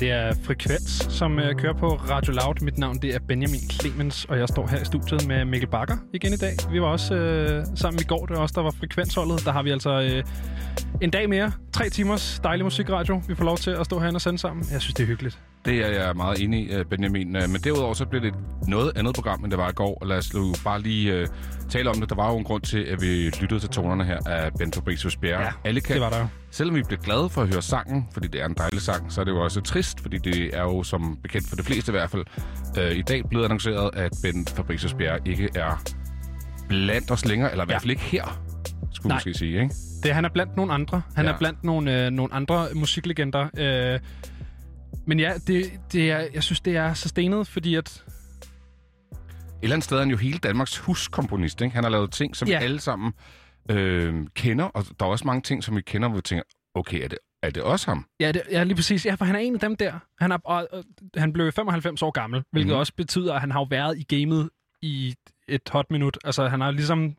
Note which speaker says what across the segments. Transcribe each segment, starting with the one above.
Speaker 1: det er Frekvens, som uh, kører på Radio Loud. Mit navn det er Benjamin Clemens, og jeg står her i studiet med Mikkel Bakker igen i dag. Vi var også uh, sammen i går, det var også der var Frekvensholdet. Der har vi altså uh, en dag mere. Tre timers dejlig musikradio. Vi får lov til at stå herinde og sende sammen. Jeg synes, det er hyggeligt.
Speaker 2: Det er jeg meget enig i, Benjamin. Men derudover så bliver det noget andet program, end det var i går. Og lad os bare lige uh, tale om det. Der var jo en grund til, at vi lyttede til tonerne her af Ben Fabricius Bjerre.
Speaker 1: Ja, Alle kan, det var der.
Speaker 2: Selvom vi bliver glade for at høre sangen, fordi det er en dejlig sang, så er det jo også trist, fordi det er jo som bekendt for de fleste i hvert fald uh, i dag blevet annonceret, at Ben Fabricius Bjerre ikke er blandt os længere, eller i ja. hvert fald ikke her, skulle Nej. måske sige, ikke?
Speaker 1: Det, han er blandt nogle andre. Han ja. er blandt nogle, øh, nogle andre musiklegender. Øh, men ja, det, det er, jeg synes, det er så stenet, fordi at...
Speaker 2: Eller andet sted er han jo hele Danmarks huskomponist. Ikke? Han har lavet ting, som ja. vi alle sammen øh, kender, og der er også mange ting, som vi kender, hvor vi tænker, okay, er det, er det også ham?
Speaker 1: Ja, det, ja, lige præcis. Ja, for han er en af dem der. Han, er, og, og, han blev 95 år gammel, hvilket mm. også betyder, at han har jo været i gamet i et hot minut. Altså, han har ligesom...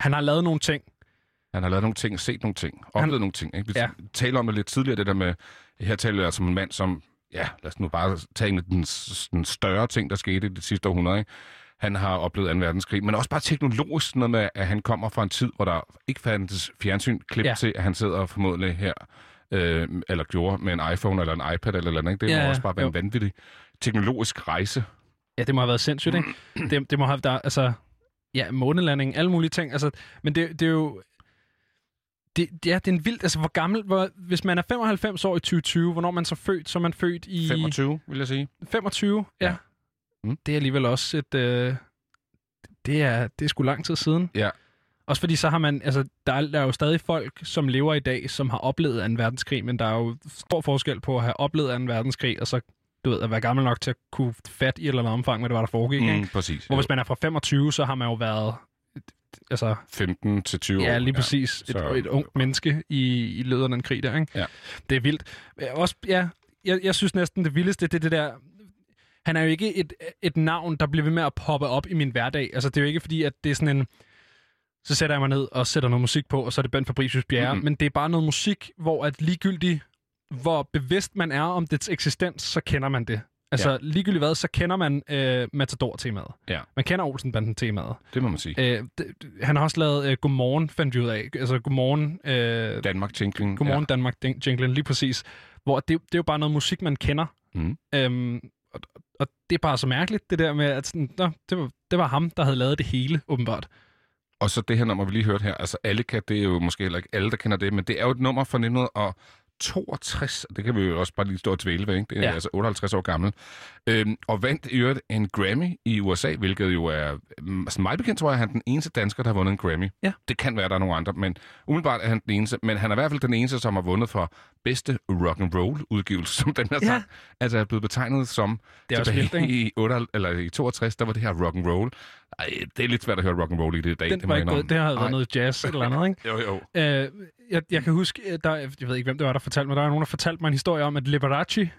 Speaker 1: Han har lavet nogle ting.
Speaker 2: Han har lavet nogle ting, set nogle ting, oplevet han, nogle ting. Ikke? Vi ja. taler om det lidt tidligere, det der med... Her taler jeg som en mand, som... Ja, lad os nu bare tage en af den, den større ting, der skete i det sidste århundrede. Ikke? Han har oplevet 2. verdenskrig, men også bare teknologisk noget med, at han kommer fra en tid, hvor der ikke fandtes fjernsyn klip ja. til, at han sidder formodentlig her, øh, eller gjorde med en iPhone eller en iPad eller noget. Det ja, må også bare være jo. en vanvittig teknologisk rejse.
Speaker 1: Ja, det må have været sindssygt, ikke? det, det må have, der, altså, ja, månelanding, alle mulige ting. Altså, men det, det er jo, det, ja, det er en vildt... Altså, hvor gammel... Hvor, hvis man er 95 år i 2020, hvornår man så født? Så er man født i...
Speaker 2: 25, vil jeg sige.
Speaker 1: 25, ja. ja. Mm. Det er alligevel også et... Øh, det, er, det er sgu lang tid siden.
Speaker 2: Ja.
Speaker 1: Også fordi så har man... Altså, der er, der er jo stadig folk, som lever i dag, som har oplevet en verdenskrig, men der er jo stor forskel på at have oplevet en verdenskrig, og så du ved, at være gammel nok til at kunne fat i et eller andet omfang, hvad det var, der foregik.
Speaker 2: Mm,
Speaker 1: ikke?
Speaker 2: Præcis.
Speaker 1: Hvor jo. hvis man er fra 25, så har man jo været altså...
Speaker 2: 15 til 20 år.
Speaker 1: Ja, lige præcis. Ja, et, et ungt menneske i, i løbet af den krig der, ikke?
Speaker 2: Ja.
Speaker 1: Det er vildt. Også, ja, jeg, jeg synes næsten det vildeste, det er det der... Han er jo ikke et, et navn, der bliver ved med at poppe op i min hverdag. Altså, det er jo ikke fordi, at det er sådan en... Så sætter jeg mig ned og sætter noget musik på, og så er det Ben Fabricius Bjerre. Mm-hmm. Men det er bare noget musik, hvor at ligegyldigt, hvor bevidst man er om dets eksistens, så kender man det. Altså, ja. ligegyldigt hvad, så kender man øh, Matador-temaet.
Speaker 2: Ja.
Speaker 1: Man kender Olsenbanden-temaet.
Speaker 2: Det må man sige.
Speaker 1: Øh, d- han har også lavet øh, Godmorgen, fandt vi ud af. Altså, Godmorgen... Øh,
Speaker 2: Danmark Jingling.
Speaker 1: Godmorgen, ja. Danmark Jingling, lige præcis. Hvor det, det er jo bare noget musik, man kender.
Speaker 2: Mm.
Speaker 1: Øhm, og, og det er bare så mærkeligt, det der med, at sådan, nå, det, var, det var ham, der havde lavet det hele, åbenbart.
Speaker 2: Og så det her nummer, vi lige hørte her, altså alle kan, det er jo måske heller ikke alle, der kender det, men det er jo et nummer fra 1900 62, det kan vi jo også bare lige stå og tvæle ved, ikke? det er ja. altså 58 år gammel, øhm, og vandt i øvrigt en Grammy i USA, hvilket jo er, mm, altså mig bekendt tror jeg, han er den eneste dansker, der har vundet en Grammy.
Speaker 1: Ja.
Speaker 2: Det kan være, der er nogle andre, men umiddelbart er han den eneste, men han er i hvert fald den eneste, som har vundet for bedste rock and roll udgivelse, som den her ja. sang, altså er blevet betegnet som
Speaker 1: det er tilbage
Speaker 2: vildt, i, 8, eller i 62, der var det her rock and roll. Ej, det er lidt svært at høre rock and roll i det i dag.
Speaker 1: Den
Speaker 2: det,
Speaker 1: var ikke det har været noget jazz eller andet, ikke?
Speaker 2: jo, jo.
Speaker 1: Øh, jeg, jeg kan huske, der, jeg ved ikke, hvem det var, der fortalte mig, der er nogen, der fortalte mig en historie om, at Liberace,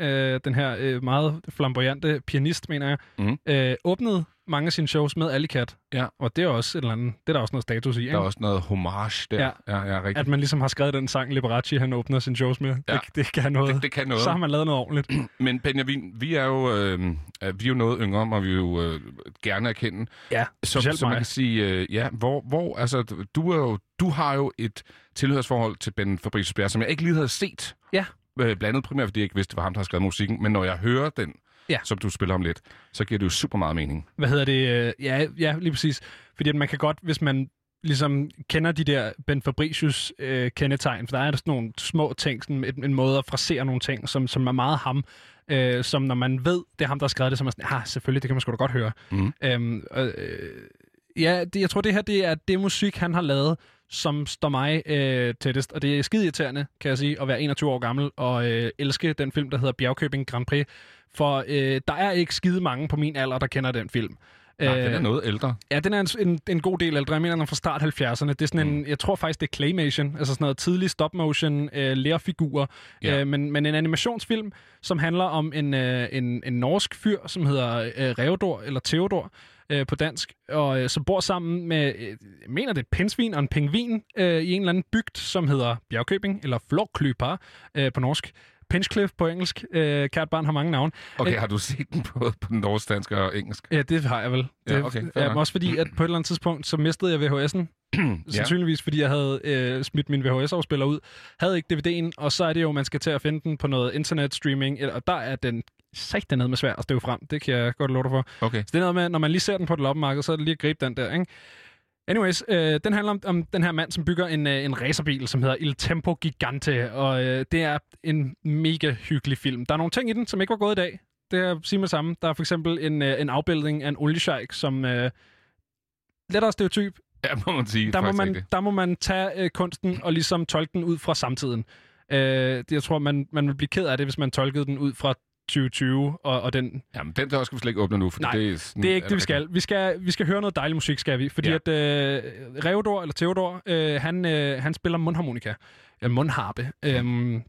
Speaker 1: øh, den her øh, meget flamboyante pianist, mener jeg,
Speaker 2: mm.
Speaker 1: øh, åbnede mange af sine shows med Alicat.
Speaker 2: Ja.
Speaker 1: Og det er også et eller andet, det er der også noget status i, ikke?
Speaker 2: Der er også noget homage der.
Speaker 1: Ja.
Speaker 2: Ja, ja, rigtigt.
Speaker 1: At man ligesom har skrevet den sang, Liberace, han åbner sine shows med. Ja. Det, det, kan noget.
Speaker 2: Det, det kan noget.
Speaker 1: Så har man lavet noget ordentligt.
Speaker 2: Men Benjamin, vi er jo, øh, vi er jo noget yngre, og vi jo øh, gerne erkende.
Speaker 1: Ja,
Speaker 2: så, så man kan sige, øh, ja, hvor, hvor, altså, du, er jo, du har jo et tilhørsforhold til Ben Fabricius Bjerre, som jeg ikke lige havde set.
Speaker 1: Ja.
Speaker 2: Øh, blandet primært, fordi jeg ikke vidste, det var ham, der har skrevet musikken. Men når jeg hører den,
Speaker 1: ja.
Speaker 2: som du spiller om lidt, så giver det jo super meget mening.
Speaker 1: Hvad hedder det? Ja, ja lige præcis. Fordi at man kan godt, hvis man ligesom kender de der Ben Fabricius øh, kendetegn, for der er der sådan nogle små ting, sådan en, en måde at frasere nogle ting, som, som er meget ham, øh, som når man ved, det er ham, der har skrevet det, så er man sådan, ah, selvfølgelig, det kan man sgu da godt høre.
Speaker 2: Mm.
Speaker 1: Øhm, øh, ja, det, jeg tror, det her det er det musik, han har lavet, som står mig øh, tættest. Og det er skide irriterende, kan jeg sige, at være 21 år gammel og øh, elske den film, der hedder Bjergkøbing Grand Prix. For øh, der er ikke skide mange på min alder, der kender den film.
Speaker 2: Nej, den er øh, noget ældre.
Speaker 1: Ja, den er en, en, en god del ældre. Jeg mener, den er fra start 70'erne. Det er sådan mm. en, jeg tror faktisk, det er claymation, altså sådan noget tidlig stop-motion, øh, lærfigurer. Ja. Øh, men, men en animationsfilm, som handler om en, øh, en, en norsk fyr, som hedder øh, Reodor, eller Theodor, øh, på dansk, og øh, så bor sammen med, øh, mener det et pindsvin og en pingvin, øh, i en eller anden bygd, som hedder Bjergkøbing, eller Floklypa øh, på norsk. Pinchcliffe på engelsk. Øh, kært barn har mange navne.
Speaker 2: Okay, har du set den både på norsk, dansk og engelsk?
Speaker 1: Ja, det har jeg vel. Det,
Speaker 2: ja, okay,
Speaker 1: ja, også fordi, at på et eller andet tidspunkt, så mistede jeg VHS'en. Sandsynligvis, fordi jeg havde øh, smidt min VHS-afspiller ud. Havde ikke DVD'en, og så er det jo, man skal til at finde den på noget internet-streaming, og der er den sagt ned med svært at støve frem. Det kan jeg godt love dig for.
Speaker 2: Okay.
Speaker 1: Så det er noget med, når man lige ser den på et loppemarked, så er det lige at gribe den der, ikke? Anyways, øh, den handler om, om den her mand, som bygger en, øh, en racerbil, som hedder Il Tempo Gigante, og øh, det er en mega hyggelig film. Der er nogle ting i den, som ikke var gået i dag. Det er sige med samme. Der er for eksempel en, øh, en afbildning af en oliesheik, som øh, lettere stereotyp.
Speaker 2: Ja, må man sige.
Speaker 1: Der må man, der må man tage øh, kunsten og ligesom tolke den ud fra samtiden. Øh, jeg tror, man, man vil blive ked af det, hvis man tolkede den ud fra 2020, og, og den...
Speaker 2: Jamen, den der skal vi slet ikke åbne nu, for
Speaker 1: Nej,
Speaker 2: det
Speaker 1: er sådan, det er ikke det, vi skal. Vi skal, vi skal høre noget dejlig musik, skal vi. Fordi ja. at øh, Reodor, eller Theodor, øh, han, øh, han spiller mundharmonika. Eller mundharpe. Øhm,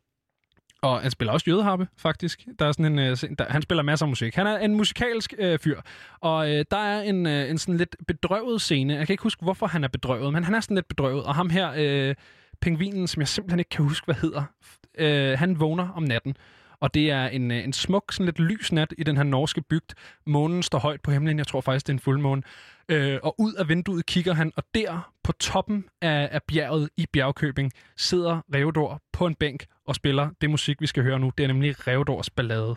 Speaker 1: og han spiller også jødeharpe, faktisk. Der er sådan en, øh, der, han spiller masser af musik. Han er en musikalsk øh, fyr. Og øh, der er en, øh, en sådan lidt bedrøvet scene. Jeg kan ikke huske, hvorfor han er bedrøvet, men han er sådan lidt bedrøvet. Og ham her, øh, pingvinen, som jeg simpelthen ikke kan huske, hvad hedder, øh, han vågner om natten. Og det er en, øh, en smuk, sådan lidt lys nat i den her norske bygd. Månen står højt på himlen. Jeg tror faktisk, det er en fuldmåne. Øh, og ud af vinduet kigger han, og der på toppen af, af bjerget i Bjergkøbing sidder Reodor på en bænk og spiller det musik, vi skal høre nu. Det er nemlig Reodors ballade.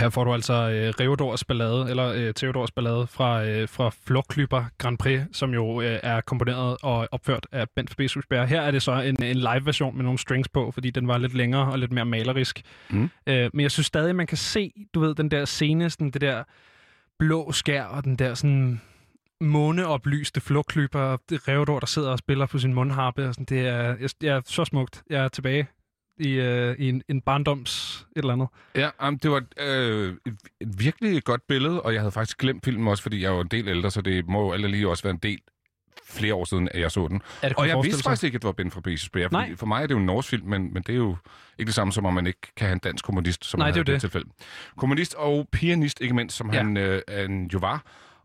Speaker 1: Her får du altså øh, Reodors ballade, eller øh, Theodors ballade fra, øh, fra Floklyber Grand Prix, som jo øh, er komponeret og opført af Bent Fabricius Her er det så en, en live-version med nogle strings på, fordi den var lidt længere og lidt mere malerisk. Mm. Øh, men jeg synes stadig, man kan se, du ved, den der scene, sådan det der blå skær og den der sådan måneoplyste flugtklyber, Reodor, der sidder og spiller på sin mundharpe. Og sådan, det er, jeg, jeg er så smukt. Jeg er tilbage i, øh, i en, en barndoms eller andet.
Speaker 2: Ja, um, det var øh, et, virkelig godt billede, og jeg havde faktisk glemt filmen også, fordi jeg var en del ældre, så det må jo alle lige også være en del flere år siden, at jeg så den.
Speaker 1: det,
Speaker 2: og jeg vidste faktisk ikke, at det var Ben Fabricius Bjerre, fordi for mig er det jo en norsk film, men, men det er jo ikke det samme som, om man ikke kan have en dansk kommunist, som
Speaker 1: Nej,
Speaker 2: det
Speaker 1: er det.
Speaker 2: tilfælde. Kommunist og pianist, ikke mindst, som ja. han, øh, han jo var.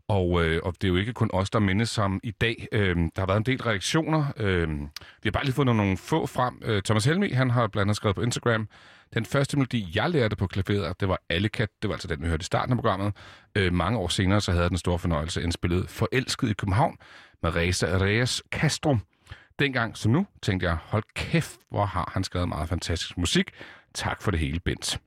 Speaker 2: Og, øh, og det er jo ikke kun os, der mindes ham i dag. Øh, der har været en del reaktioner. Øh, vi har bare lige fået nogle få frem. Øh, Thomas Helmi, han har blandt andet skrevet på Instagram, den første melodi, jeg lærte på klaveret, det var Allekat. Det var altså den, vi hørte i starten af programmet. Øh, mange år senere, så havde jeg den store fornøjelse indspillet Forelsket i København med Reza Reyes Castro. Dengang som nu, tænkte jeg, hold kæft, hvor har han skrevet meget fantastisk musik. Tak for det hele, Bent.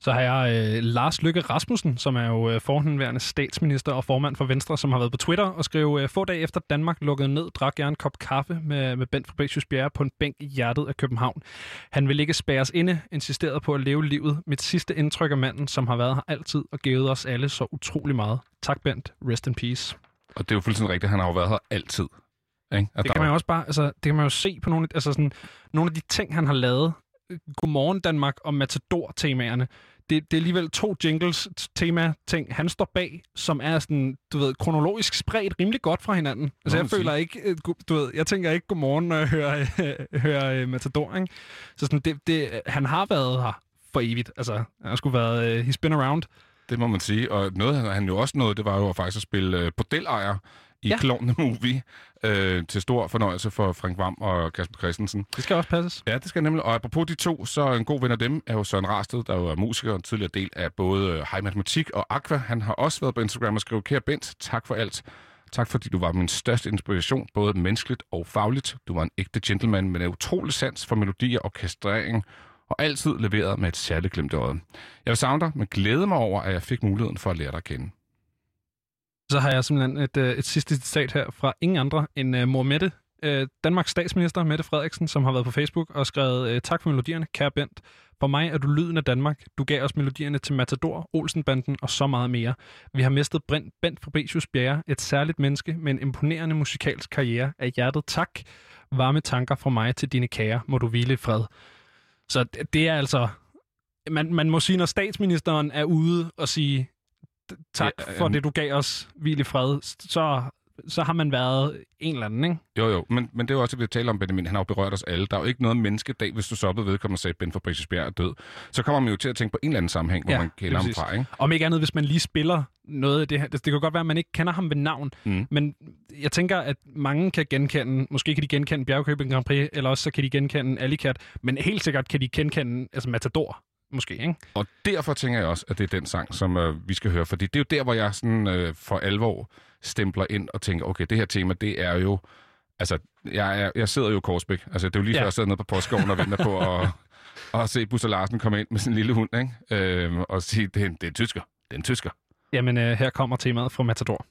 Speaker 1: Så har jeg øh, Lars Lykke Rasmussen, som er jo øh, forhenværende statsminister og formand for Venstre, som har været på Twitter og skrev, øh, få dage efter Danmark lukkede ned, drak jeg en kop kaffe med, med Bent Fabricius Bjerre på en bænk i hjertet af København. Han vil ikke spærres inde, insisterede på at leve livet. Mit sidste indtryk af manden, som har været her altid og givet os alle så utrolig meget. Tak Bent, rest in peace.
Speaker 2: Og det er jo fuldstændig rigtigt, han har jo været her altid.
Speaker 1: Ikke? det kan man jo også bare, altså, det kan man jo se på nogle, altså sådan, nogle af de ting, han har lavet. Godmorgen Danmark og Matador-temaerne det, det er alligevel to jingles, tema-ting, han står bag, som er sådan, du ved, kronologisk spredt rimelig godt fra hinanden. Altså, jeg føler ikke, øh, du ved, jeg tænker ikke godmorgen, når jeg hører, hører uh, Matador, ikke? Så sådan, det, det, han har været her for evigt. Altså, han har sgu været, uh, he's been around.
Speaker 2: Det må man sige, og noget han jo også noget, det var jo faktisk at spille uh, bordellejer i ja. Klovne Movie øh, til stor fornøjelse for Frank Vam og Kasper Christensen.
Speaker 1: Det skal også passes.
Speaker 2: Ja, det skal nemlig. Og apropos de to, så en god ven af dem er jo Søren Rasted, der jo er musiker og tidligere del af både øh, High Matematik og Aqua. Han har også været på Instagram og skrevet, kære Bent, tak for alt. Tak fordi du var min største inspiration, både menneskeligt og fagligt. Du var en ægte gentleman med en utrolig sans for melodier og orkestrering, og altid leveret med et særligt glimt i øjet. Jeg vil savne dig, men glæde mig over, at jeg fik muligheden for at lære dig at kende.
Speaker 1: Så har jeg simpelthen et, øh, et sidste citat her fra ingen andre end uh, mor Mette, uh, Danmarks statsminister Mette Frederiksen, som har været på Facebook og skrevet, uh, tak for melodierne, kære Bent. For mig er du lyden af Danmark. Du gav os melodierne til Matador, Olsenbanden og så meget mere. Vi har mistet Brent, Bent Fabricius Bjerre, et særligt menneske med en imponerende musikalsk karriere. Af hjertet tak. Varme tanker fra mig til dine kære. Må du hvile i fred. Så det er altså... Man, man må sige, når statsministeren er ude og sige, tak ja, for det, du gav os, hvil i fred, så, så har man været en eller anden, ikke?
Speaker 2: Jo, jo, men, men det er jo også, at vi taler om Benjamin. Han har jo berørt os alle. Der er jo ikke noget menneskedag, hvis du ved vedkommende og sagde, Ben Fabricius Bjerg er død. Så kommer man jo til at tænke på en eller anden sammenhæng, hvor ja, man kender ham fra, ikke?
Speaker 1: Om ikke andet, hvis man lige spiller noget af det her. Det, det kan godt være, at man ikke kender ham ved navn, mm. men jeg tænker, at mange kan genkende, måske kan de genkende Bjergkøbing Grand Prix, eller også så kan de genkende Alicat, men helt sikkert kan de genkende altså Matador måske, ikke?
Speaker 2: Og derfor tænker jeg også, at det er den sang, som øh, vi skal høre, fordi det er jo der, hvor jeg sådan øh, for alvor stempler ind og tænker, okay, det her tema, det er jo... Altså, jeg, jeg, jeg sidder jo i Korsbæk. Altså, det er jo lige ja. før, jeg sidder nede på postgården og venter på at, at se Busser Larsen komme ind med sin lille hund, ikke? Øh, og sige, det er, det er en tysker. Det er en tysker.
Speaker 1: Jamen, øh, her kommer temaet fra Matador.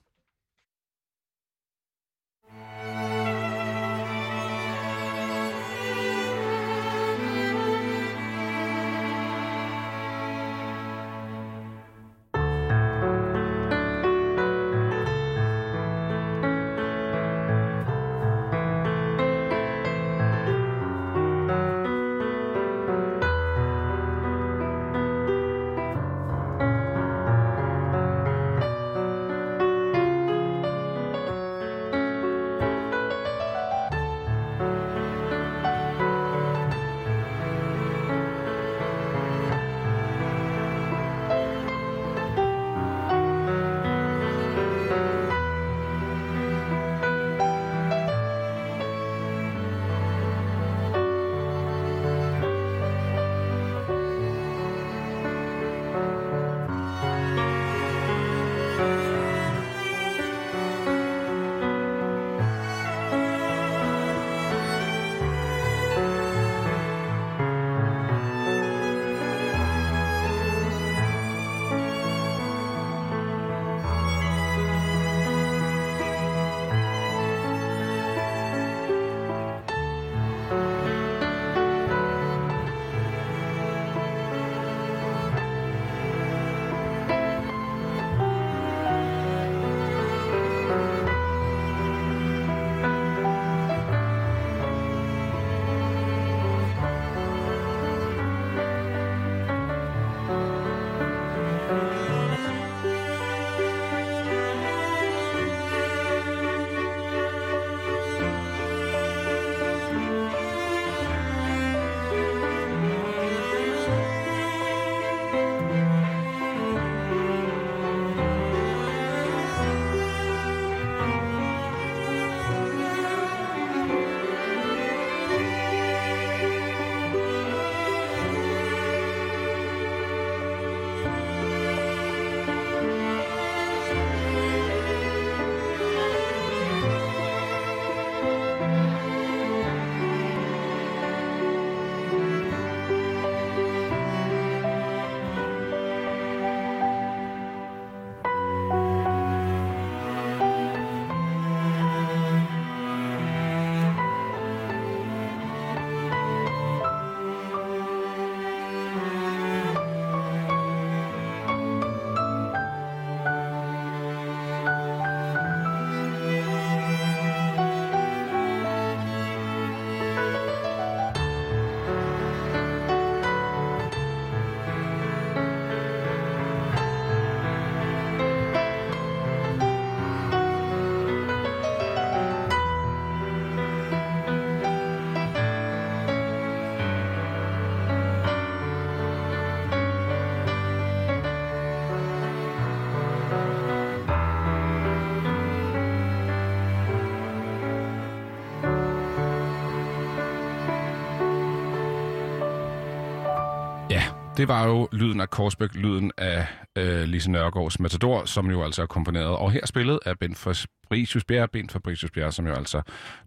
Speaker 2: Det var jo lyden af Korsbæk, lyden af øh, Lise Nørgaards Matador, som jo altså er komponeret og her spillet af Ben Fabricius Bjerre, Ben Fabricius Bjerre, som jo altså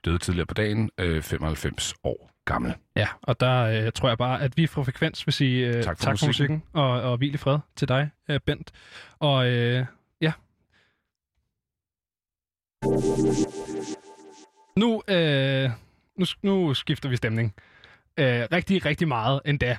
Speaker 2: døde tidligere på dagen, øh, 95 år gammel.
Speaker 1: Ja, og der øh, tror jeg bare, at vi fra Frekvens vil sige øh, tak for, tak for musikken, musikken og, og hvil i fred til dig, øh, Bent. Og øh, ja. Nu, øh, nu, nu skifter vi stemning. Øh, rigtig, rigtig meget endda.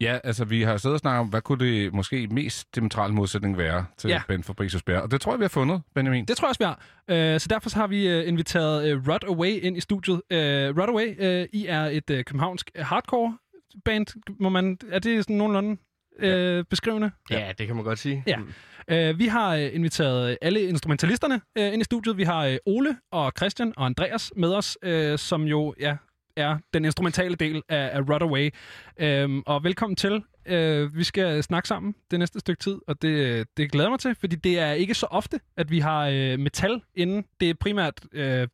Speaker 2: Ja, altså vi har siddet og snakket om, hvad kunne det måske mest diametrale modsætning være til ja. Ben Fabricius Bjerg, og det tror jeg, vi har fundet, Benjamin.
Speaker 1: Det tror jeg også, vi har. Uh, så derfor så har vi uh, inviteret uh, Rod Away ind i studiet. Uh, Rod Away, uh, I er et uh, københavnsk hardcore band, må man, er det sådan nogenlunde ja. beskrivende?
Speaker 3: Ja, det kan man godt sige.
Speaker 1: Ja. Uh, vi har uh, inviteret alle instrumentalisterne uh, ind i studiet. Vi har uh, Ole og Christian og Andreas med os, uh, som jo ja, er den instrumentale del af, af Rudaway. Øhm, og velkommen til. Øh, vi skal snakke sammen det næste stykke tid, og det, det glæder mig til, fordi det er ikke så ofte, at vi har øh, metal inden. Det er primært... Øh,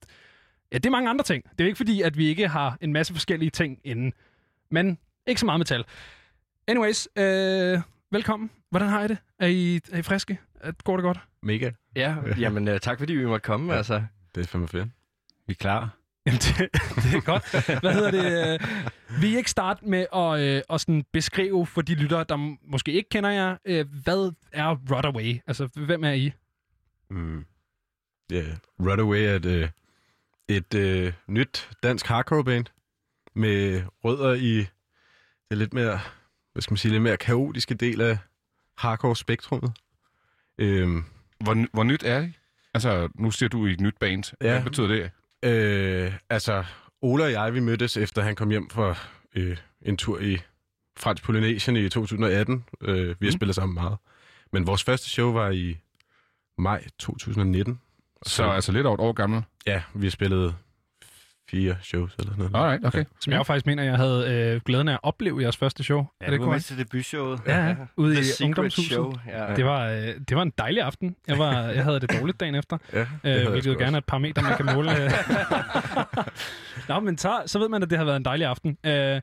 Speaker 1: ja, det er mange andre ting. Det er ikke fordi, at vi ikke har en masse forskellige ting inden. Men ikke så meget metal. Anyways, øh, velkommen. Hvordan har I det? Er I, er I friske? Går det godt?
Speaker 4: Mega.
Speaker 3: Ja, jamen uh, tak fordi vi måtte komme. Ja, altså.
Speaker 4: Det er fandme fedt.
Speaker 3: Vi er klar.
Speaker 1: Jamen, det, det er godt. Hvad hedder det? Øh, vil I ikke starte med at, øh, at sådan beskrive for de lyttere, der måske ikke kender jer, øh, hvad er Rudaway? Altså, hvem er I?
Speaker 4: Mm. Yeah. Rudaway er et, øh, et øh, nyt dansk hardcore-band med rødder i det lidt mere, hvad skal man sige, lidt mere kaotiske del af hardcore-spektrummet.
Speaker 2: Øhm. Hvor, hvor nyt er I? Altså, nu siger du i et nyt band. Ja. Hvad betyder det?
Speaker 4: Øh, altså, Ola og jeg, vi mødtes efter han kom hjem fra øh, en tur i Fransk Polynesien i 2018. Øh, vi har mm. spillet sammen meget. Men vores første show var i maj 2019.
Speaker 2: Så, så altså lidt over et år gammel?
Speaker 4: Ja, vi har spillet fire shows eller noget.
Speaker 2: Alright, okay.
Speaker 1: Som jeg faktisk mener, jeg havde øh, glæden af at opleve jeres første show.
Speaker 3: Ja, er det du var med til debutshowet.
Speaker 1: Ja, ja, ude The i ungdomshuset. Show. Ja. Det, var, øh, det var en dejlig aften. Jeg, var, jeg havde det dårligt dagen efter. ja, øh, hvilket jo gerne er et par meter, man kan måle. Nå, men så, så ved man, at det har været en dejlig aften. Øh,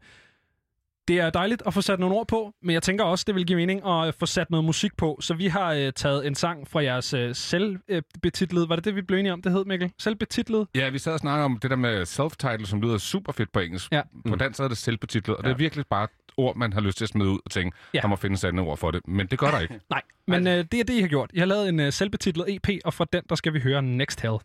Speaker 1: det er dejligt at få sat nogle ord på, men jeg tænker også, det vil give mening at få sat noget musik på. Så vi har øh, taget en sang fra jeres øh, selvbetitlede... Var det det, vi blev enige om, det hed, Mikkel? Selvbetitlet?
Speaker 2: Ja, vi sad og snakkede om det der med self-title, som lyder super fedt på engelsk. Ja. På dansk er det selvbetitlet, og ja. det er virkelig bare ord, man har lyst til at smide ud og tænke, ja. der må findes andet ord for det. Men det gør der ikke.
Speaker 1: Nej, men øh, det er det, I har gjort. I har lavet en øh, selvbetitlet EP, og fra den, der skal vi høre Next Hell.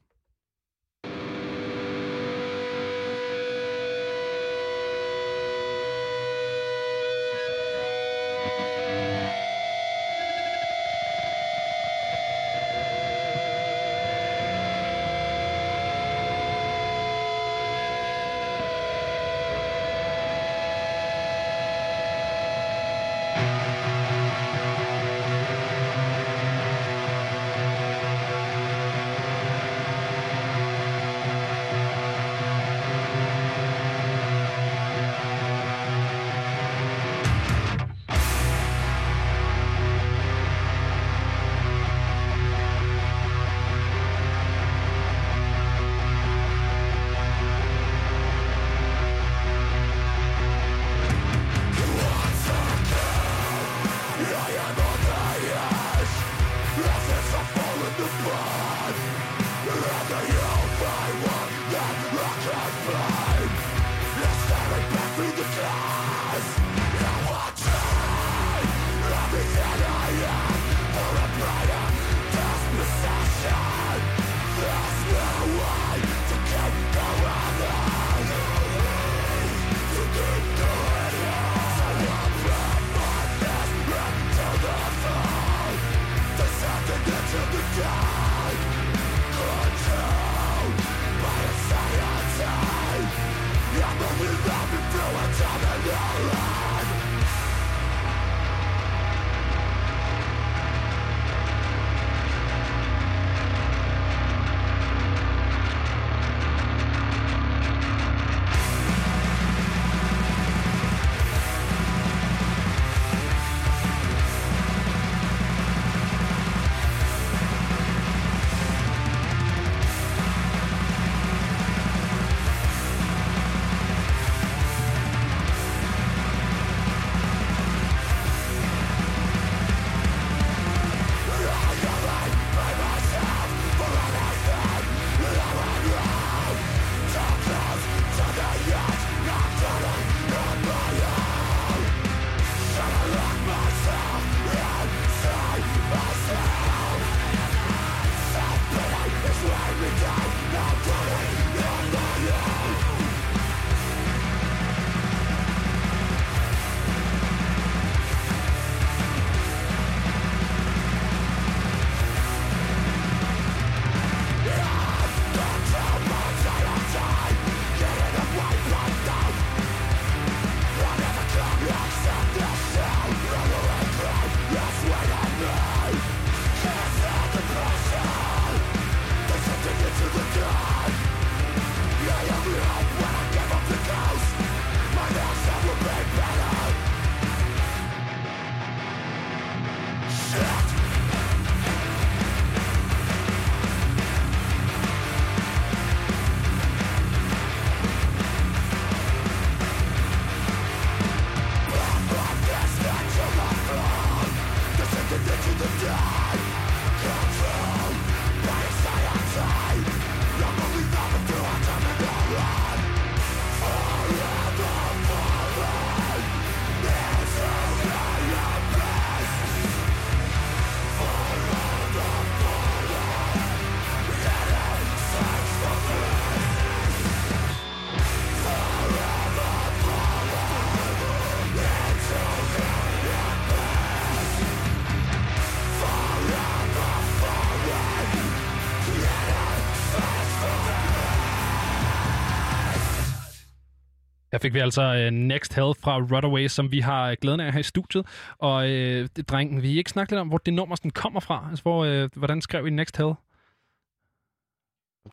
Speaker 1: Der fik vi altså uh, Next Health fra Rudderway, som vi har glæden af her i studiet. Og uh, drengen, vi ikke snakke lidt om, hvor det nummer sådan kommer fra? Altså, hvor, uh, hvordan skrev I Next Health?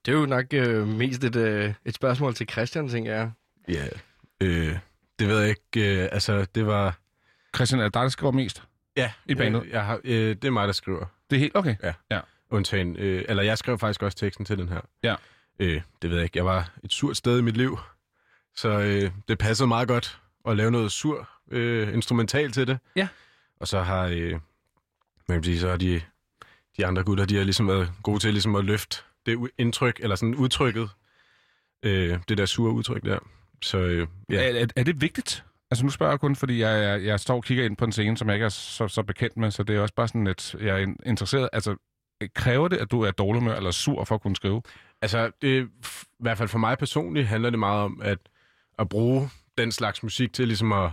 Speaker 3: Det er jo nok uh, mest et, uh, et spørgsmål til Christian, tænker jeg.
Speaker 4: Ja, øh, det ved jeg ikke. Øh, altså, det var...
Speaker 2: Christian, er det dig, der skriver mest?
Speaker 4: Ja,
Speaker 2: I banet?
Speaker 4: Jeg, jeg har, øh, det er mig, der skriver.
Speaker 2: Det er helt okay.
Speaker 4: Ja.
Speaker 2: ja.
Speaker 4: Undtagen, øh, eller jeg skrev faktisk også teksten til den her.
Speaker 2: Ja.
Speaker 4: Øh, det ved jeg ikke. Jeg var et surt sted i mit liv, så øh, det passede meget godt at lave noget sur øh, instrumental til det.
Speaker 1: Ja.
Speaker 4: Og så har, øh, man kan sige, så har de, de andre gutter, de har ligesom været gode til ligesom at løfte det indtryk, eller sådan udtrykket, øh, det der sure udtryk der. Så øh, ja.
Speaker 2: Er, er, er det vigtigt? Altså nu spørger jeg kun, fordi jeg, jeg, jeg står og kigger ind på en scene, som jeg ikke er så, så bekendt med, så det er også bare sådan, at jeg er interesseret. Altså, kræver det, at du er dårlig humør eller sur for at kunne skrive?
Speaker 4: Altså, det, i hvert fald for mig personligt handler det meget om at, at bruge den slags musik til ligesom at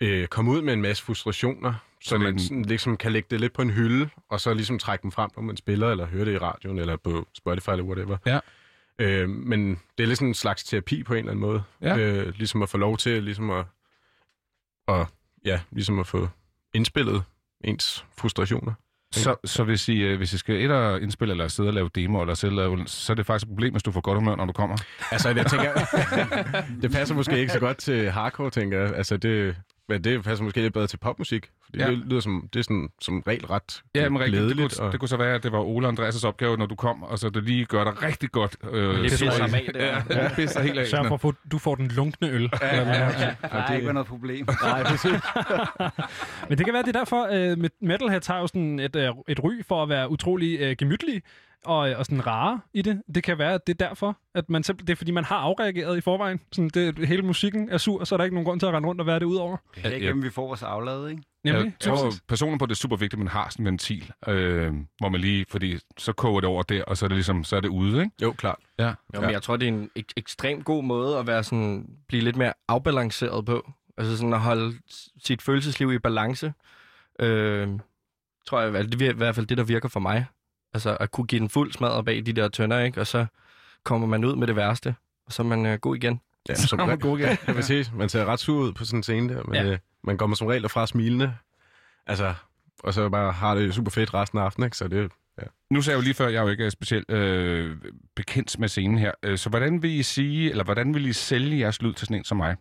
Speaker 4: øh, komme ud med en masse frustrationer, så, man sådan, ligesom kan lægge det lidt på en hylde, og så ligesom trække dem frem, når man spiller, eller hører det i radioen, eller på Spotify, eller whatever.
Speaker 2: Ja.
Speaker 4: Øh, men det er sådan en slags terapi på en eller anden måde.
Speaker 2: Ja.
Speaker 4: Øh, ligesom at få lov til ligesom at, og, ja, ligesom at få indspillet ens frustrationer.
Speaker 2: Så, så hvis, I, øh, hvis I skal et og indspille, eller sidde og lave demo, eller selv lave, så er det faktisk et problem, hvis du får godt humør, når du kommer.
Speaker 4: Altså, jeg tænker, det passer måske ikke så godt til hardcore, tænker jeg. Altså, det, men det passer måske lidt bedre til popmusik. Fordi
Speaker 2: Ja.
Speaker 4: ja. det lyder som, det er sådan, som regel ret
Speaker 2: Ja, men rigtigt. Det
Speaker 4: glædeligt.
Speaker 2: kunne, det kunne så være, at det var Ole Andreas' opgave, når du kom, og så det lige gør dig rigtig godt. Øh,
Speaker 3: Det pisser ham af, det
Speaker 2: Ja,
Speaker 3: er.
Speaker 2: det pisser helt af.
Speaker 1: Sørg for, at du får den lunkne øl.
Speaker 5: Der er ikke noget problem.
Speaker 4: Nej, præcis.
Speaker 1: Men det kan være, det er derfor, øh, med Metalhead har jo sådan et, øh, et ry for at være utrolig øh, gemytlig og, og sådan rare i det. Det kan være, at det er derfor, at man simpelthen, det er fordi, man har afreageret i forvejen. Sådan, det, hele musikken er sur, så er der ikke nogen grund til at rende rundt og være det ud over.
Speaker 5: Det er igennem, vi får vores aflad, ikke?
Speaker 1: Nemlig.
Speaker 2: Jeg tror personen på, det er super vigtigt, at man har sådan en ventil, øh, hvor man lige, fordi så koger det over der, og så er det ligesom, så er det ude, ikke?
Speaker 4: Jo, klart.
Speaker 2: Ja.
Speaker 3: Jo, men jeg tror, det er en ek- ekstremt god måde at være sådan, blive lidt mere afbalanceret på. Altså sådan at holde sit følelsesliv i balance. Øh, tror jeg, at det er i hvert fald det, der virker for mig. Altså at kunne give den fuld smadret bag de der tønder, ikke? Og så kommer man ud med det værste, og så er man øh, god igen.
Speaker 4: Ja, som
Speaker 2: er man god igen.
Speaker 4: Ja, præcis. Man ser ret sur ud på sådan en scene der, men
Speaker 1: Ja.
Speaker 4: ja. øh, man kommer som regel derfra smilende. Altså, og så bare har det super fedt resten af aftenen, ikke? Så det,
Speaker 2: Nu sagde jeg jo lige før, at jeg er jo ikke er specielt øh, bekendt med scenen her. Øh, Så hvordan vil I sige, eller hvordan vil I sælge jeres lyd til sådan en som mig?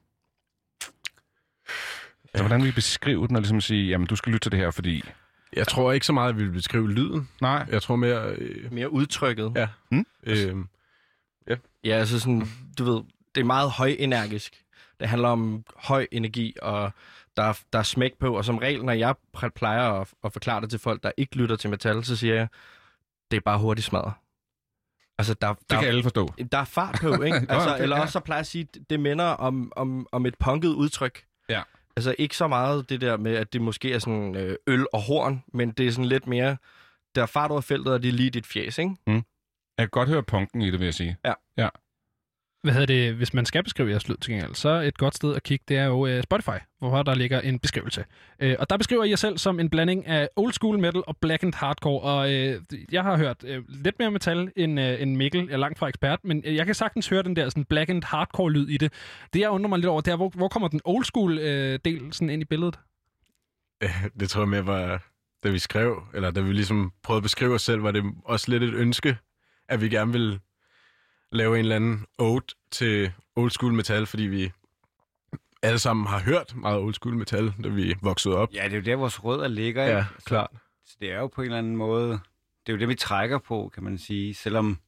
Speaker 2: Så hvordan vil I beskrive den, og ligesom sige, jamen du skal lytte til det her, fordi...
Speaker 4: jeg tror ikke så meget, at vi vil beskrive lyden.
Speaker 2: Nej,
Speaker 4: Jeg tror mere... Øh,
Speaker 3: Mere udtrykket.
Speaker 4: Ja.
Speaker 2: Mm.
Speaker 4: øh,
Speaker 3: Ja, altså sådan, du ved, det er meget højenergisk. Det handler om høj energi, og der er, der er smæk på, og som regel, når jeg plejer at, at forklare det til folk, der ikke lytter til metal, så siger jeg, det er bare hurtigt smadret. Altså, der,
Speaker 2: det
Speaker 3: der,
Speaker 2: kan alle forstå.
Speaker 3: der er fart på, ikke? Altså,
Speaker 2: okay,
Speaker 3: eller
Speaker 2: ja.
Speaker 3: også så plejer jeg at sige, det minder om, om, om et punket udtryk.
Speaker 2: Ja.
Speaker 3: Altså ikke så meget det der med, at det måske er sådan øh, øl og horn, men det er sådan lidt mere, der er fart over feltet, og det er lige dit fjes, ikke?
Speaker 2: Jeg kan godt høre punken i det, vil jeg sige.
Speaker 1: Hvad hedder det, hvis man skal beskrive jeres lyd til gengæld, så et godt sted at kigge, det er jo uh, Spotify, hvor der ligger en beskrivelse. Uh, og der beskriver I jer selv som en blanding af old school metal og black and hardcore, og uh, jeg har hørt uh, lidt mere metal end, uh, end Mikkel, jeg er langt fra ekspert, men uh, jeg kan sagtens høre den der sådan black and hardcore lyd i det. Det jeg undrer mig lidt over, det er, hvor, hvor kommer den old school uh, del sådan ind i billedet?
Speaker 4: det tror jeg mere var, da vi skrev, eller da vi ligesom prøvede at beskrive os selv, var det også lidt et ønske, at vi gerne ville lave en eller anden ode til old school metal, fordi vi alle sammen har hørt meget old school metal, da vi voksede op.
Speaker 5: Ja, det er jo der, vores rødder ligger. Ikke?
Speaker 4: Ja, klart.
Speaker 5: Så det er jo på en eller anden måde, det er jo det, vi trækker på, kan man sige. Selvom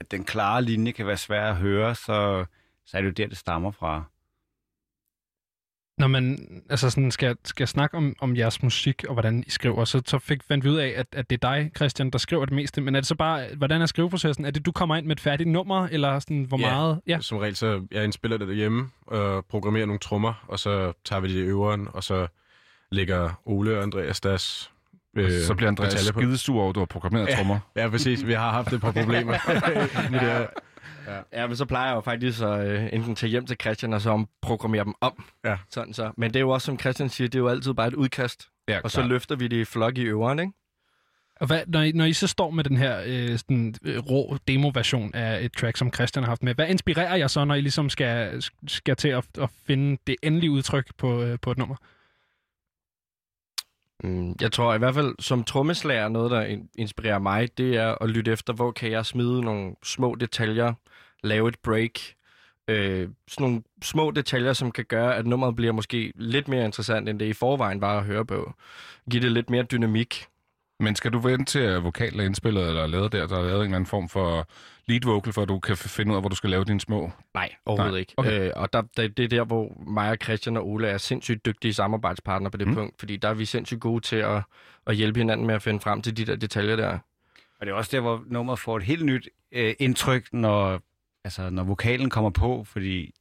Speaker 5: at den klare linje kan være svær at høre, så, så er det jo der, det stammer fra.
Speaker 1: Når man altså sådan skal, skal snakke om, om jeres musik og hvordan I skriver, så, så fik, fandt vi ud af, at, at det er dig, Christian, der skriver det meste. Men er det så bare, hvordan er skriveprocessen? Er det, du kommer ind med et færdigt nummer, eller sådan, hvor
Speaker 4: Ja.
Speaker 1: meget? Ja.
Speaker 4: Som regel, så jeg indspiller det derhjemme og programmerer nogle trommer, og så tager vi det i øveren, og så lægger Ole og Andreas deres
Speaker 2: Øh, så bliver Andreas skidesur over, at du har programmeret
Speaker 4: Ja.
Speaker 2: trommer.
Speaker 4: Ja, præcis. Vi har haft et par problemer. med det her.
Speaker 3: Ja, men så plejer jeg jo faktisk at øh, enten tage hjem til Christian og så om- programmere dem om.
Speaker 4: Ja.
Speaker 3: Sådan så. Men det er jo også, som Christian siger, det er jo altid bare et udkast.
Speaker 2: Ja,
Speaker 3: Og så løfter vi det i flok i øveren, ikke?
Speaker 1: Og hvad, når, I, når I så står med den her øh, sådan, øh, rå demo-version af et track, som Christian har haft med, hvad inspirerer jer så, når I ligesom skal, skal til at, at finde det endelige udtryk på, øh, på et nummer?
Speaker 3: Mm, Jeg tror i hvert fald, som trommeslager, noget, der in- inspirerer mig, det er at lytte efter, hvor kan jeg smide nogle små detaljer, lave et break, øh, sådan nogle små detaljer, som kan gøre, at nummeret bliver måske lidt mere interessant, end det i forvejen var at høre på. Giv det lidt mere dynamik.
Speaker 2: Men skal du vente til, at vokalen er indspillet eller lavet der, der er lavet en eller anden form for lead vocal, for at du kan finde ud af, hvor du skal lave dine små?
Speaker 3: Nej, overhovedet
Speaker 2: Nej,
Speaker 3: ikke.
Speaker 2: okay.
Speaker 3: Øh, og der, der, det er der, hvor mig og Christian og Ole er sindssygt dygtige samarbejdspartnere på det
Speaker 2: mm.
Speaker 3: punkt, fordi der er vi sindssygt gode til at, at hjælpe hinanden med at finde frem til de der detaljer der.
Speaker 5: Og det er også der, hvor nummeret får et helt nyt øh, indtryk, når, altså, når vokalen kommer på, fordi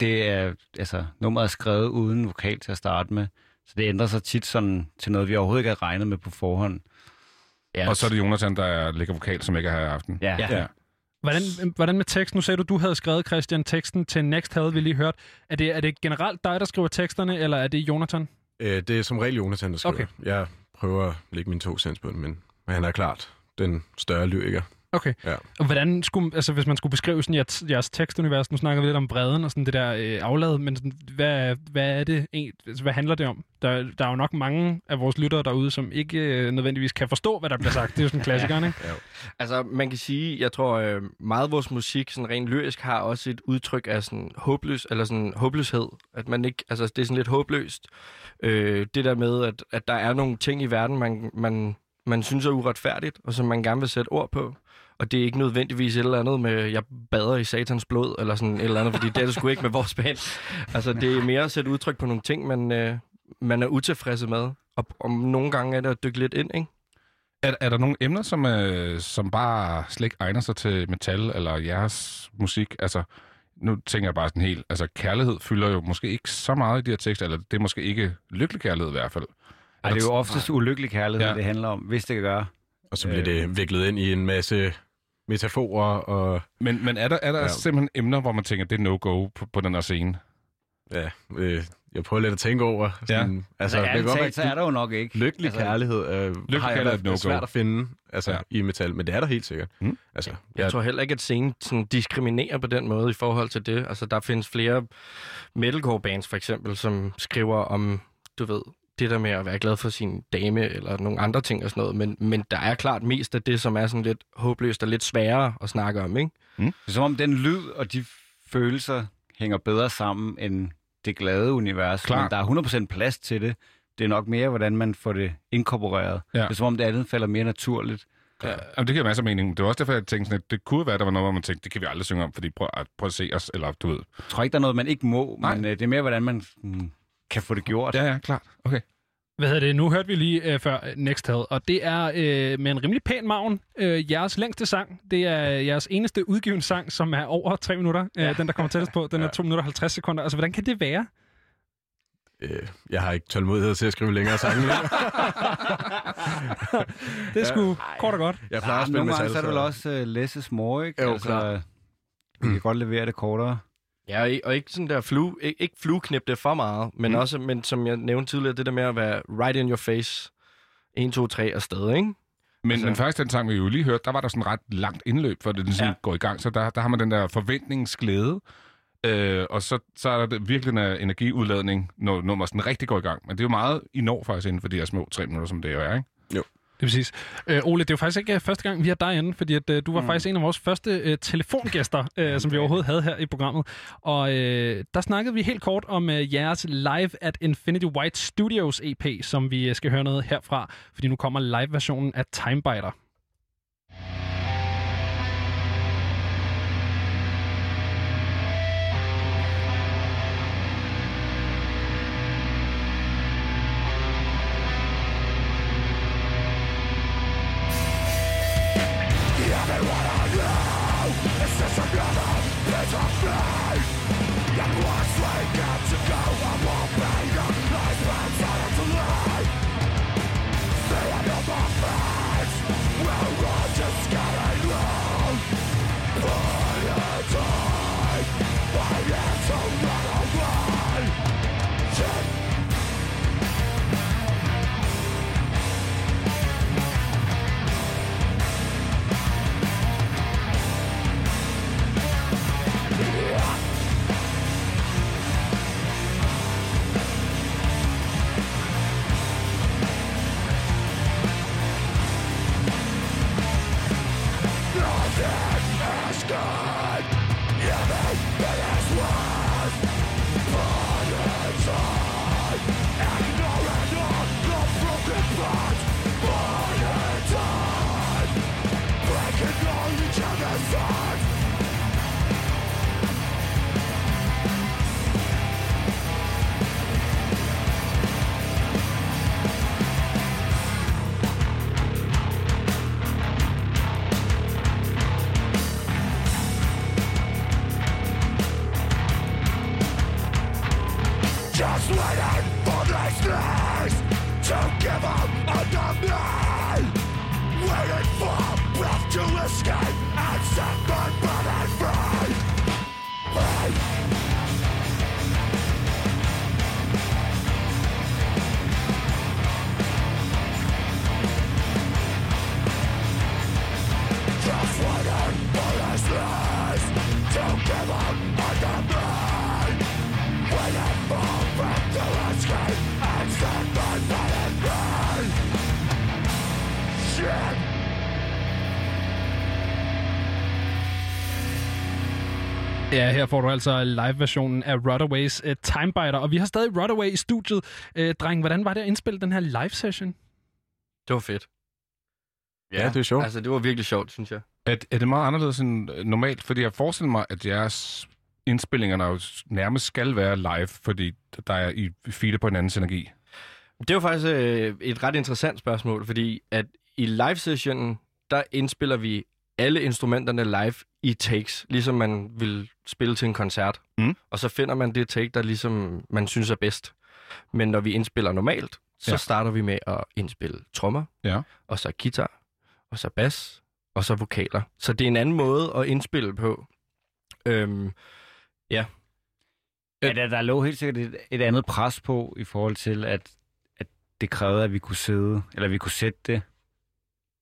Speaker 5: det er, altså, nummeret er skrevet uden vokal til at starte med. Så det ændrer sig tit sådan til noget, vi overhovedet ikke har regnet med på forhånd.
Speaker 3: Ja,
Speaker 2: Og så er det Jonathan, der lægger vokal, som ikke er her i aften.
Speaker 5: Ja,
Speaker 3: Ja.
Speaker 2: Ja.
Speaker 1: Hvordan, hvordan med tekst? Nu sagde du, du havde skrevet, Christian, teksten til Next havde vi lige hørt. Er det, er det generelt dig, der skriver teksterne, eller er det Jonathan?
Speaker 4: Øh, det er som regel Jonathan, der skriver.
Speaker 1: Okay.
Speaker 4: Jeg prøver at lægge mine to cents på den, men, men han er klart den større lyriker.
Speaker 1: Okay.
Speaker 4: Ja.
Speaker 1: Og hvordan skulle, altså hvis man skulle beskrive sådan jeres, jeres tekstunivers, nu snakker vi lidt om bredden og sådan det der øh, aflad, men sådan, hvad, hvad er det egentlig, altså, hvad handler det om? Der, der er jo nok mange af vores lyttere derude, som ikke øh, nødvendigvis kan forstå, hvad der bliver sagt. Det er jo sådan en klassiker, ikke?
Speaker 3: Altså, man kan sige, jeg tror, øh, meget af vores musik, sådan rent lyrisk, har også et udtryk af sådan håbløs, eller sådan håbløshed. At man ikke, altså, det er sådan lidt håbløst. Øh, det der med, at, at der er nogle ting i verden, man, man, man synes er uretfærdigt, og som man gerne vil sætte ord på. Og det er ikke nødvendigvis et eller andet med, jeg bader i satans blod, eller sådan et eller andet, fordi det er det sgu ikke med vores band. Altså, det er mere at sætte udtryk på nogle ting, man, øh, man er utilfredse med. Og, og nogle gange er det at dykke lidt ind, ikke?
Speaker 2: Er, er der nogle emner, som, øh, som bare slet ikke egner sig til metal eller jeres musik? Altså, nu tænker jeg bare sådan helt, altså kærlighed fylder jo måske ikke så meget i de her tekster, eller det er måske ikke lykkelig kærlighed i hvert fald.
Speaker 5: Ej, det er jo oftest ulykkelig kærlighed,
Speaker 2: Ja.
Speaker 5: ja. det handler om, hvis det kan gøre.
Speaker 4: Og så bliver det viklet ind i en masse metaforer og
Speaker 2: Men, men er der, er der
Speaker 4: Ja.
Speaker 2: simpelthen emner, hvor man tænker, det er no-go på, på den her scene?
Speaker 4: ja, øh, jeg prøver lidt at tænke over. Sådan, ja. Altså,
Speaker 5: Altså,
Speaker 4: det godt
Speaker 5: talt, så er der jo nok ikke.
Speaker 4: lykkelig
Speaker 5: altså,
Speaker 4: kærlighed øh,
Speaker 2: lykkelig
Speaker 4: har jeg
Speaker 2: kærlighed
Speaker 4: fald
Speaker 2: no-go.
Speaker 4: svært at finde altså,
Speaker 2: Ja.
Speaker 4: i metal, men det er der helt sikkert.
Speaker 2: Mm.
Speaker 4: Altså,
Speaker 3: Jeg tror heller ikke, at scenen sådan, diskriminerer på den måde i forhold til det. Altså, der findes flere metalcore bands, for eksempel, som skriver om, du ved, det der med at være glad for sin dame, eller nogle andre ting og sådan noget. Men, men der er klart mest af det, som er sådan lidt håbløst og lidt sværere at snakke om, ikke?
Speaker 5: Det er som om den lyd og de følelser hænger bedre sammen end det glade univers.
Speaker 2: Klart.
Speaker 5: Men der er 100% plads til det. Det er nok mere, hvordan man får det inkorporeret.
Speaker 2: Ja.
Speaker 5: Det er som om det andet falder mere naturligt.
Speaker 2: Ja. Jamen, det giver masser af mening. Det var også derfor, jeg tænkte sådan, at det kunne være, der var noget, hvor man tænkte, det kan vi aldrig synge om, fordi prøv at, prøv at se os, eller du ved.
Speaker 5: Jeg tror ikke, der er noget, man ikke må,
Speaker 2: Nej.
Speaker 5: men øh, det er mere, hvordan man mm, kan få det gjort.
Speaker 2: Ja, ja, klart. Okay.
Speaker 1: Hvad hedder det? Nu hørte vi lige øh, før øh, Next havde, og det er øh, med en rimelig pæn maven øh, jeres længste sang. Det er jeres eneste udgivende sang, som er over 3 minutter. Øh,
Speaker 5: Ja.
Speaker 1: Den, der kommer tættest på, den er 2 minutter og 50 sekunder. Altså, hvordan kan det være?
Speaker 4: øh, jeg har ikke tålmodighed til at skrive længere sange.
Speaker 1: Det er sgu kort og godt.
Speaker 4: jeg plejer
Speaker 5: Ja,
Speaker 4: at spille
Speaker 5: nogle gange så er det vel også uh, less is more, ikke?
Speaker 4: Jo, klart.
Speaker 5: Vi kan godt levere det kortere.
Speaker 3: Ja, og ikke- og sådan der flu, ikke, flueknip det for meget, men
Speaker 2: Mm.
Speaker 3: også, men som jeg nævnte tidligere, det der med at være right in your face. 1, 2, 3 afsted, ikke?
Speaker 2: Men,
Speaker 3: Altså-
Speaker 2: men faktisk den sang, vi jo lige hørte, der var der sådan ret langt indløb, for det den sådan ja. Går i gang. Så der, der har man den der forventningsglæde, øh, og så, så er der virkelig en energiudladning, når, når man sådan rigtig går i gang. Men det er jo meget, I når faktisk inden for de her små tre minutter, som det jo er, ikke?
Speaker 1: Det er præcis. Øh, Ole, det er jo faktisk ikke øh, første gang, vi har dig inde, fordi at, øh, du var mm. faktisk en af vores første øh, telefongæster, øh, som vi overhovedet havde her i programmet. Og øh, der snakkede vi helt kort om øh, jeres Live at Infinity White Studios EP, som vi øh, skal høre noget herfra, fordi nu kommer live-versionen af Timebiter. Ja, her får du altså live-versionen af Runaways uh, Timebiter, og vi har stadig Runaway i studiet. Uh, dreng, hvordan var det at indspille den her live-session?
Speaker 3: Det var fedt.
Speaker 4: Ja, det er sjovt.
Speaker 3: Altså, det var virkelig sjovt, synes jeg.
Speaker 2: Er, er det meget anderledes end øh, normalt? Fordi jeg forestiller mig, at jeres indspillinger jo nærmest skal være live, fordi der er i feedet på en andens energi.
Speaker 3: Det er jo faktisk øh, et ret interessant spørgsmål, fordi at i live-sessionen, der indspiller vi alle instrumenterne live i takes, ligesom man vil spille til en koncert.
Speaker 2: Mm.
Speaker 3: Og så finder man det take, der ligesom man synes er bedst. Men når vi indspiller normalt, så
Speaker 2: Ja.
Speaker 3: ja. starter vi med at indspille trommer,
Speaker 2: Ja.
Speaker 3: og så guitar, og så bas, og så vokaler. Så det er en anden måde at indspille på. Øhm,
Speaker 5: Ja, der, der lå helt sikkert et, et andet pres på i forhold til, at, at det krævede, at vi kunne sidde, eller vi kunne sætte det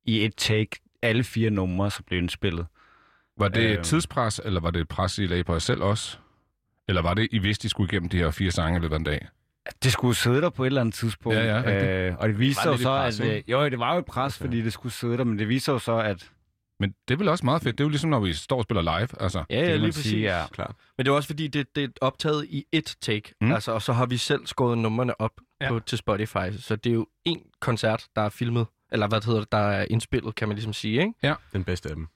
Speaker 5: i et take, alle fire numre, som blev indspillet.
Speaker 2: Var det et
Speaker 5: Øhm.
Speaker 2: tidspres, eller var det et pres, I lagde på jer selv også? Eller var det, I vidste, I skulle igennem de her fire sange i løbet af en dag?
Speaker 5: Det skulle sidde der på et eller andet tidspunkt.
Speaker 2: Ja, ja, rigtigt.
Speaker 5: øh, og det viste sig jo så,
Speaker 4: pres,
Speaker 5: at...
Speaker 4: ikke?
Speaker 5: Øh, jo, det var jo et pres,
Speaker 4: Altså.
Speaker 5: fordi det skulle sidde der, men det viser jo så, at...
Speaker 2: Men det er vel også meget fedt. Det er jo ligesom, når vi står og spiller live. Altså,
Speaker 3: ja, ja, lige
Speaker 5: sige,
Speaker 3: præcis.
Speaker 5: ja.
Speaker 4: Klart.
Speaker 3: Men det er også fordi, det, det er optaget i et take.
Speaker 2: Mm.
Speaker 3: Altså, og så har vi selv skåret numrene op
Speaker 1: Ja.
Speaker 3: på, til Spotify. Så det er jo en koncert, der er filmet. Eller hvad hedder det, der er indspillet, kan man ligesom sige, ikke?
Speaker 4: Den bedste af dem.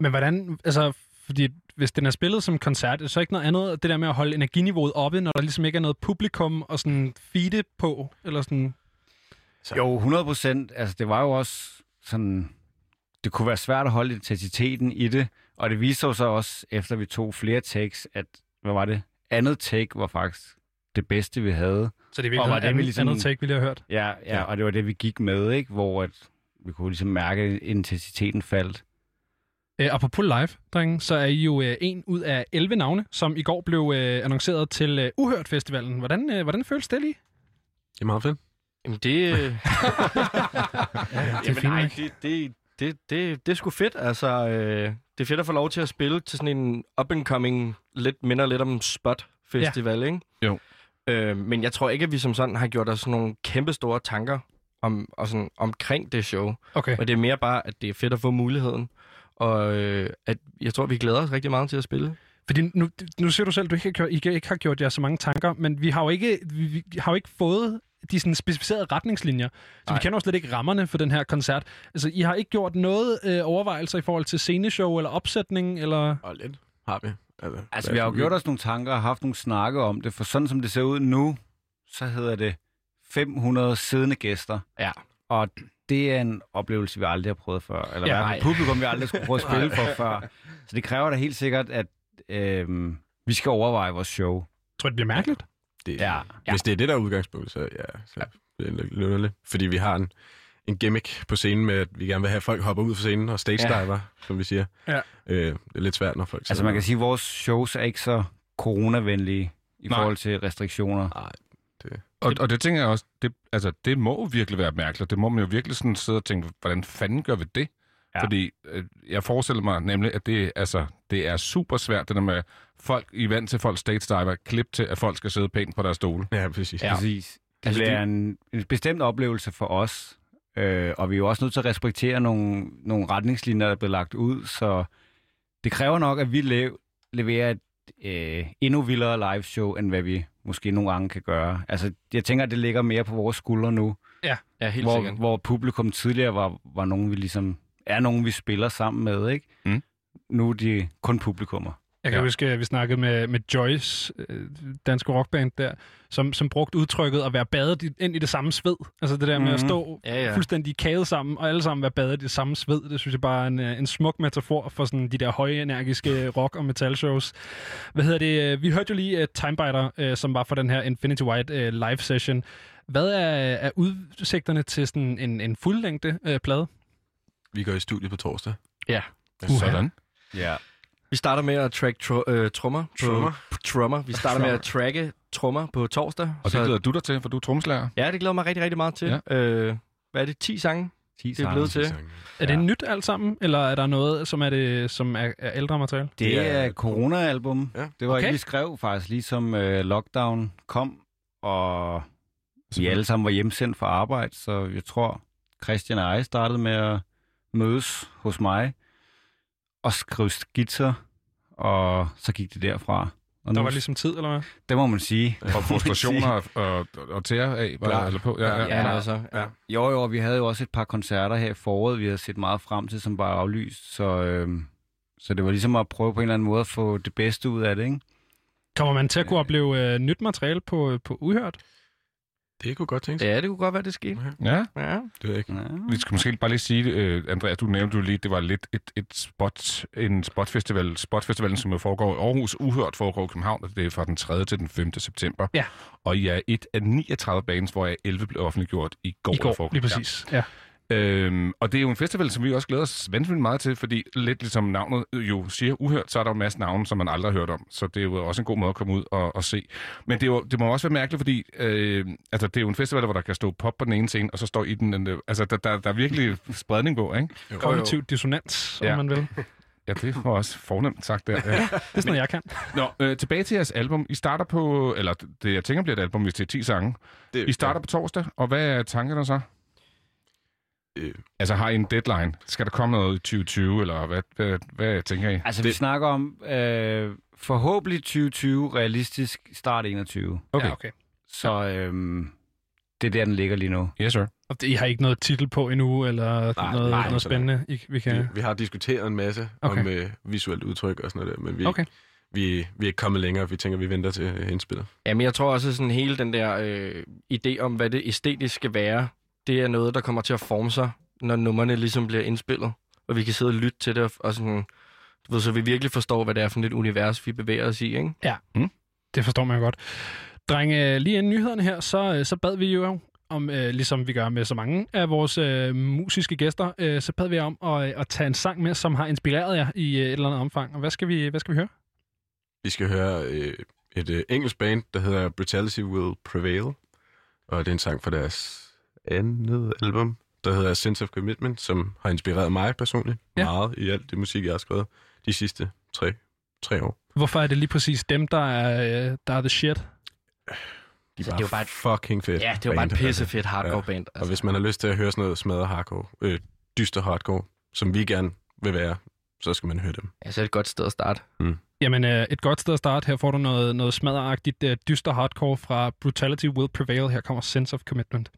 Speaker 1: Men hvordan, altså, fordi hvis den er spillet som koncert, er det så ikke noget andet, det der med at holde energiniveauet oppe, når der ligesom ikke er noget publikum og sådan feede på, eller sådan...
Speaker 5: Jo, 100 procent. Altså, det var jo også sådan... Det kunne være svært at holde intensiteten i det, og det viste sig så også, efter vi tog flere takes, at, hvad var det? Andet take var faktisk det bedste, vi havde.
Speaker 1: Så det er
Speaker 5: Og var
Speaker 1: virkelig
Speaker 5: det,
Speaker 1: andet,
Speaker 5: vi
Speaker 1: ligesom... andet take, vi lige har hørt.
Speaker 5: Ja, ja, ja, og det var det, vi gik med, ikke? Hvor at vi kunne ligesom mærke, at intensiteten faldt.
Speaker 1: Øh, apropos live, drenge, så er I jo øh, en ud af 11 navne, som i går blev øh, annonceret til øh, Uhørt Festivalen. Hvordan, øh, hvordan føles det lige?
Speaker 4: Det er meget fedt.
Speaker 3: Jamen det...
Speaker 1: det er fint,
Speaker 3: nej, det, det, det, det, det er sgu fedt. Altså, øh, det er fedt at få lov til at spille til sådan en up-and-coming, lidt minder lidt om Spot-festival, ja. ikke?
Speaker 2: Jo.
Speaker 3: Øh, men jeg tror ikke, at vi som sådan har gjort os nogle kæmpe store tanker om, og sådan, omkring det show.
Speaker 1: Okay.
Speaker 3: Og det er mere bare, at det er fedt at få muligheden. Og øh, at jeg tror, vi glæder os rigtig meget til at spille.
Speaker 1: Fordi nu, nu siger du selv, at du ikke har, gjort, I ikke har gjort jer så mange tanker, men vi har jo ikke, vi, vi har jo ikke fået de sådan specificerede retningslinjer. Så Nej. vi kender jo slet ikke rammerne for den her koncert. Altså, I har ikke gjort noget øh, overvejelser i forhold til sceneshow eller opsætning, eller...
Speaker 4: Og lidt har vi.
Speaker 5: Altså, altså vi har jo gjort os nogle tanker og haft nogle snakke om det, for sådan som det ser ud nu, så hedder det 500 siddende gæster.
Speaker 3: Ja.
Speaker 5: Og det er en oplevelse, vi aldrig har prøvet før. Eller
Speaker 1: Ja,
Speaker 5: ja,
Speaker 1: nej.
Speaker 5: publikum, vi aldrig skulle prøve at spille for før. Så det kræver da helt sikkert, at øh, vi skal overveje vores show.
Speaker 1: Tror du, det bliver mærkeligt?
Speaker 4: Det,
Speaker 5: Ja.
Speaker 4: Hvis det er det, der er udgangspunktet, så ja, så det er lidt. Fordi vi har en, en gimmick på scenen med, at vi gerne vil have, at folk hopper ud fra scenen og stage diver, ja. som vi siger.
Speaker 1: Ja.
Speaker 4: Øh, det er lidt svært, når folk
Speaker 5: Altså man kan sige, at vores shows er ikke så coronavenlige i
Speaker 2: Nej.
Speaker 5: forhold til restriktioner.
Speaker 4: Nej,
Speaker 2: Og, og det tænker jeg også, det, altså, det må virkelig være mærkeligt. Det må man jo virkelig sådan sidde og tænke, hvordan fanden gør vi det?
Speaker 5: Ja.
Speaker 2: Fordi øh, jeg forestiller mig nemlig, at det, altså, det er super svært, det der med folk, I vant til folk stage diver, klip til, at folk skal sidde pænt på deres stole.
Speaker 4: Ja, præcis.
Speaker 5: Ja. Præcis. Det
Speaker 3: Altså,
Speaker 5: bliver
Speaker 3: det-
Speaker 5: en, en bestemt oplevelse for os, øh, og vi er jo også nødt til at respektere nogle, nogle retningslinjer, der er blevet lagt ud, så det kræver nok, at vi lev, leverer et øh, endnu vildere live show, end hvad vi måske nogle gange kan gøre. Altså, jeg tænker, at det ligger mere på vores skuldre nu,
Speaker 3: Ja, helt
Speaker 5: hvor,
Speaker 3: sikkert.
Speaker 5: hvor publikum tidligere var, var nogen, vi ligesom er nogen, vi spiller sammen med, ikke?
Speaker 2: Mm.
Speaker 5: Nu er de kun publikummer.
Speaker 1: Jeg kan ja. Huske, at vi snakkede med, med Joyce, øh, danske rockband der, som, som brugte udtrykket at være badet ind i det samme sved. Altså det der med at
Speaker 5: Mhm.
Speaker 1: stå
Speaker 3: Ja, ja.
Speaker 1: fuldstændig kædet sammen, og alle sammen være badet i det samme sved. Det synes jeg bare er en, øh, en smuk metafor for sådan de der høje, energiske rock- og metal-shows. Hvad hedder det? Vi hørte jo lige uh, Timebiter, uh, som var for den her Infinity White uh, live session. Hvad er, er udsigterne til sådan en, en fuldlængde uh, plade?
Speaker 4: Vi går i studiet på torsdag.
Speaker 3: Ja.
Speaker 1: Uha.
Speaker 2: Sådan.
Speaker 5: Ja.
Speaker 3: Vi starter med at track tro, øh, trommer. På,
Speaker 4: Trommer?
Speaker 3: på trommer. Vi starter med at tracke trommer på torsdag.
Speaker 2: Og det glæder du dig til, for du er trommeslager.
Speaker 3: Ja, det glæder mig rigtig, rigtig meget til. Ja. Øh, hvad er det? 10 sange?
Speaker 5: 10
Speaker 3: Det er blevet til.
Speaker 1: Er det
Speaker 5: Ja.
Speaker 1: nyt alt sammen, eller er der noget, som er, det, som er, er ældre materiale?
Speaker 5: Det
Speaker 4: Det er-
Speaker 5: corona-album.
Speaker 4: Ja.
Speaker 5: Det var
Speaker 1: Okay.
Speaker 5: okay. ikke, vi skrev faktisk, ligesom øh, lockdown kom, og vi alle sammen var hjemsendt fra arbejde, så jeg tror, Christian og jeg startede med at mødes hos mig og skrive skitser, og så gik det derfra. Og
Speaker 1: Der
Speaker 5: nu,
Speaker 1: var ligesom tid, eller hvad?
Speaker 5: det må man sige.
Speaker 2: Og frustrationer og, og, og tære af, var
Speaker 4: Klart.
Speaker 2: der, eller på. Ja, ja.
Speaker 5: Ja.
Speaker 3: Ja, altså.
Speaker 4: Ja.
Speaker 5: Jo, jo, vi havde jo også et par koncerter her i foråret, vi havde set meget frem til, som bare aflyst, så, øh, så det var ligesom at prøve på en eller anden måde at få det bedste ud af det, ikke?
Speaker 1: Kommer man til at kunne opleve øh, nyt materiale på, på Uhørt?
Speaker 4: Det kunne godt tænke sig.
Speaker 3: Ja, det kunne godt være, det skete.
Speaker 2: ja.
Speaker 3: Ja.
Speaker 4: Det ved jeg ikke.
Speaker 5: Ja.
Speaker 2: Vi skal måske bare lige sige, øh, Andreas, du nævnte jo lige, det var lidt et, et spot, en spotfestival. Spotfestivalen, som jo foregår i Aarhus, Uhørt foregår i København, og det er fra den 3. til den 5. september.
Speaker 1: Ja.
Speaker 2: Og I er et af 39 bands, hvor jeg 11 blev offentliggjort i går.
Speaker 1: I går, lige præcis. Ja.
Speaker 2: Øhm, og det er jo en festival, som vi også glæder os vanvittigt meget til, fordi lidt ligesom navnet jo siger uhørt, så er der jo en masse navne, som man aldrig har hørt om. Så det er jo også en god måde at komme ud og, og se. Men det, er jo, det må også være mærkeligt, fordi øh, altså, det er jo en festival, hvor der kan stå pop på den ene scene, og så står i den... den altså, der, der, der er virkelig spredning på, ikke?
Speaker 1: Kognitiv dissonans, om
Speaker 2: Ja.
Speaker 1: man vil.
Speaker 2: Ja, det var også fornemt sagt der. Ja.
Speaker 1: Det er sådan noget, jeg kan.
Speaker 2: Nå, øh, tilbage til jeres album. I starter på... Eller det, jeg tænker bliver et album, hvis det er 10 sange.
Speaker 4: Det,
Speaker 2: I starter på torsdag, og hvad er tankerne så?
Speaker 4: Øh,
Speaker 2: Altså, har I en deadline? Skal der komme noget i 2020, eller hvad, hvad, hvad tænker I?
Speaker 5: Altså, det... vi snakker om øh, forhåbentlig 2020, realistisk start 21.
Speaker 2: Okay.
Speaker 1: Ja, okay.
Speaker 5: Så øh, det er der, den ligger lige nu.
Speaker 2: Yes, sir.
Speaker 1: Og det, I har ikke noget titel på endnu, eller
Speaker 4: Nej,
Speaker 1: noget,
Speaker 4: nej,
Speaker 1: noget spændende, I, vi kan...
Speaker 4: vi, vi har diskuteret en masse
Speaker 1: Okay.
Speaker 4: om øh, visuelt udtryk og sådan noget der, men vi,
Speaker 1: Okay.
Speaker 4: vi, vi er ikke kommet længere. Vi tænker, vi venter til indspillet.
Speaker 3: Jamen, jeg tror også, sådan hele den der øh, idé om, hvad det æstetisk skal være, det er noget, der kommer til at forme sig, når numrene ligesom bliver indspillet. Og vi kan sidde og lytte til det, og- sådan, du ved, så vi virkelig forstår, hvad det er for et univers, vi bevæger os i, ikke?
Speaker 1: Det forstår man godt. Drenge, lige inden nyhederne her, så, øh, så bad vi jo om, øh, ligesom vi gør med så mange af vores øh, musiske gæster, øh, så bad vi om at, at tage en sang med, som har inspireret jer i øh, et eller andet omfang. Og hvad skal vi, hvad skal vi høre?
Speaker 4: Vi skal høre øh, et øh, engelsk band, der hedder Brutality Will Prevail. Og det er en sang fra deres andet album, der hedder Sense of Commitment, som har inspireret mig personligt
Speaker 1: Ja.
Speaker 4: ja. meget i alt det musik, jeg har skrevet de sidste tre, tre år.
Speaker 1: Hvorfor er det lige præcis dem, der er, der er the shit?
Speaker 4: De er
Speaker 3: det er jo
Speaker 4: bare
Speaker 3: et-
Speaker 4: fucking fedt.
Speaker 3: Ja, det var bare et
Speaker 4: altså.
Speaker 3: pissefedt hardcore band.
Speaker 4: Og hvis man har lyst til at høre sådan noget smadret hardcore, øh, dyster hardcore, som vi gerne vil være, så skal man høre dem.
Speaker 3: Ja, så er det et godt sted at starte.
Speaker 1: Jamen, øh, et godt sted at starte. Her får du noget, noget smadderagtigt øh, dyster hardcore fra Brutality Will Prevail. Her kommer Sense of Commitment.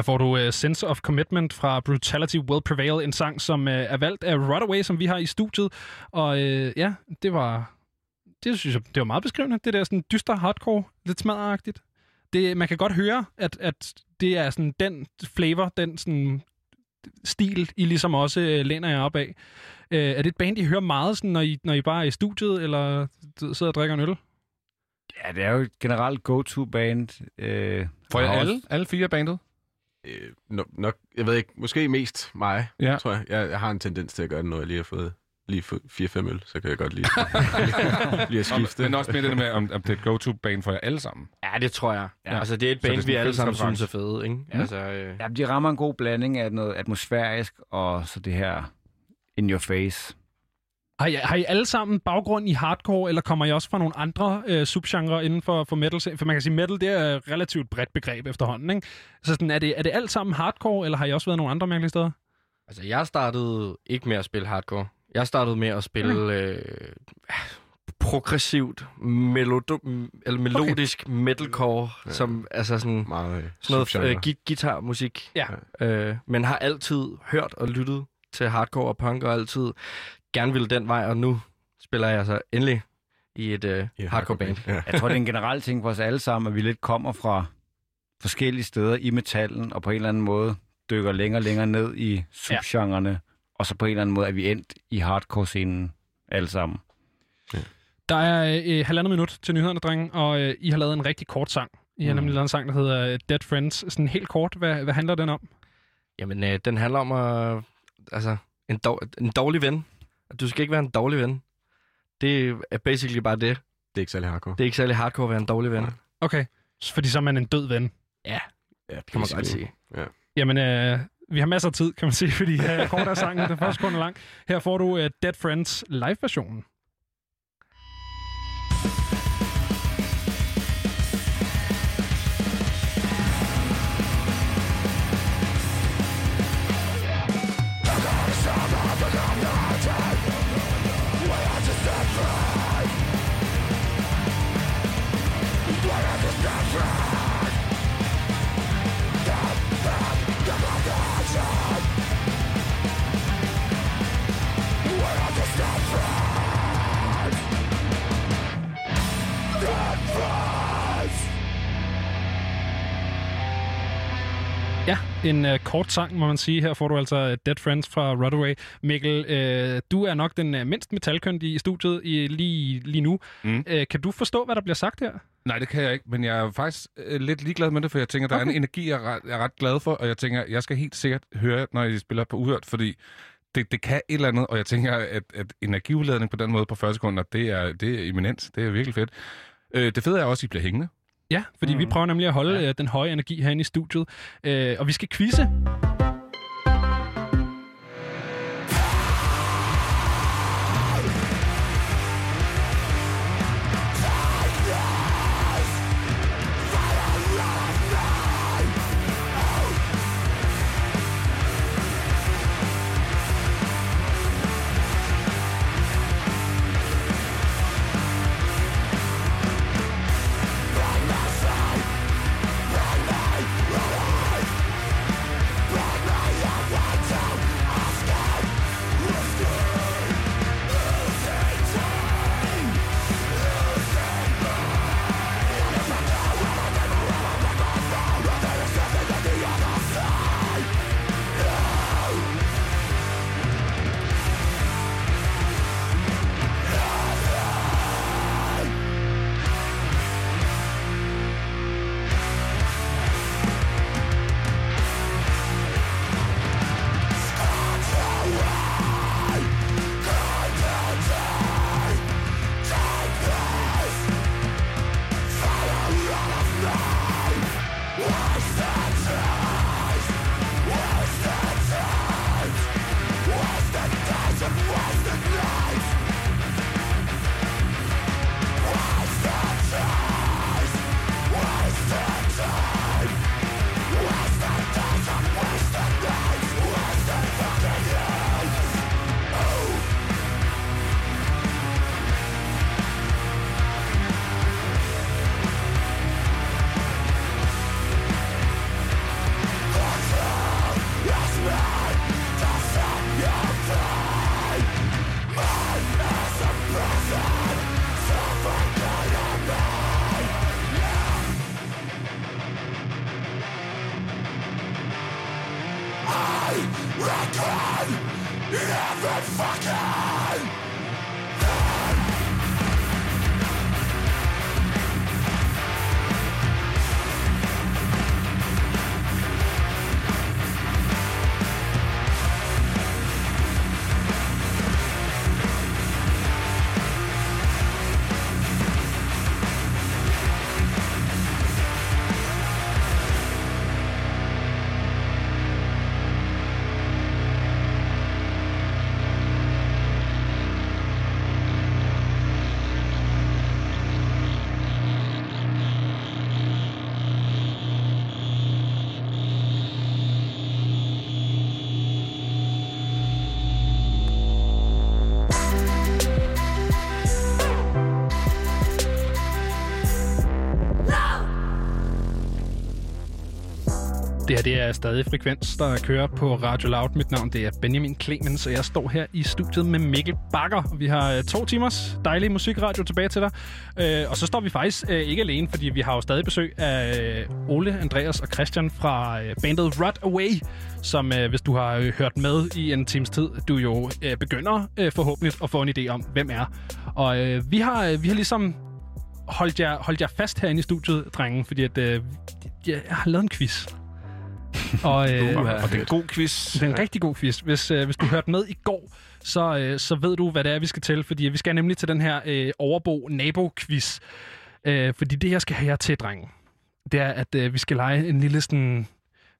Speaker 1: Her får du uh, Sense of Commitment fra Brutality Will Prevail, en sang, som uh, er valgt af Runaway, som vi har i studiet. Og uh, ja, det var, det synes jeg, det var meget beskrivende. Det der sådan dyster hardcore, lidt smadderagtigt. Det, man kan godt høre, at, at det er sådan den flavor, den sådan stil, I ligesom også uh, læner jer op af. Uh, er det et band, I hører meget, sådan, når, I, når I bare er i studiet, eller sidder og drikker en øl?
Speaker 5: Ja, det er jo et generelt go-to-band. Øh, har
Speaker 2: alle, alle fire bandet?
Speaker 4: Øh, no, nok, jeg ved ikke, måske mest mig,
Speaker 2: Ja.
Speaker 4: tror jeg. jeg. Jeg har en tendens til at gøre det, når jeg lige har fået lige 4-5 øl, så kan jeg godt lige, lige at skifte.
Speaker 2: Men også med det med, om, om det er et go-to-band for jer alle sammen.
Speaker 3: Ja, det tror jeg. Ja. Altså, det er et
Speaker 2: er sådan
Speaker 3: vi alle sammen synes er fede, ikke?
Speaker 5: Ja.
Speaker 3: Altså, øh,
Speaker 5: Ja, de rammer en god blanding af noget atmosfærisk og så det her in your face.
Speaker 1: Har I, har I alle sammen baggrund i hardcore, eller kommer I også fra nogle andre øh, subgenre inden for, for metal? For man kan sige, metal det er et relativt bredt begreb efterhånden, ikke? Så sådan, er, det, er det alt sammen hardcore, eller har I også været nogle andre mærkelige steder?
Speaker 3: altså, jeg startede ikke med at spille hardcore. Jeg startede med at spille øh, progressivt, melodo- eller melodisk okay. metalcore,
Speaker 4: Ja.
Speaker 3: som altså sådan,
Speaker 4: meget øh,
Speaker 3: sådan noget øh, gui- guitarmusik.
Speaker 1: Ja.
Speaker 3: Øh, men har altid hørt og lyttet til hardcore og punk, og altid gerne ville den vej, og nu spiller jeg så endelig i et øh,
Speaker 4: Ja,
Speaker 3: hardcore band.
Speaker 4: Ja.
Speaker 5: Jeg tror, det er en generel ting for os alle sammen, at vi lidt kommer fra forskellige steder i metallen, og på en eller anden måde dykker længere og længere ned i subgenrerne, ja. og så på en eller anden måde er vi endt i hardcore-scenen alle sammen.
Speaker 1: Der er øh, halvandet minut til nyhederne, drenge, og øh, I har lavet en rigtig kort sang. I har
Speaker 5: Mm.
Speaker 1: nemlig lavet en sang, der hedder øh, Dead Friends. Sådan helt kort, hvad, hvad handler den om?
Speaker 3: Jamen, øh, den handler om at... Altså, en, dog, en dårlig ven. Du skal ikke være en dårlig ven. Det er basically bare det.
Speaker 4: Det er ikke særlig hardcore.
Speaker 3: Det er ikke særlig hardcore at være en dårlig ven.
Speaker 4: Nej.
Speaker 1: Okay, fordi så er man en død ven.
Speaker 3: Ja,
Speaker 4: ja,
Speaker 3: det kan man godt sige.
Speaker 1: Jamen, øh, Vi har masser af tid, kan man sige, fordi her kort er sangen, den første kun er lang. Her får du uh, Dead Friends live-versionen. En uh, kort sang, må man sige. Her får du altså øh, Dead Friends fra Rodaway. Mikkel, uh, du er nok den uh, mindst metalkyndige i studiet i, lige, lige nu. Mm. Uh, kan du forstå, hvad der bliver sagt her?
Speaker 2: Nej, det kan jeg ikke, men jeg er faktisk uh, lidt ligeglad med det, for jeg tænker, der okay. er en energi, jeg er, ret, jeg er ret glad for, og jeg tænker, jeg skal helt sikkert høre, når I spiller på uhørt, fordi det, det kan et eller andet, og jeg tænker, at, at energiudladning på den måde på 40 sekunder, det er, det er eminent. Det er virkelig fedt. Uh, det fede er også, at I bliver hængende.
Speaker 1: Ja, fordi mm. vi prøver nemlig at holde ja. øh, den høje energi herinde i studiet. Øh, og vi skal quizze. Her det er stadig Frekvens, der kører på Radio Loud. Mit navn det er Benjamin Clemens, og jeg står her i studiet med Mikkel Bakker. Vi har øh, to timers dejlig musikradio tilbage til dig. Øh, og så står vi faktisk øh, ikke alene, fordi vi har jo stadig besøg af Ole, Andreas og Christian fra bandet Rot Away, som hvis du har hørt med i en times tid, du jo begynder forhåbentlig at få en idé om, hvem er. Og vi har, vi har ligesom holdt jer, holdt jer fast herinde i studiet, drenge, fordi at, jeg har lavet en quiz
Speaker 2: og, øh, og det er en god quiz.
Speaker 1: Det er en rigtig god quiz. Hvis, øh, hvis du hørte med i går, så, øh, så ved du, hvad det er, vi skal til. Fordi vi skal nemlig til den her øh, overbo-nabo-quiz. Øh, fordi det, jeg skal have jer til, drenge, det er, at øh, vi skal lege en lille sådan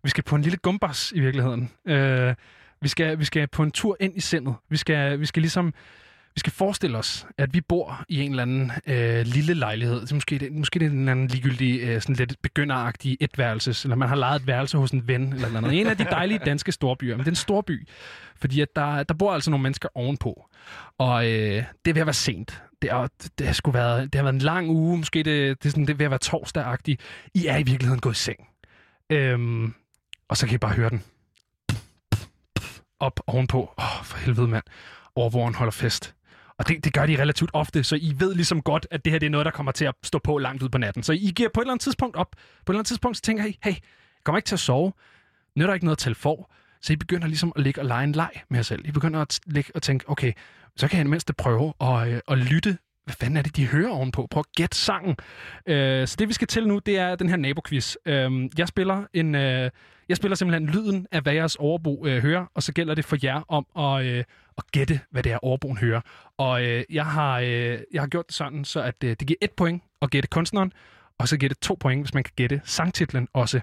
Speaker 1: Vi skal på en lille gumbas i virkeligheden. Øh, vi, skal, vi skal på en tur ind i sindet. Vi skal, vi skal ligesom vi skal forestille os, at vi bor i en eller anden øh, lille lejlighed. Så måske, det, måske det er en eller anden ligegyldig, øh, sådan lidt begynderagtig etværelses, eller man har lejet et værelse hos en ven, eller noget. En af de dejlige danske storbyer. Men det er en storby, fordi at der, der bor altså nogle mennesker ovenpå. Og øh, det er ved at være sent. Det, er, det, har sgu været, det har været en lang uge, måske det, det, er, sådan, det er ved at være torsdag I er i virkeligheden gået i seng. Øhm, og så kan I bare høre den. Op ovenpå. Åh, oh, for helvede, mand. Overvågen holder fest. Og det, det gør de relativt ofte, så I ved ligesom godt, at det her det er noget, der kommer til at stå på langt ud på natten. Så I giver på et eller andet tidspunkt op. På et eller andet tidspunkt så tænker I, hey, jeg kommer ikke til at sove. Nu er der ikke noget at tælle for. Så I begynder ligesom at ligge og lege en leg med jer selv. I begynder at ligge og tænke, okay, så kan jeg mindst prøve at, øh, at lytte hvad fanden er det, de hører ovenpå? Prøv at gætte sangen. Øh, så det, vi skal til nu, det er den her naboquiz. Øh, jeg spiller en... Øh, jeg spiller simpelthen lyden af, hvad jeres overbo øh, hører, og så gælder det for jer om at, øh, at gætte, hvad det er, overboen hører. Og øh, jeg, har, øh, jeg har gjort det sådan, så at øh, det giver et point at gætte kunstneren, og så giver det to point, hvis man kan gætte sangtitlen også.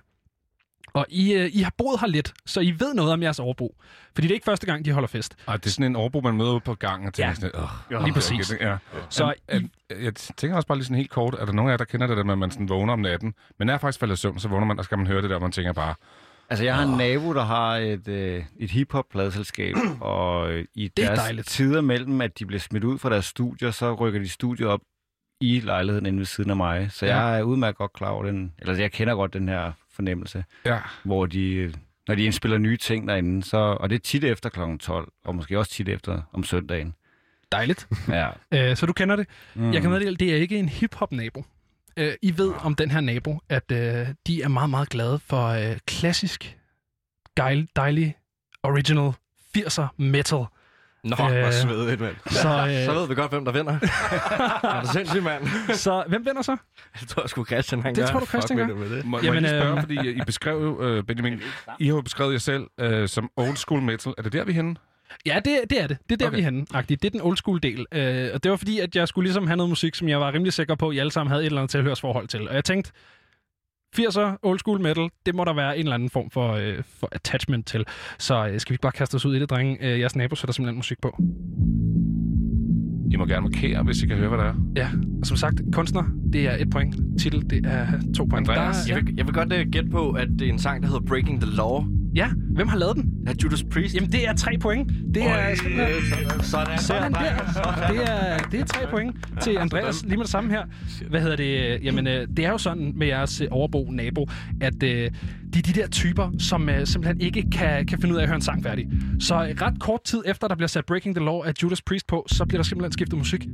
Speaker 1: Og I, øh, I har boet her lidt, så I ved noget om jeres overbo. Fordi det er ikke første gang, de holder fest.
Speaker 2: Ej, det er sådan en overbo, man møder på gangen og tænker
Speaker 1: Ja.
Speaker 2: sådan, Åh,
Speaker 1: lige præcis.
Speaker 2: Okay, ja.
Speaker 1: Så I,
Speaker 2: er, jeg tænker også bare lige sådan helt kort, er der nogen af jer, der kender det der med, at man sådan vågner om natten, men er faktisk faldet i søvn, så vågner man, og så skal man høre det der, og man tænker bare,
Speaker 5: Altså, jeg har en nabo, der har et, øh, et hiphop-pladeselskab, og øh, i
Speaker 1: Det er
Speaker 5: deres
Speaker 1: dejligt.
Speaker 5: tider mellem, at de bliver smidt ud fra deres studier, så rykker de studier op i lejligheden inde ved siden af mig. Så
Speaker 1: Ja.
Speaker 5: jeg er udmærket godt klar over den, eller jeg kender godt den her fornemmelse,
Speaker 2: ja,
Speaker 5: hvor de, når de indspiller nye ting derinde, så, og det er tit efter kl. 12, og måske også tit efter om søndagen.
Speaker 1: dejligt.
Speaker 5: Ja.
Speaker 1: Øh, så du kender det.
Speaker 5: Mm.
Speaker 1: Jeg kan meddele, det er ikke en hip-hop-nabo. Øh, I ved om den her nabo, at øh, de er meget, meget glade for øh, klassisk, dejlig, dejlig, original 80'er metal.
Speaker 3: Nå,
Speaker 1: Øh,
Speaker 3: hvor
Speaker 4: Svedigt, mand.
Speaker 1: Så,
Speaker 3: Så
Speaker 1: øh,
Speaker 3: ved vi godt, hvem der vinder. er du sindssygt, mand?
Speaker 1: så hvem vinder så?
Speaker 3: Jeg tror sgu Christian, han
Speaker 1: Det
Speaker 3: gør.
Speaker 1: tror du, Christian gør?
Speaker 4: med det.
Speaker 2: må,
Speaker 1: Jamen,
Speaker 2: må jeg lige spørge,
Speaker 1: øhm,
Speaker 2: fordi I beskrev jo, øh, Benjamin, I har jo beskrevet jer selv øh, som old school metal. Er det der, vi er henne?
Speaker 1: Ja, det, det er det. Det er der. Okay. vi er henne. -agtigt. Det er den old school del. Øh, og det var fordi, at jeg skulle ligesom have noget musik, som jeg var rimelig sikker på, at I alle sammen havde et eller andet tilhørsforhold til. Og jeg tænkte, 80'er, old school metal, det må der være en eller anden form for, øh, for attachment til. Så øh, skal vi ikke bare kaste os ud i det, drenge? Øh, jeres nabo sætter simpelthen musik på.
Speaker 2: I må gerne markere, hvis I kan høre, hvad der er.
Speaker 1: Ja, og som sagt, kunstner, det er et point. Titel, det er to point.
Speaker 2: Andreas?
Speaker 1: Der,
Speaker 3: Jeg vil, jeg vil godt uh, gætte på, at det er en sang, der hedder Breaking the Law.
Speaker 1: ja, hvem har lavet den?
Speaker 3: Af Judas Priest.
Speaker 1: Jamen, det er tre point. Det er simpelthen...
Speaker 3: sådan.
Speaker 1: Sådan der. Det er, det er tre point til Andreas lige med det samme her. Hvad hedder det? Jamen, øh, det er jo sådan med jeres øh, overbo nabo, at øh, de er de der typer, som øh, simpelthen ikke kan, kan finde ud af at høre en sang færdig. Så øh, ret kort tid efter, der bliver sat Breaking the Law af Judas Priest på, så bliver der simpelthen skiftet musik.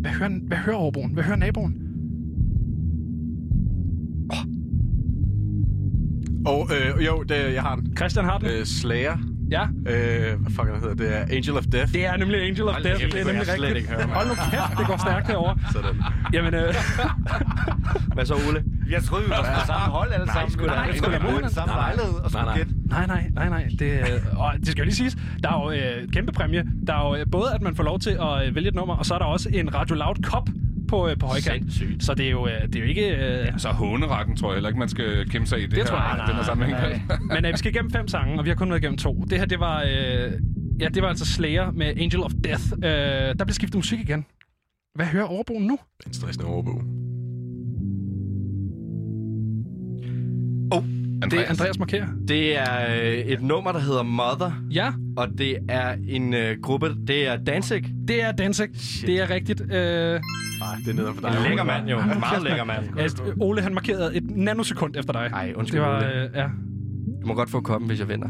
Speaker 1: Hvad hører, hvad hører overboen? Hvad hører naboen?
Speaker 4: Og øh, jo, det, jeg har den.
Speaker 1: Christian har den.
Speaker 4: Øh, Slayer.
Speaker 1: Ja,
Speaker 4: Øh, hvad fuck hedder det? Det er Angel of Death.
Speaker 1: det er nemlig Angel of Death. Det er nemlig rigtigt. Hold nu kæft, det går stærkt herovre.
Speaker 4: Sådan.
Speaker 1: Jamen, øh,
Speaker 3: Hvad så, Ole?
Speaker 5: Jeg troede, vi var på samme hold alle sammen.
Speaker 3: sgu da.
Speaker 1: Nej,
Speaker 3: Nej,
Speaker 1: sgu da.
Speaker 3: sgu da. samme lejlighed og
Speaker 4: Nej, nej.
Speaker 3: gætte.
Speaker 1: Nej, nej, nej, nej. Det, øh, og det skal jo lige siges, der er jo øh, kæmpe præmie. Der er jo øh, både, at man får lov til at øh, vælge et nummer, og så er der også en Radio Loud Cop på, øh, på højkant.
Speaker 3: Sindssygt.
Speaker 1: Så det er jo, øh, det er jo ikke... Øh,
Speaker 2: Så håneretten tror jeg heller ikke, man skal kæmpe sig i det,
Speaker 1: Det
Speaker 2: her,
Speaker 1: tror jeg-
Speaker 2: den her sammenhæng.
Speaker 1: men øh, vi skal igennem fem sange, og vi har kun været igennem to. Det her, det var... Øh, ja, det var altså Slayer med Angel of Death. Øh, der bliver skiftet musik igen. Hvad hører overboen nu?
Speaker 4: En stressende overbo.
Speaker 1: Det er Andreas markerer.
Speaker 3: Det er øh, et nummer, der hedder Mother,
Speaker 1: Ja,
Speaker 3: og det er en øh, gruppe, det er Danzig.
Speaker 1: det er Danzig. Det er rigtigt. Øh,
Speaker 4: Nej, det er nede for dig.
Speaker 3: Lækker mand jo. Meget lækker mand.
Speaker 1: altså, Ole, han markerede et nanosekund efter dig.
Speaker 3: Ej, undskyld,
Speaker 1: Det var,
Speaker 3: Ole.
Speaker 1: øh, ja.
Speaker 3: Du må godt få koppen, hvis jeg vinder.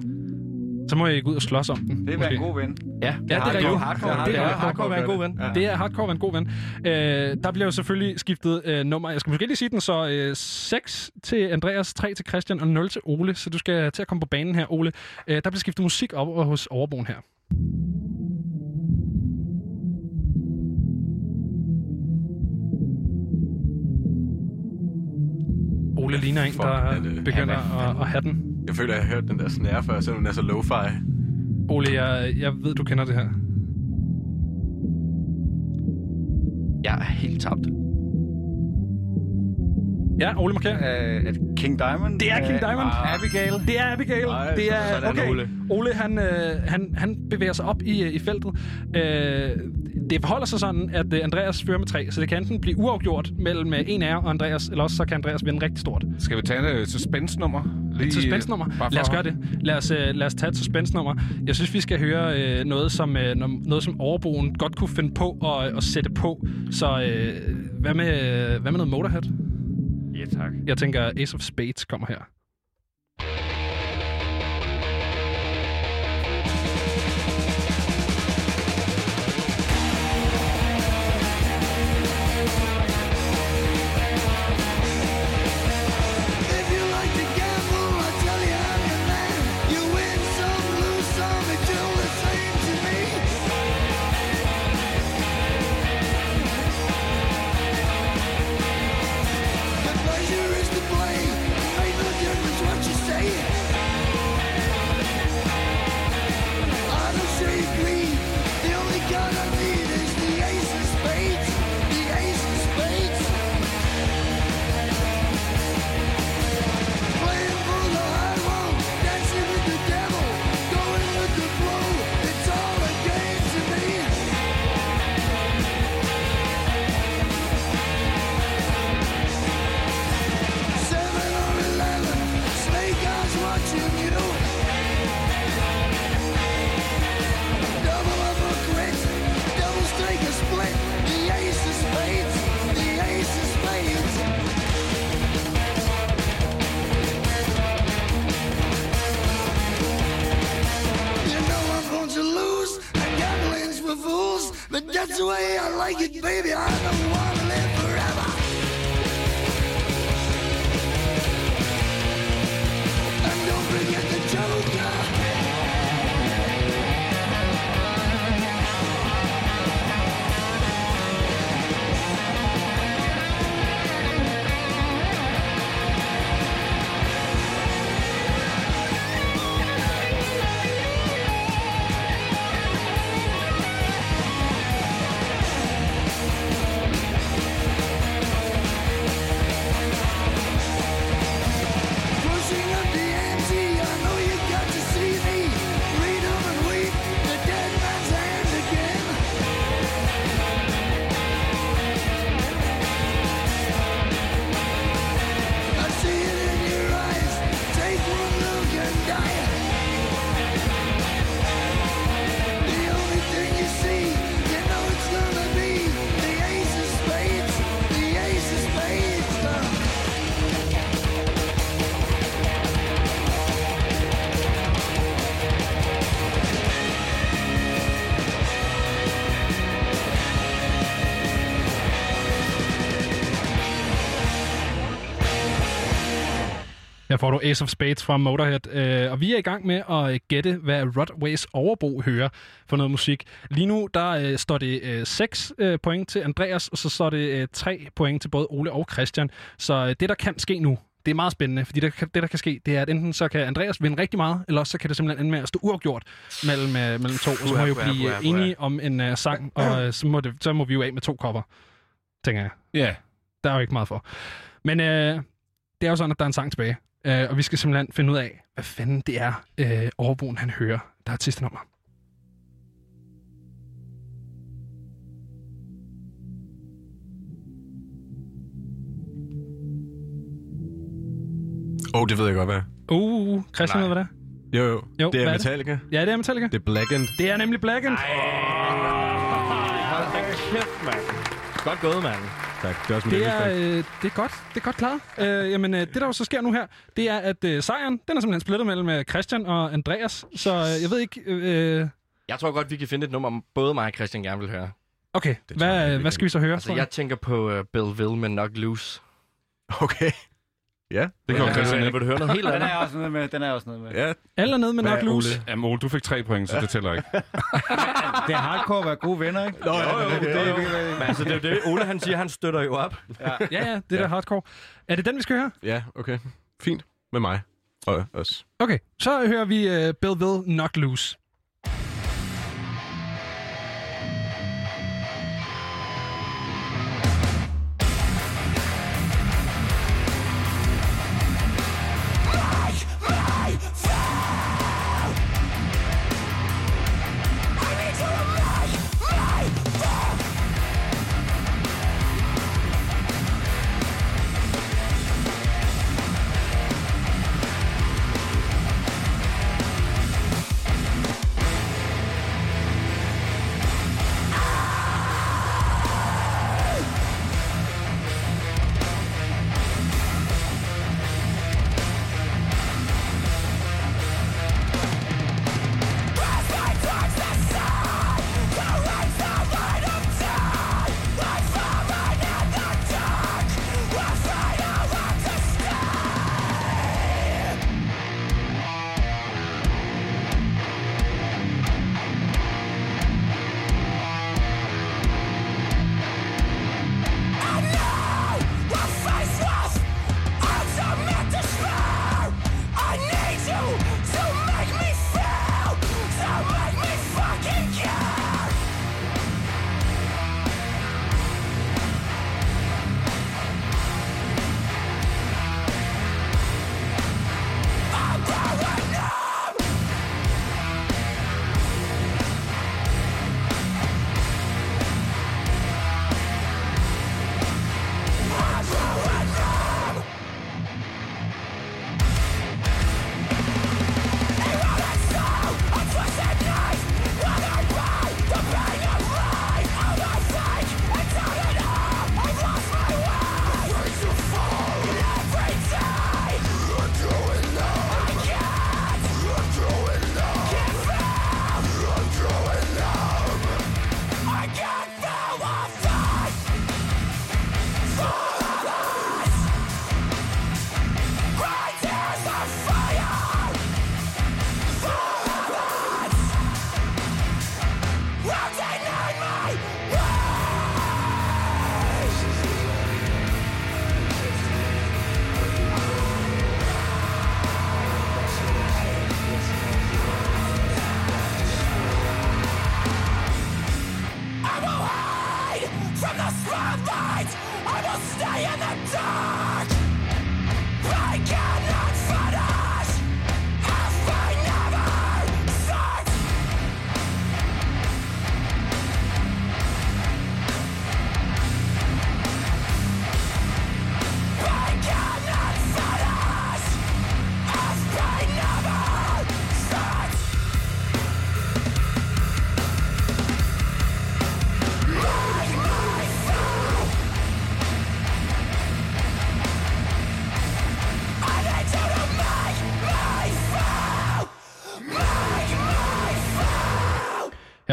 Speaker 1: Så må jeg gå ud og slås om den.
Speaker 5: Det er en god ven.
Speaker 3: Ja,
Speaker 1: Ja, det er rigtigt.
Speaker 3: jo hardcore.
Speaker 1: Det
Speaker 3: Det
Speaker 1: er
Speaker 3: er
Speaker 1: hardcore
Speaker 3: hardcore at være en god ven.
Speaker 4: Ja.
Speaker 1: Det er hardcore at være en god ven. Øh, der bliver jo selvfølgelig skiftet øh, nummer. Jeg skal måske lige sige den, så øh, 6 til Andreas, 3 til Christian og 0 til Ole. Så du skal til at komme på banen her, Ole. Øh, der bliver skiftet musik op hos overboen her. Ole ligner en,
Speaker 4: Fuck,
Speaker 1: der
Speaker 4: er det-
Speaker 1: begynder
Speaker 5: Ja,
Speaker 1: at, at have den.
Speaker 4: Jeg føler, jeg har hørt den der snare før, selvom den er så lo-fi.
Speaker 1: Ole, jeg, jeg ved, du kender det her.
Speaker 3: Jeg er helt tabt.
Speaker 1: Ja, Ole markerer.
Speaker 5: Uh, er det King Diamond?
Speaker 1: Det er King Diamond.
Speaker 5: Uh, Abigail?
Speaker 1: Det er Abigail.
Speaker 4: Ej,
Speaker 1: det er,
Speaker 3: sådan,
Speaker 1: okay.
Speaker 3: Ole.
Speaker 1: Ole, han, øh, han, han bevæger sig op i, øh, i feltet. Øh, det forholder sig sådan, at øh, Andreas fører med tre, så det kan enten blive uafgjort mellem øh, en af jer og Andreas, eller også så kan Andreas vinde rigtig stort.
Speaker 2: Skal vi tage et uh, suspense-nummer? Lige,
Speaker 1: Et suspense-nummer. Lad os gøre det. Lad os, øh, lad os tage et suspense-nummer. Jeg synes, vi skal høre øh, noget, som, øh, no- noget, som overboen godt kunne finde på at, at sætte på. Så øh, hvad, med, hvad med noget Motorhead?
Speaker 5: Ja, tak.
Speaker 1: Jeg tænker, Ace of Spades kommer her.
Speaker 6: For fools. But that's the way I like it, baby. I don't want
Speaker 1: får du Ace of Spades fra Motorhead, øh, og vi er i gang med at øh, gætte, hvad Rodways overbo hører for noget musik. Lige nu der øh, står det øh, 6 øh, point til Andreas, og så står det øh, 3 point til både Ole og Christian. Så øh, det, der kan ske nu, det er meget spændende, fordi det, det, der kan ske, det er, at enten så kan Andreas vinde rigtig meget, eller også så kan det simpelthen ende med at stå uafgjort mellem, mellem to, og så må vi jo blive enige om en sang, og så, må det, så må vi jo af med to kopper, tænker jeg.
Speaker 2: Ja.
Speaker 1: Der er jo ikke meget for. Men øh, det er jo sådan, at der er en sang tilbage. Øh, og vi skal simpelthen finde ud af, hvad fanden det er, øh, overboen han hører. Der er et sidste nummer.
Speaker 4: Åh, oh, det ved jeg godt, hvad.
Speaker 1: Uh, Christian
Speaker 3: Nej.
Speaker 1: ved, hvad det er?
Speaker 4: Jo, jo.
Speaker 1: Jo,
Speaker 4: det er
Speaker 1: hvad er det?
Speaker 4: Metallica.
Speaker 1: Ja, det er Metallica.
Speaker 4: Det er Blackened.
Speaker 1: Det er nemlig Blackened.
Speaker 3: Hold da kæft, mand. Godt gået, mand.
Speaker 4: Tak. Det er også
Speaker 1: Det er, øh, det er godt. Det er godt klaret. Øh, jamen, øh, det der jo så sker nu her, det er, at øh, sejren, den er simpelthen splittet mellem øh, Christian og Andreas. Så øh, jeg ved ikke... Øh,
Speaker 3: Jeg tror godt, vi kan finde et nummer, både mig og Christian gerne vil høre.
Speaker 1: okay,
Speaker 4: Det tror jeg,
Speaker 1: hvad,
Speaker 4: vi
Speaker 1: hvad skal vi så høre?
Speaker 3: Altså, jeg tænker på uh, Bill Will med Knock Loose.
Speaker 4: Okay. Ja.
Speaker 2: Det
Speaker 3: Vil du-
Speaker 2: Christian
Speaker 3: vil
Speaker 2: ikke.
Speaker 3: du høre noget helt
Speaker 5: Den
Speaker 3: andet?
Speaker 5: er også noget med. Den er også noget med.
Speaker 4: Ja.
Speaker 1: Alle er nede med Loose.
Speaker 4: Ole?
Speaker 2: Jamen, Ole, du fik tre point, så det tæller ikke.
Speaker 5: Det er hardcore at være gode venner, ikke?
Speaker 4: Nå, ja, det, det, det, det,
Speaker 3: Men altså, det er jo det. Ole, han siger, han støtter jo op.
Speaker 1: Ja, ja, det der hardcore. Er det den, vi skal høre?
Speaker 4: Ja, okay. Fint. Med mig. Og os.
Speaker 1: Okay, så hører vi uh, Bill Will Knock Loose.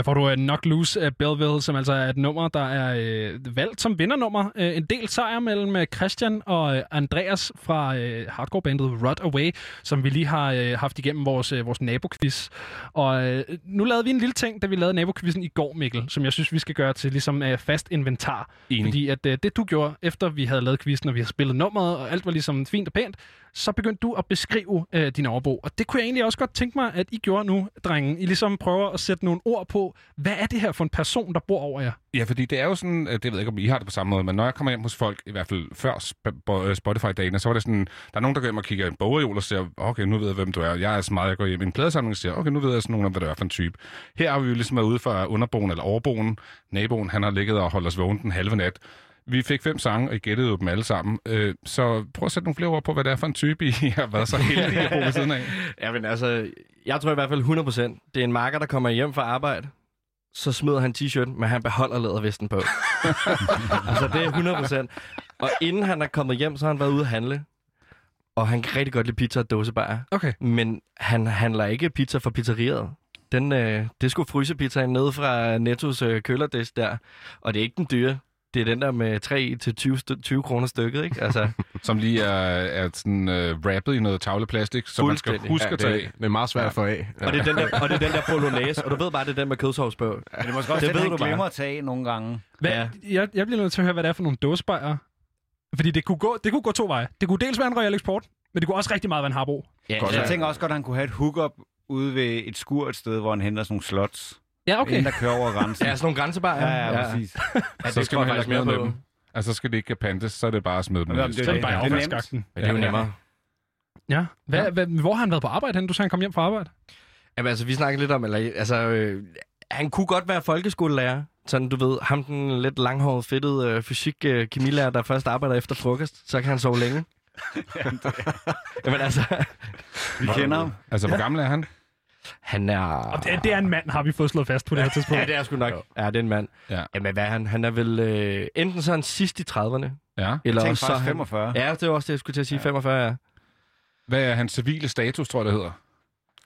Speaker 1: Får du uh, Knock Loose af Belleville, som altså er et nummer, der er uh, valgt som vindernummer. Uh, en del sejr mellem uh, Christian og uh, Andreas fra uh, hardcore-bandet Rot Away, som vi lige har uh, haft igennem vores, uh, vores naboquiz. Og uh, nu lavede vi en lille ting, da vi lavede naboquizzen i går, Mikkel, som jeg synes, vi skal gøre til ligesom uh, fast inventar.
Speaker 2: Enig.
Speaker 1: Fordi at uh, det, du gjorde, efter vi havde lavet quizzen, og vi havde spillet nummeret, og alt var ligesom fint og pænt, så begyndte du at beskrive øh, din overbo. Og det kunne jeg egentlig også godt tænke mig, at I gjorde nu, drengen. I ligesom prøver at sætte nogle ord på, hvad er det her for en person, der bor over jer?
Speaker 2: Ja, fordi det er jo sådan, øh, det ved jeg ikke, om I har det på samme måde, men når jeg kommer hjem hos folk, i hvert fald før øh, Spotify-dagen, så var det sådan, der er nogen, der går hjem og kigger i en bogreol og siger, okay, nu ved jeg, hvem du er. Jeg er så meget, jeg går hjem i en pladesamling og siger, okay, nu ved jeg sådan nogen, hvad du er for en type. Her har vi jo ligesom været ude for underboen eller overboen. Naboen, han har ligget og holdt os vågen den halve nat. Vi fik fem sange, og I gættede jo dem alle sammen. Øh, så prøv at sætte nogle flere ord på, hvad det er for en type, I har været så heldige at bo ved siden af.
Speaker 3: Ja, men altså, jeg tror i hvert fald 100%. Det er en marker, der kommer hjem fra arbejde, så smider han t-shirt, men han beholder lædervesten på. altså, det er 100%. Og inden han er kommet hjem, så har han været ude at handle. Og han kan rigtig godt lide pizza og dåsebajer.
Speaker 1: Okay.
Speaker 3: Men han handler ikke pizza fra pizzeriet. Den, øh, det skulle frysepizzaen ned fra Nettos øh, kølerdisk der. Og det er ikke den dyre. Det er den der med 3 til 20, st- 20 kroner stykket, ikke? Altså,
Speaker 2: Som lige er, er sådan uh, wrappet i noget tavleplastik, som man skal huske
Speaker 4: Ja,
Speaker 2: at tage
Speaker 4: det,
Speaker 2: af.
Speaker 4: det er meget svært at få af. Ja.
Speaker 3: og, det er den der, og det er den der bolognese. Og du ved bare, det er den med kødsovs på.
Speaker 5: Men det er måske også
Speaker 3: Det
Speaker 5: det,
Speaker 3: ved
Speaker 5: han
Speaker 3: du bare.
Speaker 5: glemmer at tage nogle gange.
Speaker 1: Hvad,
Speaker 3: Ja.
Speaker 1: jeg, jeg bliver nødt til at høre, hvad det er for nogle dåsebajer. Fordi det kunne, gå, det kunne gå to veje. Det kunne dels være en Royal Export, men det kunne også rigtig meget være en Harbo.
Speaker 5: Ja,
Speaker 4: Godt,
Speaker 5: jeg
Speaker 4: ja.
Speaker 5: tænker også godt, at han kunne have et hookup ude ved et skur et sted, hvor han henter sådan nogle slots.
Speaker 1: Ja,
Speaker 5: Okay. Inden der kører over grænsen.
Speaker 3: Ja, sådan nogle grænsebajer.
Speaker 5: ja, ja, præcis.
Speaker 3: Ja,
Speaker 2: Så skal man
Speaker 3: faktisk
Speaker 2: ikke
Speaker 3: mere
Speaker 2: med
Speaker 3: på.
Speaker 2: dem. Altså, så skal det ikke pantes, så er det bare at smide dem. I
Speaker 5: det er
Speaker 1: Så
Speaker 5: det.
Speaker 1: det bare
Speaker 5: det er nemt.
Speaker 1: affaldsskakten.
Speaker 3: Det er jo
Speaker 2: Ja.
Speaker 3: nemmere.
Speaker 1: Ja. Hvad, ja. Hvad, hvor har han været på arbejde hen? Du sagde, han kom hjem fra arbejde.
Speaker 3: Jamen, altså, vi snakkede lidt om, eller, altså, øh, han kunne godt være folkeskolelærer. Sådan, du ved, ham den lidt langhårede, fedtede øh, fysik-kemilærer, der først arbejder efter frokost, så kan han sove længe. Jamen altså,
Speaker 5: Vi kender ham.
Speaker 2: Altså, hvor gammel er han?
Speaker 3: Han er...
Speaker 1: Og det, det er en mand, har vi fået slået fast på det her tidspunkt.
Speaker 3: Ja, det er sgu nok. Ja, det er en mand.
Speaker 2: Ja.
Speaker 3: Jamen, hvad er han? Han er vel øh, enten så er han sidst i 30'erne,
Speaker 2: Ja.
Speaker 3: eller
Speaker 5: Tænk
Speaker 3: også så er
Speaker 5: faktisk
Speaker 3: han...
Speaker 5: 45.
Speaker 3: Ja, det var også det, jeg skulle til at sige. 45, ja.
Speaker 2: Hvad er hans civile status, tror jeg, det hedder?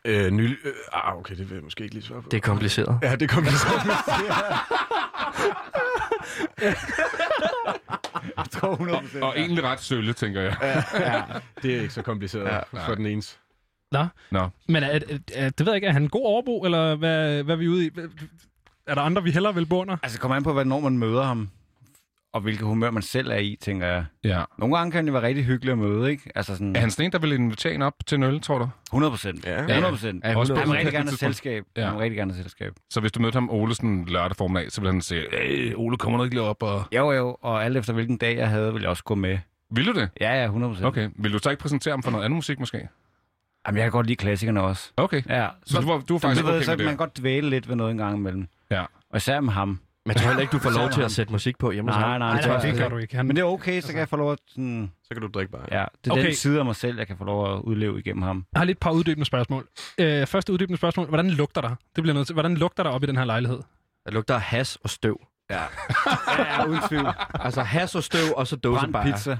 Speaker 4: Øh, ny, øh, ah, okay, det vil jeg måske ikke lige svare på.
Speaker 3: Det er kompliceret.
Speaker 4: Ja, det kommer så.
Speaker 5: Jeg tror 100%.
Speaker 2: Og egentlig ret sølle, tænker jeg.
Speaker 4: ja, det er ikke så kompliceret
Speaker 3: Ja,
Speaker 4: ja, for den ene.
Speaker 1: Nå.
Speaker 2: Nå.
Speaker 1: Men er, er, er, det ved jeg ikke, er han en god overbo, eller hvad, hvad er vi ude i? Er der andre, vi hellere vil bo under?
Speaker 5: Altså, kommer an på, hvornår man møder ham, og hvilket humør man selv er i, tænker jeg.
Speaker 2: Ja.
Speaker 5: Nogle gange kan det være rigtig hyggeligt at møde, ikke? Altså sådan
Speaker 2: Er han sådan en, der vil invitere en op til en øl, tror du?
Speaker 5: 100 procent.
Speaker 4: Ja.
Speaker 5: 100 procent.
Speaker 3: Ja,
Speaker 5: Han vil rigtig gerne have selskab.
Speaker 2: Ja.
Speaker 5: Han vil rigtig gerne have selskab.
Speaker 2: Så hvis du mødte ham Ole sådan lørdag formiddag, så vil han sige, hey, Ole, kommer du ikke lige op? Og...
Speaker 5: Jo, jo, og alt efter hvilken dag jeg havde, ville jeg også gå med.
Speaker 2: Vil du det?
Speaker 5: Ja, ja, 100 procent.
Speaker 2: Okay. Vil du så ikke præsentere ham for noget andet musik, måske?
Speaker 5: Jamen, jeg kan godt lide klassikerne også.
Speaker 2: Okay.
Speaker 5: Ja.
Speaker 2: Så du var, du var
Speaker 5: Så,
Speaker 2: faktisk
Speaker 5: du ved,
Speaker 2: okay
Speaker 5: så
Speaker 2: med
Speaker 5: kan man
Speaker 2: det?
Speaker 5: godt dvæle lidt ved noget en gang imellem.
Speaker 2: Ja.
Speaker 5: Og især med ham.
Speaker 3: Men jeg tror heller ikke, du får lov til at sætte musik på hjemme hos
Speaker 5: Nej,
Speaker 3: ham.
Speaker 5: nej,
Speaker 1: Nej,
Speaker 5: det
Speaker 1: det
Speaker 5: ikke.
Speaker 1: du ikke. Han,
Speaker 5: Men det er okay, så kan jeg få lov at sådan...
Speaker 4: Så kan du drikke bare.
Speaker 5: Ja, det er
Speaker 1: Okay.
Speaker 5: den side af mig selv, jeg kan få lov at udleve igennem ham.
Speaker 1: Jeg har lidt et par uddybende spørgsmål. Øh, første uddybende spørgsmål. Hvordan lugter der? Det bliver nødt til. Hvordan lugter der op i den her lejlighed?
Speaker 3: Der lugter af has og støv.
Speaker 5: Ja, ja uden tvivl.
Speaker 3: Altså has og støv, og så
Speaker 5: Brændt
Speaker 3: dåsebajer.
Speaker 5: pizza.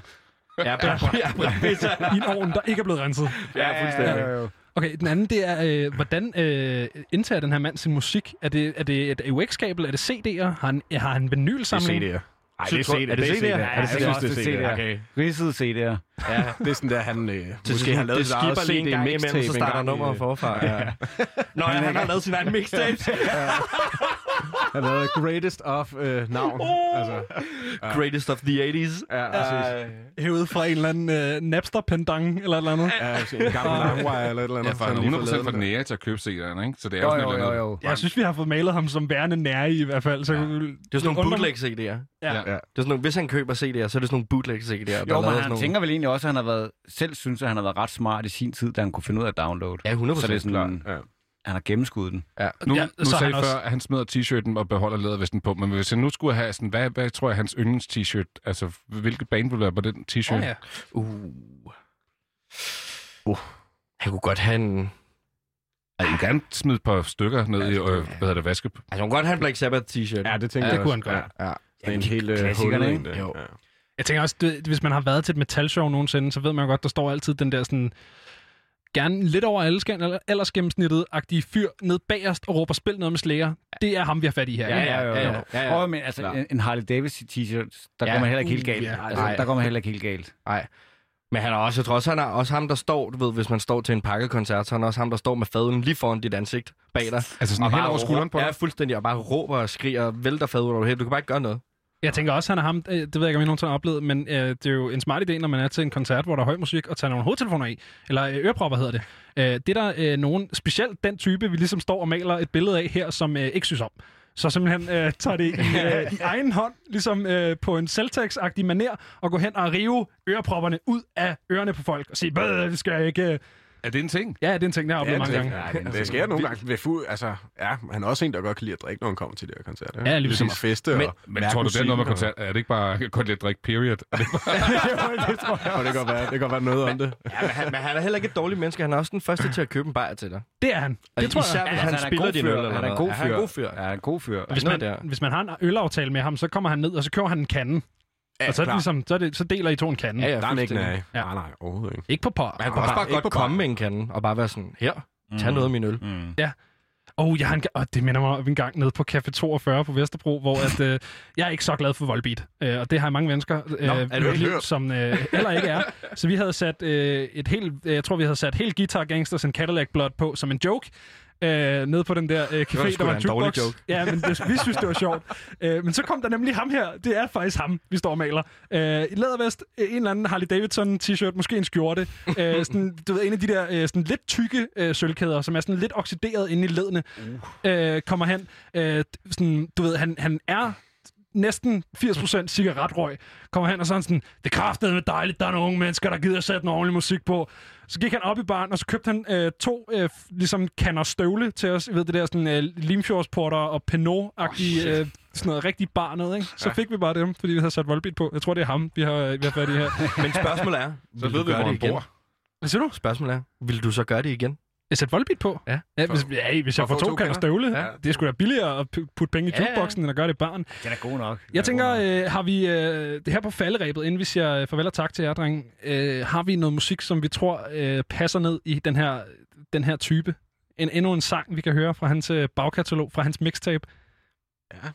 Speaker 3: Ja.
Speaker 1: I en ovn, der ikke er blevet renset.
Speaker 3: Ja, fuldstændig.
Speaker 5: Ja.
Speaker 1: Okay, den anden, det er, øh, hvordan øh, indtager den her mand sin musik? Er det, er det et AUX-kabel? Er det CD'er? Har han, har han en
Speaker 4: Det er
Speaker 1: vinylsamling?
Speaker 4: CD'er. Ej,
Speaker 3: Synes
Speaker 4: det er CD'er.
Speaker 3: er det CD'er?
Speaker 4: Ja, jeg synes, det er CD'er.
Speaker 5: Okay. Ridsede CD'er.
Speaker 3: Ja.
Speaker 4: Det er sådan der, han... Øh,
Speaker 3: Så
Speaker 4: måske har lavet sit eget
Speaker 3: lige en
Speaker 4: CD
Speaker 3: gang imellem,
Speaker 4: mixtape
Speaker 3: så starter
Speaker 4: i-
Speaker 3: nummeret forfra. Ja. Nå, ja, han har lavet sin egen mixtape.
Speaker 4: Han lavede Greatest of øh, navn. Altså,
Speaker 3: Greatest of the 80s.
Speaker 4: ja, præcis.
Speaker 1: Hævet fra en eller anden øh, Napster-pendant eller et eller andet?
Speaker 4: Ja, altså, en gammel langwire eller et eller andet.
Speaker 2: Ja, for han er
Speaker 4: får
Speaker 2: 100%
Speaker 4: lavet
Speaker 2: for
Speaker 4: den
Speaker 2: ære til at købe CD'erne, ikke? Så det er
Speaker 5: Jo, jo,
Speaker 2: lidt
Speaker 5: jo,
Speaker 2: andet.
Speaker 5: jo.
Speaker 1: Jeg synes, vi har fået malet ham som værende nær i, i hvert fald. Så
Speaker 2: Ja.
Speaker 1: ja.
Speaker 3: Det er sådan nogle bootleg-CD'er.
Speaker 1: Ja.
Speaker 2: Ja.
Speaker 4: Ja.
Speaker 3: Det er sådan nogle, hvis han køber CD'er, så er det sådan nogle bootleg-CD'er. der er
Speaker 5: Jo, men
Speaker 3: sådan
Speaker 5: han
Speaker 3: nogle-
Speaker 5: tænker vel egentlig også, at han har været, selv synes, at han har været ret smart i sin tid, da han kunne finde ud af at downloade.
Speaker 3: Ja, 100%
Speaker 5: Så det er sådan,
Speaker 4: Ja.
Speaker 5: han har gennemskuddet den.
Speaker 3: Ja.
Speaker 2: Nu,
Speaker 1: Ja,
Speaker 2: ja, nu
Speaker 1: så
Speaker 2: sagde
Speaker 1: han
Speaker 2: jeg før,
Speaker 1: også-
Speaker 2: at han smider t-shirten og beholder lædervesten på, men hvis jeg nu skulle have sådan, hvad, hvad tror jeg hans yndlings t-shirt, altså hvilket band vil være på den t-shirt?
Speaker 1: Oh, ja.
Speaker 3: Uh. Uh. Han kunne godt have en...
Speaker 2: Altså, I kan gerne smide et par stykker ned i, øh, hvad hedder det, vaske.
Speaker 3: Altså, han kunne godt have en Black Sabbath t-shirt.
Speaker 4: Ja, det tænker
Speaker 1: Ja,
Speaker 4: jeg
Speaker 1: det kunne
Speaker 4: også.
Speaker 1: han godt.
Speaker 4: Ja.
Speaker 3: Ja.
Speaker 4: Det er en helt øh, hullet en.
Speaker 3: Jo.
Speaker 4: Ja.
Speaker 1: Jeg tænker også, du, ved, hvis man har været til et metalshow nogensinde, så ved man jo godt, der står altid den der sådan gerne lidt over alle skænd, aldersgennemsnittet-agtige fyr ned bagerst og råber spil noget med slæger. Det er ham, vi har fat i her.
Speaker 5: Ja, ja, ja.
Speaker 3: ja,
Speaker 5: ja,
Speaker 3: ja, ja.
Speaker 5: Åh, men altså,
Speaker 3: Klar.
Speaker 5: en, en Harley Davidson t-shirt, der
Speaker 3: Ja.
Speaker 5: går man heller ikke helt
Speaker 1: Uh,
Speaker 5: galt.
Speaker 1: ja.
Speaker 5: Altså, der går man heller ikke helt galt.
Speaker 3: Nej. Men han er også, jeg tror også, han er også ham, der står, du ved, hvis man står til en pakkekoncert, så er han også ham, der står med fadlen lige foran dit ansigt bag dig.
Speaker 2: Altså sådan
Speaker 3: Og
Speaker 2: hen
Speaker 3: bare
Speaker 2: over skulderen på
Speaker 3: Ja,
Speaker 2: dig?
Speaker 3: fuldstændig, og bare råber og skriger og vælter fadlen over det. Du kan bare ikke gøre noget.
Speaker 1: Jeg tænker også, han er ham, øh, det ved jeg ikke, om I nogensinde har oplevet, men øh, det er jo en smart idé, når man er til en koncert, hvor der er høj musik, og tager nogle hovedtelefoner i, eller øh, ørepropper hedder det. Øh, det er der øh, nogen, specielt den type, vi ligesom står og maler et billede af her, som øh, ikke synes om. Så simpelthen øh, tager det i, øh, i egen hånd, ligesom øh, på en selvtægtsagtig maner, og går hen og rive ørepropperne ud af ørerne på folk, og sige, "Bøh, det skal jeg ikke... øh."
Speaker 2: Er det en ting?
Speaker 1: Ja, det er en ting, jeg har oplevet mange gange.
Speaker 4: Ja, det, det sker nogle gange ved fuld... Altså, ja, han er også en, der godt kan lide at drikke, når han kommer til de her koncerter.
Speaker 1: Ja, lige
Speaker 4: ligesom at feste
Speaker 3: Men-
Speaker 4: og
Speaker 2: Men tror du, det er noget med koncert? Er det ikke bare godt lidt drik, period? Er det bare...
Speaker 4: og- det tror jeg. Og det kan godt være, det kan godt være noget om det.
Speaker 3: Ja, men, han, men han er heller ikke et dårligt menneske. Han er også den første til at købe en bajer til dig.
Speaker 1: Det er han. Det tror
Speaker 3: Især
Speaker 1: jeg.
Speaker 3: hvis
Speaker 5: Altså,
Speaker 3: han,
Speaker 5: er
Speaker 3: spiller
Speaker 5: god
Speaker 3: din
Speaker 5: fyr.
Speaker 3: øl eller
Speaker 5: Han er en
Speaker 3: noget.
Speaker 5: god
Speaker 3: Ja, han er
Speaker 5: fyr.
Speaker 3: en god fyr.
Speaker 5: Ja, fyr.
Speaker 1: Hvis man,
Speaker 3: der.
Speaker 1: hvis man har en ølaftale med ham, så kommer han ned, og så køber han en kande.
Speaker 4: Ja,
Speaker 1: og så, er det ligesom, så, er det, så deler I to en kande.
Speaker 3: Ja, ja,
Speaker 4: Der er ikke nej.
Speaker 1: Ja.
Speaker 4: Nej, nej, overhovedet ikke.
Speaker 1: Ikke på par.
Speaker 3: Han kunne også bare
Speaker 4: Ikke på
Speaker 3: godt komme med en kande og bare være sådan, her, tag noget af min øl.
Speaker 5: Mm.
Speaker 1: Oh, jeg har en, oh, det minder mig om en gang nede på Café 42 på Vesterbro, hvor at, øh, jeg er ikke så glad for Volbeat. Øh, og det har mange mennesker øh,
Speaker 3: Nå, er
Speaker 1: liv,
Speaker 4: hørt?
Speaker 1: som øh, heller ikke er. Så vi havde sat øh, et helt, jeg tror vi havde sat helt Guitar Gangsters and Cadillac Blood på som en joke. Øh, nede på den der øh, café,
Speaker 3: var sgu
Speaker 1: der var en jukebox.
Speaker 3: joke.
Speaker 1: Ja, men det, vi synes, det var sjovt. Øh, men så kom der nemlig ham her. Det er faktisk ham, vi står og maler. Øh, I lædervest, øh, en eller anden Harley Davidson t-shirt, måske en skjorte. øh, sådan, du ved, en af de der øh, sådan lidt tykke øh, sølvkæder, som er sådan lidt oxideret inde i ledene, øh, kommer hen. Øh, sådan, du ved, han, han er næsten 80% cigaretrøg, kommer han og sådan sådan, det er kraftedeme dejligt, der er nogle unge mennesker, der gider at sætte noget ordentlig musik på. Så gik han op i baren, og så købte han øh, to øh, ligesom kander støvle til os, I ved det der sådan øh, Limfjordsporter og Pinot-agtige, øh, sådan noget rigtig bar noget, ikke? Så fik vi bare dem, fordi vi havde sat Volbeat på. Jeg tror, det er ham, vi har, vi har fat i her.
Speaker 3: Men spørgsmålet er,
Speaker 2: Så
Speaker 3: vil
Speaker 2: ved vi, hvor
Speaker 3: det
Speaker 2: han bor.
Speaker 1: Hvad siger du?
Speaker 3: Spørgsmålet er, vil du så gøre det igen?
Speaker 1: Jeg sætter Volbeat på?
Speaker 3: Ja.
Speaker 1: ja hvis, ja, hvis jeg
Speaker 4: For
Speaker 1: får to
Speaker 4: to
Speaker 1: kander støvle,
Speaker 3: Ja.
Speaker 1: det er sgu da billigere at pu- putte penge i
Speaker 3: Ja, ja.
Speaker 1: jukeboxen, end at gøre det i baren.
Speaker 5: Den er god nok. Den
Speaker 1: Jeg
Speaker 5: er
Speaker 1: tænker,
Speaker 5: nok.
Speaker 1: øh, har vi øh, det her på falderæbet, inden vi siger øh, farvel og tak til jer, drenge, øh, har vi noget musik, som vi tror øh, passer ned i den her, den her type? En, endnu en sang, vi kan høre fra hans øh, bagkatalog, fra hans mixtape.
Speaker 3: Altså,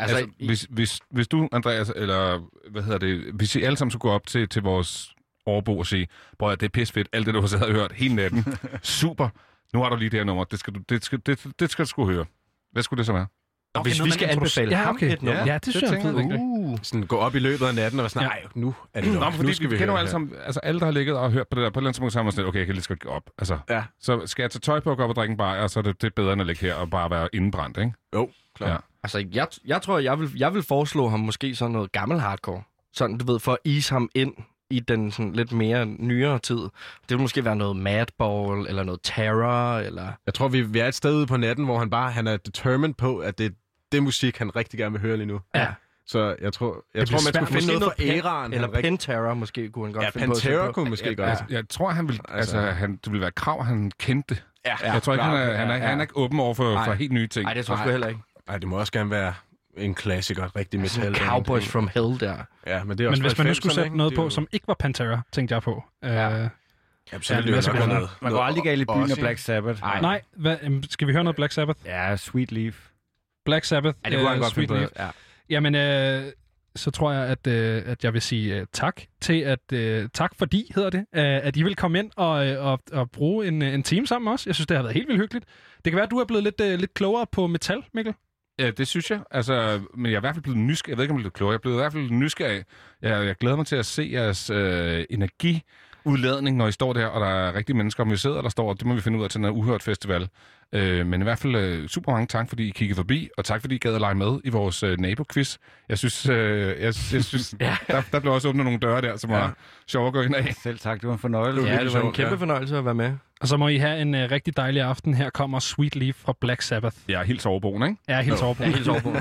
Speaker 2: Altså, altså hvis, hvis, hvis du, Andreas, eller hvad hedder det, hvis I alle sammen skulle gå op til, til vores overbo og sige, bror, det er pisfedt, alt det, du har siddet og hørt hele natten. Super. Nu har du lige det her nummer. Det skal du, det skal, det, det skal du sgu høre. Hvad skulle det så være?
Speaker 3: og
Speaker 1: Okay,
Speaker 3: hvis vi skal anbefale
Speaker 1: Ja,
Speaker 3: ham
Speaker 1: okay.
Speaker 3: et nummer,
Speaker 1: Ja, det synes jeg er idé.
Speaker 3: uh,
Speaker 4: Sådan gå op i løbet af natten og være sådan, nej, nu er det nok.
Speaker 2: Nå, fordi
Speaker 4: nu skal
Speaker 2: vi,
Speaker 4: vi
Speaker 2: kender jo alle
Speaker 4: det
Speaker 2: sammen, altså alle, der har ligget og hørt på det der, på et eller andet tidspunkt okay, jeg kan lige godt gå op. Altså,
Speaker 4: Ja.
Speaker 2: Så skal jeg tage tøj på og gå op og drikke en bajer, så er det, det er bedre, end at ligge her og bare være indbrændt, ikke?
Speaker 4: Jo, klar.
Speaker 2: Ja.
Speaker 3: Altså, jeg, jeg tror, jeg vil, jeg vil foreslå ham måske sådan noget gammel hardcore. Sådan, du ved, for at ease ham ind i den sådan lidt mere nyere tid. Det vil måske være noget Madball, eller noget Terror, eller...
Speaker 4: Jeg tror, vi, vi er et sted ude på natten, hvor han bare han er determined på, at det er det musik, han rigtig gerne vil høre lige nu.
Speaker 1: Ja.
Speaker 4: Så jeg tror, jeg
Speaker 1: Det
Speaker 4: tror man skulle finde
Speaker 3: Måske
Speaker 4: noget fra
Speaker 3: noget
Speaker 4: æraen.
Speaker 3: Eller
Speaker 4: rigtig-
Speaker 3: Penterror måske kunne han godt
Speaker 4: Ja,
Speaker 3: finde
Speaker 4: Pantera
Speaker 3: på.
Speaker 4: kunne måske godt.
Speaker 2: Jeg, jeg tror, han vil, altså,
Speaker 4: Altså-
Speaker 2: han, det vil være krav, han kendte.
Speaker 4: Ja,
Speaker 2: jeg tror ikke,
Speaker 4: klar,
Speaker 2: han er, han, er,
Speaker 4: ja,
Speaker 2: han er ikke åben over for, for helt nye ting.
Speaker 3: Nej, det tror jeg heller ikke.
Speaker 4: Nej, det må også gerne være en klassiker, rigtig metal.
Speaker 3: Cowboys from Hell der.
Speaker 4: Ja, men det er også
Speaker 1: Men hvis man nu skulle
Speaker 4: 90'erne,
Speaker 1: sætte noget
Speaker 4: Det
Speaker 1: på,
Speaker 4: jo-
Speaker 1: som ikke var Pantera, tænkte jeg på. Øh,
Speaker 4: Ja, så
Speaker 1: Ja,
Speaker 4: det jo
Speaker 1: af
Speaker 4: nok være
Speaker 1: gode
Speaker 4: noget.
Speaker 5: Man går aldrig galt i byen af. Black Sabbath.
Speaker 3: Nej.
Speaker 1: Nej, hvad, skal vi høre noget Black Sabbath?
Speaker 5: Ja, Sweet Leaf.
Speaker 1: Black Sabbath,
Speaker 3: Ja, det kunne han
Speaker 1: øh,
Speaker 3: godt
Speaker 1: Sweet Leaf.
Speaker 3: Ja.
Speaker 1: Jamen, øh, så tror jeg, at, øh, at jeg vil sige øh, tak til, at øh, tak fordi, hedder det, øh, at I vil komme ind og, øh, og, og bruge en, øh, en time sammen med os. Jeg synes, det har været helt vildt hyggeligt. Det kan være, at du er blevet lidt, øh, lidt klogere på metal, Mikkel.
Speaker 2: Ja, det synes jeg. Altså, men jeg er i hvert fald blevet nysgerrig. Jeg ved ikke, om jeg er blevet klogere. Jeg er blevet i hvert fald nysgerrig. Jeg, jeg glæder mig til at se jeres øh, energiudladning, når I står der, og der er rigtige mennesker, om vi sidder der står. Det må vi finde ud af til den her Uhørt Festival. Øh, men i hvert fald øh, super mange tak, fordi I kiggede forbi, og tak, fordi I gad at lege med i vores øh, naboquiz. Jeg synes, øh, jeg, jeg synes ja. der, der blev også åbnet nogle døre der, som var
Speaker 5: Ja.
Speaker 2: sjov at gå ind af.
Speaker 5: Selv tak, det var en fornøjelse.
Speaker 3: Ja, det var en kæmpe
Speaker 4: ja.
Speaker 3: fornøjelse at være med.
Speaker 1: Og så må I have en øh, rigtig dejlig aften. Her kommer Sweet Leaf fra Black Sabbath.
Speaker 2: Er helt soverboen, ikke?
Speaker 1: Er helt.
Speaker 3: Jeg er helt sov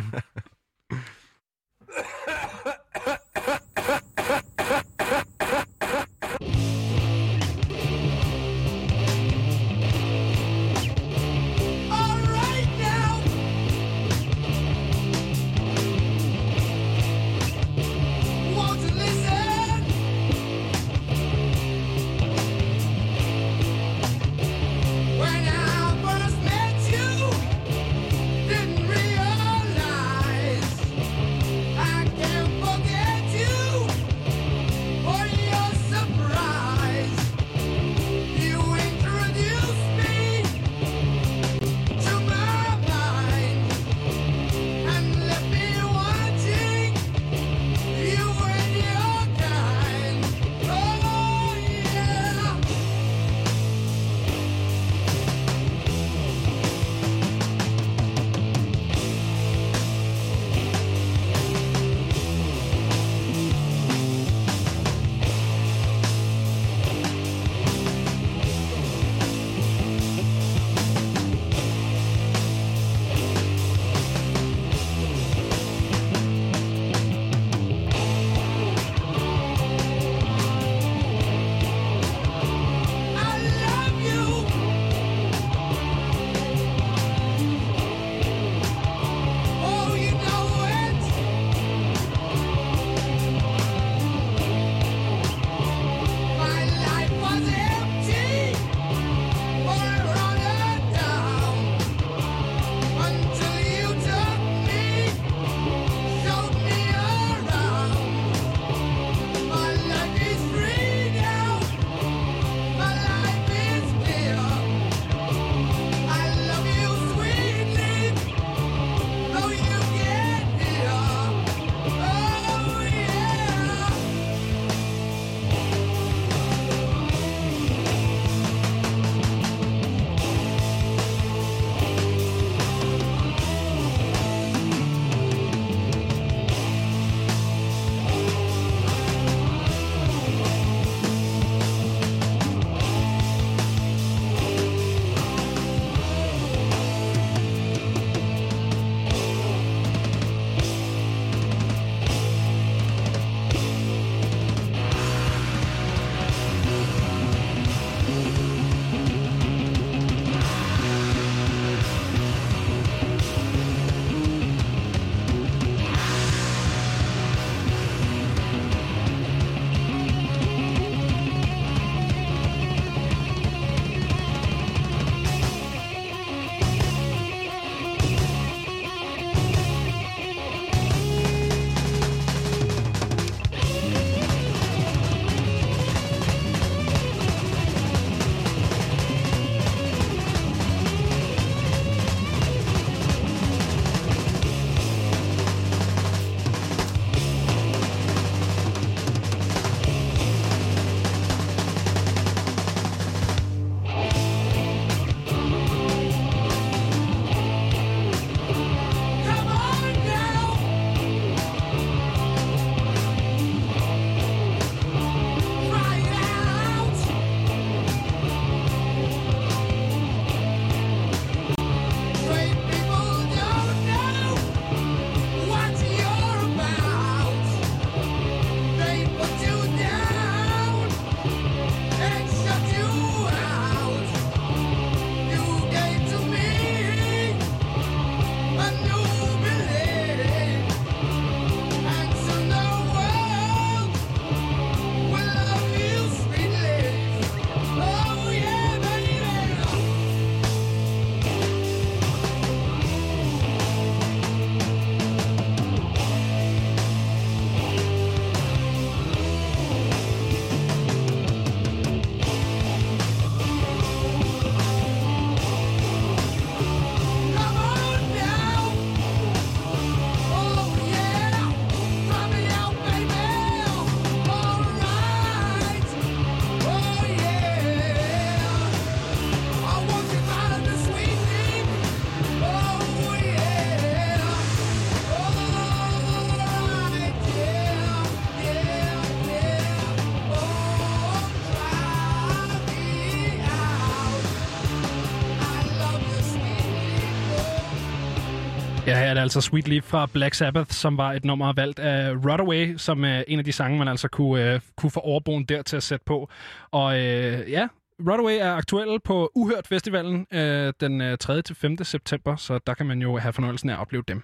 Speaker 1: er det altså Sweet Leaf fra Black Sabbath, som var et nummer valgt af Rodaway, som er en af de sange, man altså kunne, uh, kunne få overboen der til at sætte på. Og uh, ja, Rodaway er aktuel på Uhørt Festivalen uh, den 3. til 5. september, så der kan man jo have fornøjelsen af at opleve dem.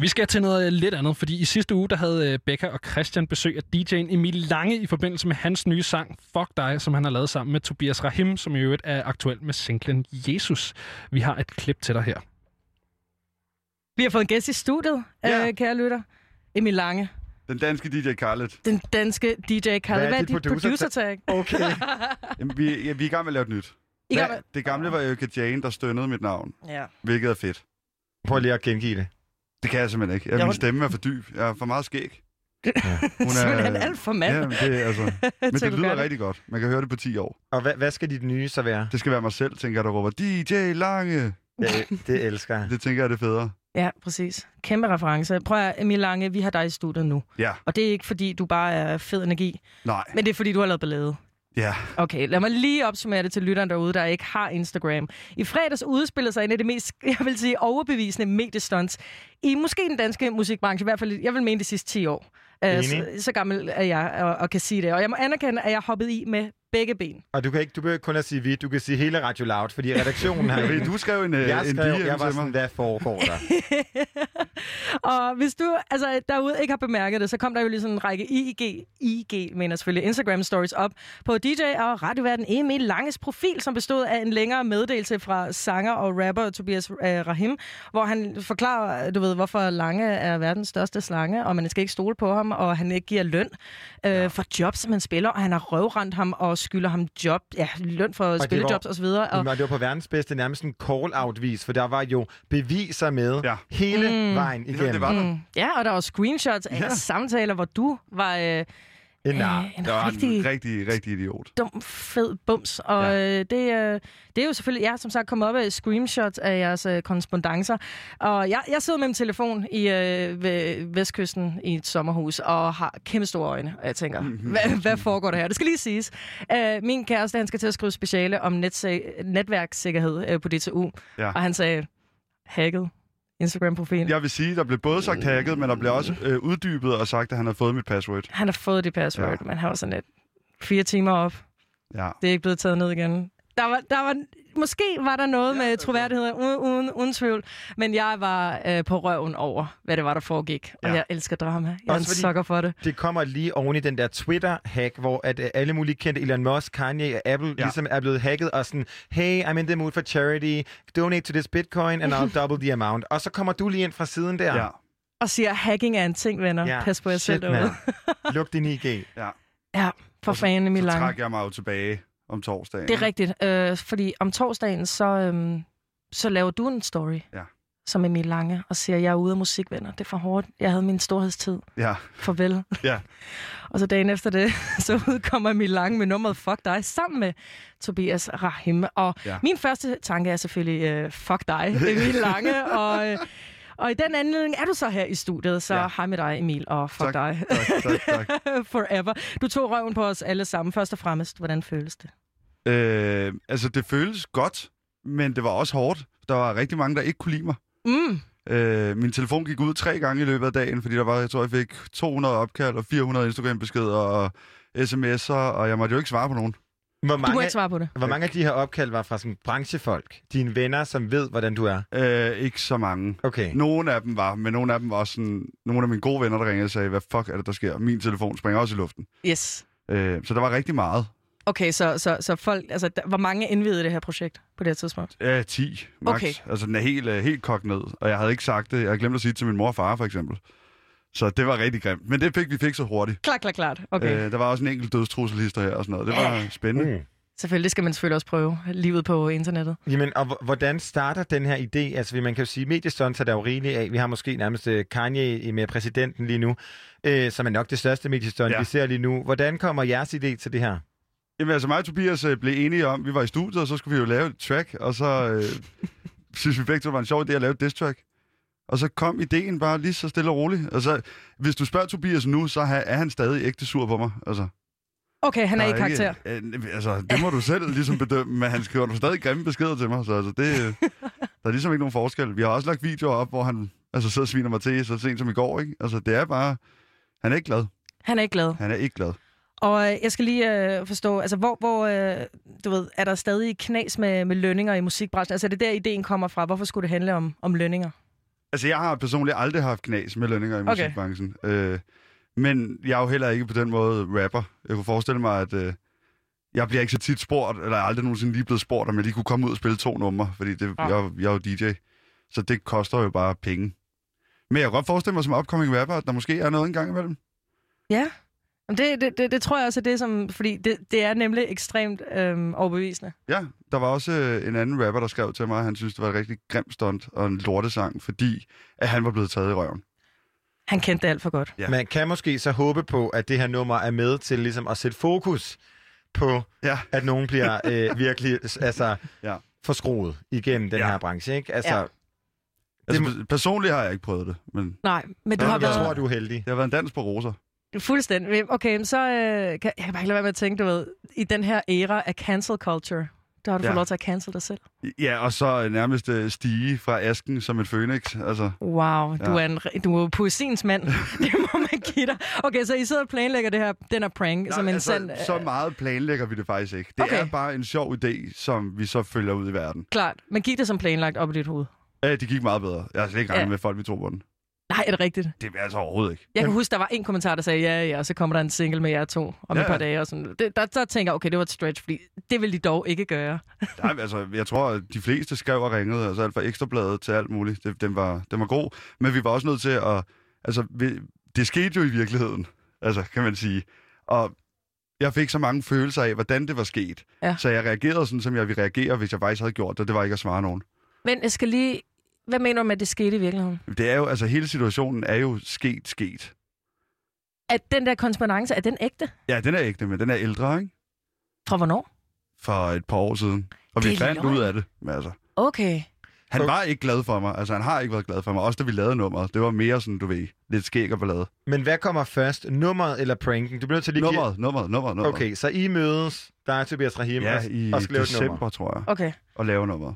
Speaker 1: Vi skal til noget lidt andet, fordi i sidste uge der havde øh, Becca og Christian besøg af DJ'en Emil Lange i forbindelse med hans nye sang Fuck Dig, som han har lavet sammen med Tobias Rahim, som i øvrigt er aktuel med singlen Jesus. Vi har et klip til dig her.
Speaker 7: Vi har fået en gæst i studiet,
Speaker 8: Ja.
Speaker 7: ja. øh, kære lytter. Emil Lange.
Speaker 8: Den danske DJ Khaled.
Speaker 7: Den danske DJ Kalle.
Speaker 5: Hvad er
Speaker 7: Hvad er
Speaker 5: dit
Speaker 7: dit
Speaker 5: producer-
Speaker 7: producer tag?
Speaker 5: Okay.
Speaker 8: Jamen, vi, ja, vi er i gang med at lave et nyt.
Speaker 7: I gang
Speaker 8: Hvad-
Speaker 7: med-
Speaker 8: Det gamle var Erika Jane, der stønnede mit navn,
Speaker 7: Ja.
Speaker 8: hvilket er fedt.
Speaker 5: Prøv lige at gengive det.
Speaker 8: Det kan jeg simpelthen ikke. Ja,
Speaker 7: Ja,
Speaker 8: min stemme er for dyb. Jeg er for meget skæg. Hun
Speaker 7: Simpelthen alt for mand.
Speaker 8: Ja, men det, er altså, men det lyder rigtig godt. Man kan høre det på 10 år.
Speaker 5: Og hvad, hvad skal dit nye så være?
Speaker 8: Det skal være mig selv, tænker jeg, der råber DJ Lange.
Speaker 5: Det, det elsker jeg.
Speaker 8: Det tænker jeg, det er federe.
Speaker 7: Ja, præcis. Kæmpe reference. Prøv at, Emil Lange, vi har dig i studiet nu.
Speaker 8: Ja,
Speaker 7: Og det er ikke, fordi du bare er fed energi,
Speaker 8: nej.
Speaker 7: men det er, fordi du har lavet ballade.
Speaker 8: Ja,
Speaker 7: Okay, lad mig lige opsummere det til lytteren derude, der ikke har Instagram. I fredags udspillede sig en af de mest, jeg vil sige, overbevisende mediestunts i måske den danske musikbranche, i hvert fald, jeg vil mene de sidste 10 år.
Speaker 5: Enig.
Speaker 7: så, så gammel er jeg og, og kan sige det. Og jeg må anerkende, at jeg hoppede i med begge ben.
Speaker 5: Og du kan ikke, du behøver ikke kun at sige vi, du kan sige hele Radio Loud, fordi redaktionen har
Speaker 8: du skrev en, øh,
Speaker 5: jeg
Speaker 8: en
Speaker 5: skrev,
Speaker 8: DM
Speaker 5: jeg var sådan, hvad foregår der?
Speaker 7: og hvis du altså, derude ikke har bemærket det, så kom der jo lige sådan en række IG, IG mener selvfølgelig, Instagram stories op på DJ og radioverden Emil Langes profil, som bestod af en længere meddelelse fra sanger og rapper Tobias øh, Rahim, hvor han forklarer, du ved, hvorfor Lange er verdens største slange, og man skal ikke stole på ham, og han ikke giver løn øh, ja. for jobs, som han spiller, og han har røvrendt ham og skylder ham job, ja, løn for
Speaker 5: det
Speaker 7: spillejobs
Speaker 5: var-
Speaker 7: og så videre. Og,
Speaker 5: Og det var på verdens bedste nærmest en call-out-vis, for der var jo beviser med
Speaker 8: Ja.
Speaker 5: hele
Speaker 7: Mm.
Speaker 5: vejen igennem.
Speaker 8: det var der.
Speaker 7: mm, ja, og der var screenshots af
Speaker 8: ja.
Speaker 7: samtaler, hvor du var øh,
Speaker 5: En nar.
Speaker 7: øh, en
Speaker 8: Det var
Speaker 7: rigtig
Speaker 8: en rigtig, rigtig idiot.
Speaker 7: dum, fed bums. Og
Speaker 8: Ja.
Speaker 7: øh, det, øh, det er jo selvfølgelig, jeg som sagt kommet op af screenshots af jeres øh, korrespondencer. Og jeg, jeg sidder med min telefon i øh, ved Vestkysten i et sommerhus og har kæmpe store øjne. Og jeg tænker, hvad, hvad foregår der her? Det skal lige siges. Øh, min kæreste, han skal til at skrive speciale om netsag- netværkssikkerhed øh, på DTU.
Speaker 8: Ja.
Speaker 7: Og han sagde, hacket Instagram-profil.
Speaker 8: Jeg vil sige, der blev både sagt hacket, men der blev også øh, uddybet og sagt, at han har fået mit password.
Speaker 7: Han har fået det password,
Speaker 8: Ja.
Speaker 7: men han var sådan lidt fire timer op.
Speaker 8: Ja.
Speaker 7: Det er ikke blevet taget ned igen. Der var, der var, måske var der noget med troværdighed, uden, uden, uden tvivl, men jeg var øh, på røven over, hvad det var, der foregik. Og
Speaker 8: Ja.
Speaker 7: jeg elsker drama. Jeg er en
Speaker 5: Også
Speaker 7: sukker for det.
Speaker 5: Det kommer lige oven i den der Twitter-hack, hvor at, uh, alle mulige kendte Elon Musk, Kanye og Apple ja. ligesom er blevet hacket og sådan, hey, I'm in the mood for charity, donate to this bitcoin and I'll double the amount. Og så kommer du lige ind fra siden der.
Speaker 8: Ja.
Speaker 7: Og siger, hacking er en ting, venner. Ja. Pas på jer selv derude.
Speaker 5: Luk din IG.
Speaker 7: Ja, for
Speaker 8: Og så-
Speaker 7: fanden i
Speaker 8: Så
Speaker 7: Lange.
Speaker 8: trak jeg mig jo tilbage om torsdagen.
Speaker 7: Det er rigtigt, øh, fordi om torsdagen, så, øhm, så laver du en story,
Speaker 8: Ja.
Speaker 7: som Emil Lange, og siger, jeg er ude af musikvenner. Det er for hårdt. Jeg havde min storhedstid.
Speaker 8: Ja.
Speaker 7: Farvel.
Speaker 8: Ja.
Speaker 7: og så dagen efter det, så udkommer Emil Lange med nummeret Fuck dig, sammen med Tobias Rahim. Og
Speaker 8: Ja.
Speaker 7: min første tanke er selvfølgelig, øh, fuck dig, Emil Lange. og, øh, og i den anledning er du så her i studiet, så
Speaker 8: Ja.
Speaker 7: hej med dig, Emil, og fuck
Speaker 8: Tak.
Speaker 7: dig.
Speaker 8: Tak, tak, tak.
Speaker 7: Forever. Du tog røven på os alle sammen. Først og fremmest, hvordan føles det?
Speaker 8: Øh, altså, det føles godt, men det var også hårdt. Der var rigtig mange, der ikke kunne lide mig.
Speaker 7: Mm.
Speaker 8: Øh, min telefon gik ud tre gange i løbet af dagen, fordi der var, jeg tror, jeg fik 200 opkald og 400 Instagram-beskeder og sms'er, og jeg måtte jo ikke svare på nogen.
Speaker 5: Hvor
Speaker 7: Du må
Speaker 5: mange,
Speaker 7: ikke svare på det.
Speaker 5: hvor mange af de her opkald var fra sådan branchefolk? Dine venner, som ved, hvordan du er?
Speaker 8: Øh, ikke så mange.
Speaker 5: Okay.
Speaker 8: Nogle af dem var, men nogle af dem var også sådan, nogle af mine gode venner, der ringede og sagde, hvad fuck er det, der sker? Min telefon springer også i luften.
Speaker 7: Yes.
Speaker 8: Øh, så der var rigtig meget.
Speaker 7: Okay, så, så, så folk, altså, der, hvor mange indvidede det her projekt på det her tidspunkt?
Speaker 8: Ja, 10 max.
Speaker 7: Okay.
Speaker 8: Altså, den er helt, øh, helt kogt ned. Og jeg havde ikke sagt det. Jeg havde glemt at sige det til min mor og far, for eksempel. Så det var rigtig grimt. Men det fik vi fikset hurtigt.
Speaker 7: Klart, klart, klart. Okay. Øh.
Speaker 8: Der var også en enkelt dødstrusselhister her og sådan noget. Det var spændende.
Speaker 5: Mm.
Speaker 7: Selvfølgelig det skal man selvfølgelig også prøve. Livet på internettet.
Speaker 5: Jamen, og hvordan starter den her idé? Altså, man kan jo sige, mediestunts er der jo rigeligt af. Vi har måske nærmest øh, Kanye med præsidenten lige nu, øh, som er nok det største mediestunt, ja.
Speaker 8: Ja.
Speaker 5: vi ser lige nu. Hvordan kommer jeres idé til det her?
Speaker 8: Jamen altså mig og Tobias øh, blev enige om, vi var i studiet, og så skulle vi jo lave et track, og så øh, synes vi begge to, det var en sjov idé at lave et diss track. Og så kom ideen bare lige så stille og roligt. Altså, hvis du spørger Tobias nu, så er han stadig ægte sur på mig. Altså,
Speaker 7: Okay, han er
Speaker 8: der
Speaker 7: i karakter.
Speaker 8: Ikke, øh, altså, det må du selv ligesom bedømme, men han skriver stadig grimme beskeder til mig. Så altså, det, Der er ligesom ikke nogen forskel. Vi har også lagt videoer op, hvor han altså, sidder og sviner mig til så sent som i går. Ikke? Altså, det er bare... Han er ikke glad.
Speaker 7: Han er ikke glad.
Speaker 8: Han er ikke glad.
Speaker 7: Og øh, jeg skal lige øh, forstå, altså hvor, hvor øh, du ved, er der stadig knas med, med lønninger i musikbranchen? Altså er det der, ideen kommer fra? Hvorfor skulle det handle om, om lønninger?
Speaker 8: Altså, jeg har personligt aldrig haft knas med lønninger i
Speaker 7: Okay.
Speaker 8: musikbranchen. Øh, men jeg er jo heller ikke på den måde rapper. Jeg kunne forestille mig, at øh, jeg bliver ikke så tit spurgt, eller jeg er aldrig nogensinde lige blevet spurgt, om jeg lige kunne komme ud og spille to numre, fordi det,
Speaker 7: Ah.
Speaker 8: jeg, jeg er jo DJ. Så det koster jo bare penge. Men jeg kan godt forestille mig som upcoming rapper, at der måske er noget en gang imellem.
Speaker 7: Ja. Det, det, det, det tror jeg også er det, som... Fordi det, det er nemlig ekstremt øhm, overbevisende.
Speaker 8: Ja, der var også øh, en anden rapper, der skrev til mig, at han synes, det var et rigtig grimt stunt og en lortesang, fordi at han var blevet taget i røven.
Speaker 7: Han kendte det alt for godt.
Speaker 8: Ja.
Speaker 9: Man kan måske så håbe på, at det her nummer er med til ligesom at sætte fokus på,
Speaker 8: Ja.
Speaker 9: at nogen bliver øh, virkelig altså,
Speaker 8: Ja.
Speaker 9: forskroet igennem den
Speaker 8: Ja.
Speaker 9: her branche. Ikke? Altså,
Speaker 7: Ja.
Speaker 8: Altså, pe- personligt har jeg ikke prøvet det, men
Speaker 7: Nej, men du har
Speaker 8: jeg
Speaker 9: jeg
Speaker 7: været...
Speaker 9: tror, du er heldig.
Speaker 8: det har været en dans på roser.
Speaker 7: Fuldstændig. Okay, så øh, kan, jeg kan bare ikke lade være med at tænke, du ved, i den her æra af cancel culture, der har du
Speaker 8: Ja.
Speaker 7: fået lov til at cancel dig selv.
Speaker 8: Ja, og så øh, nærmest øh, stige fra asken som en fønix. Altså,
Speaker 7: Wow, du
Speaker 8: Ja.
Speaker 7: er en du er poesiens mand. det må man give dig. Okay, så I sidder og planlægger det her, den her prank, som en
Speaker 8: altså,
Speaker 7: sand...
Speaker 8: så meget planlægger vi det faktisk ikke. Det
Speaker 7: Okay.
Speaker 8: er bare en sjov idé, som vi så følger ud i verden.
Speaker 7: Klart, men gik det som planlagt op i dit hoved?
Speaker 8: Ja, det gik meget bedre. Jeg har slet ikke regnet
Speaker 7: Ja.
Speaker 8: med, folk vi tro på den.
Speaker 7: Nej, er det rigtigt?
Speaker 8: Det er altså overhovedet ikke.
Speaker 7: Jeg kan huske, der var en kommentar, der sagde, ja, ja, og så kommer der en single med jer to om
Speaker 8: Ja,
Speaker 7: et par dage. Og sådan. Det, der, der tænker jeg, okay, det var et stretch, fordi det vil de dog ikke gøre.
Speaker 8: Nej, altså, jeg tror, at de fleste skrev og ringede, altså alt fra ekstrabladet til alt muligt. Det, den, var, den var god, men vi var også nødt til at... Altså, vi, det skete jo i virkeligheden, altså, kan man sige. Og jeg fik så mange følelser af, hvordan det var sket.
Speaker 7: Ja.
Speaker 8: Så jeg reagerede sådan, som jeg ville reagere, hvis jeg faktisk havde gjort det. Det var ikke at svare nogen.
Speaker 7: Men jeg skal lige... Hvad mener du med, at det skete i virkeligheden?
Speaker 8: Det er jo, altså, hele situationen er jo sket, sket.
Speaker 7: At den der korrespondence, er den ægte?
Speaker 8: Ja, den er ægte, men den er ældre, ikke?
Speaker 7: Fra hvornår?
Speaker 8: For et par år siden. Og
Speaker 7: Det
Speaker 8: vi
Speaker 7: er
Speaker 8: fandt
Speaker 7: løgn.
Speaker 8: ud af det. Men altså,
Speaker 7: Okay.
Speaker 8: han var ikke glad for mig. Altså, han har ikke været glad for mig. Også da vi lavede nummeret. Det var mere sådan, du ved, lidt skæg og ballade.
Speaker 9: Men hvad kommer først? Nummeret eller pranken? Du bliver nødt til lige
Speaker 8: Nummeret, nummeret, nummeret, nummeret.
Speaker 9: Okay, så I mødes, der er Tobias Rahim,
Speaker 8: Ja,
Speaker 9: og,
Speaker 8: i
Speaker 9: og skal lave et nummer.
Speaker 8: december, tror jeg,
Speaker 7: Okay.
Speaker 8: og lave nummeret.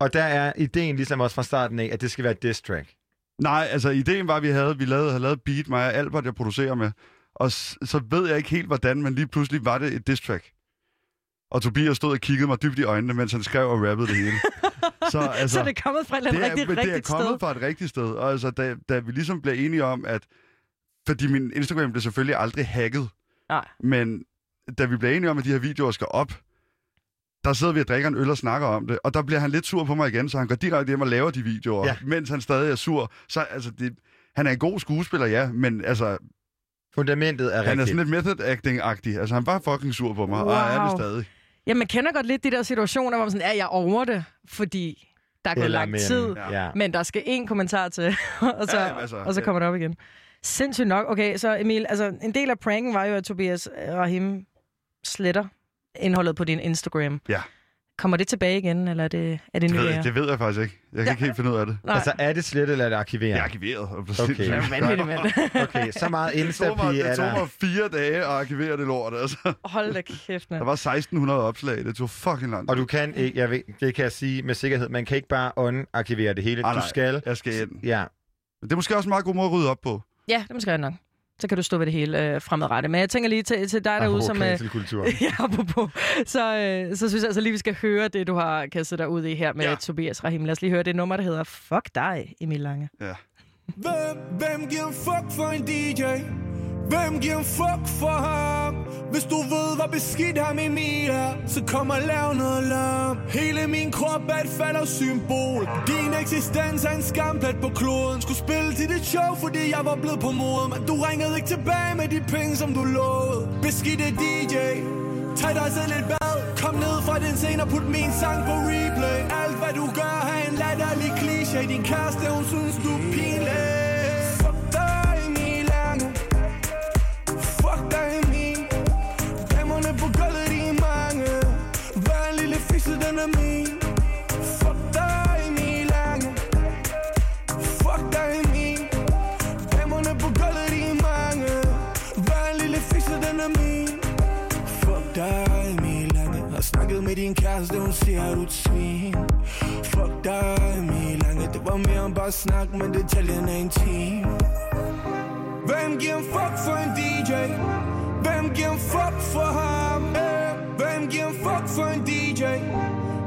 Speaker 9: Og der er ideen ligesom også fra starten af, at det skal være et diss track.
Speaker 8: Nej, altså ideen var, at vi havde, vi lavede, havde lavet beat, mig og Albert, jeg producerer med. Og s- så ved jeg ikke helt, hvordan, men lige pludselig var det et diss track. Og Tobias stod og kiggede mig dybt i øjnene, mens han skrev og rappede det hele. så, altså,
Speaker 7: så det er kommet fra et rigtig,
Speaker 8: men det er
Speaker 7: rigtigt
Speaker 8: kommet
Speaker 7: sted.
Speaker 8: fra et rigtigt sted. Og altså, da, da vi ligesom blev enige om, at... Fordi min Instagram blev selvfølgelig aldrig hacket.
Speaker 7: Nej.
Speaker 8: Men da vi blev enige om, at de her videoer skal op, der sidder vi og drikker en øl og snakker om det, og der bliver han lidt sur på mig igen, så han går direkte hjem og laver de videoer,
Speaker 9: Ja.
Speaker 8: ja. mens han stadig er sur. Så altså, det, han er en god skuespiller, ja, men altså,
Speaker 9: Fundamentet er
Speaker 8: han er
Speaker 9: rigtigt.
Speaker 8: sådan lidt method acting-agtig. Altså, han var fucking sur på mig, wow. og er det stadig.
Speaker 7: Ja, man kender godt lidt de der situationer, hvor man sådan, ja, jeg over det, fordi der er gået lang
Speaker 9: men-
Speaker 7: tid,
Speaker 9: Ja. ja.
Speaker 7: men der skal én kommentar til, og så,
Speaker 8: Ja, ja, altså,
Speaker 7: og så
Speaker 8: ja.
Speaker 7: kommer det op igen. Sindssygt nok. Okay, så Emil, altså en del af pranken var jo, at Tobias Rahim sletter indholdet på din Instagram.
Speaker 8: Ja.
Speaker 7: Kommer det tilbage igen, eller er det, er det
Speaker 8: Det
Speaker 7: nye
Speaker 8: ved,
Speaker 7: ære?
Speaker 8: jeg, det ved jeg faktisk ikke. Jeg kan ikke helt finde ud af det.
Speaker 7: Nej,
Speaker 9: Altså, er det slet eller er det arkiveret?
Speaker 8: Jeg er arkiveret. og
Speaker 9: Okay.
Speaker 7: det er vanvittigt, mand.
Speaker 9: Okay, så meget
Speaker 8: Det tog, mig,
Speaker 9: Insta-pige er
Speaker 8: det tog
Speaker 9: der.
Speaker 8: mig fire dage at arkivere det lort, altså.
Speaker 7: Hold da kæft,
Speaker 8: Der
Speaker 7: mand.
Speaker 8: var 1600 opslag. Det tog fucking lang tid.
Speaker 9: Og du kan ikke, jeg ved, det kan jeg sige med sikkerhed, man kan ikke bare unarkivere det hele.
Speaker 8: Ah,
Speaker 9: Du
Speaker 8: nej.
Speaker 9: skal,
Speaker 8: Jeg skal ind.
Speaker 9: ja.
Speaker 8: Det er måske også en meget god måde at rydde op på.
Speaker 7: Ja, det måske nok. Så kan du stå ved det hele øh, fremadrettet. Men jeg tænker lige til, til dig derude, som... Øh, ja, apropos, så, øh, så synes jeg altså lige, vi skal høre det, du har kastet dig ud i her med ja.
Speaker 8: Ja.
Speaker 7: Tobias Rahim. Lad os lige høre det nummer, der hedder Fuck dig, Emil Lange.
Speaker 10: Hvem, hvem giver fuck for en DJ? Hvem giver en fuck for ham? Hvis du ved, hvor beskidt ham Emil er, så kom og lav noget larm. Hele min krop er et faldersymbol. Din eksistens er en skamplet på kloden. Skulle spille til dit show, fordi jeg var blevet på mod Men du ringede ikke tilbage med de penge, som du lovede. Beskidte DJ, Tag dig selv et bad Kom ned fra den scene og put min sang på replay Alt hvad du gør har en latterlig kliché Din kæreste hun synes du er pinlig enemy. Fuck dig Emil Lange Fuck dig min. Damerne på gulvet de er mange Hver en lille fisse den er min Fuck dig, Emil Lange Har snakket med din kæreste, hun siger, at du er svin Fuck dig, Emil Lange Det var mere end bare snak, men detaljen er intim Hvem giver en fuck for en DJ? Hvem giver en fuck for ham? Hey. Hvem giver en fuck for en DJ?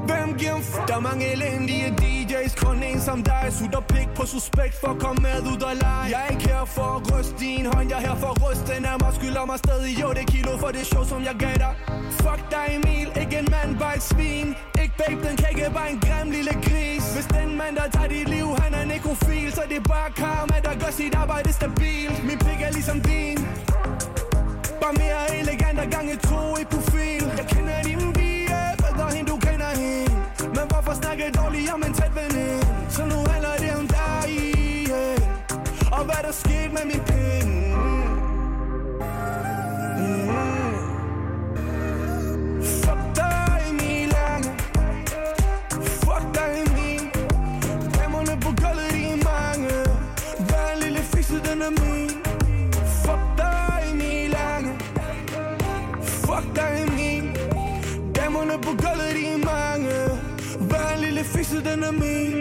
Speaker 10: Hvem giver en fuck? Der er mange elendige DJ's Kun en som dig. Sutter pik på suspekt For at komme med ud og lege. Jeg er ikke her for at ryste din hånd. Jeg er her for at ryste den af mig. Skylder mig stadig jo det kilo For det show som jeg gav dig. Fuck dig Emil. Ikke en mand, bare et svin. Ikke babe, den kan ikke bare en grim lille gris. Hvis den mand, der tager dit liv Han er nekrofil Så det er bare karma Der gør sit arbejde stabilt. Min pik er ligesom din. Bare mere elegant og gange to i profil Jeg kender din pige, bedre hende du kender hende Men hvorfor snakke dårligt om en tæt veninde Så nu handler det om dig, yeah. Og hvad der skete med min penge Mm. Damerne på gulvet, de er mange. Hver en lille fisse, den er min.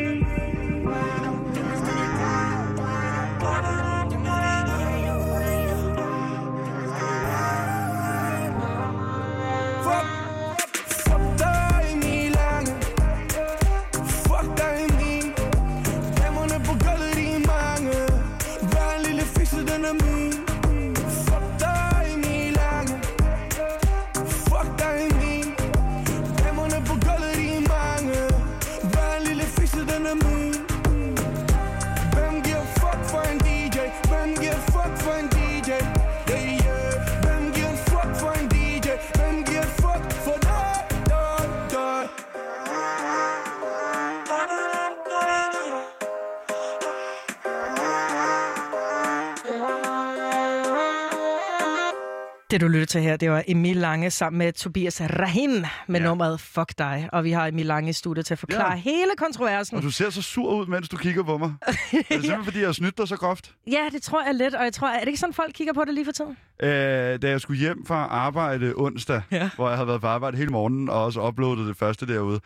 Speaker 7: Lytter til her, det var Emil Lange sammen med Tobias Rahim med ja. nummeret Fuck dig. Og vi har Emil Lange i studiet til at forklare
Speaker 8: Ja.
Speaker 7: hele kontroversen.
Speaker 8: Og du ser så sur ud, mens du kigger på mig. Er det simpelthen, fordi jeg har snydt dig så groft?
Speaker 7: Ja, det tror jeg lidt. Og jeg tror, er det ikke sådan, folk kigger på det lige for tiden?
Speaker 8: Øh, da jeg skulle hjem fra arbejde onsdag,
Speaker 7: Ja.
Speaker 8: hvor jeg havde været på arbejde hele morgenen, og også uploadet det første derude,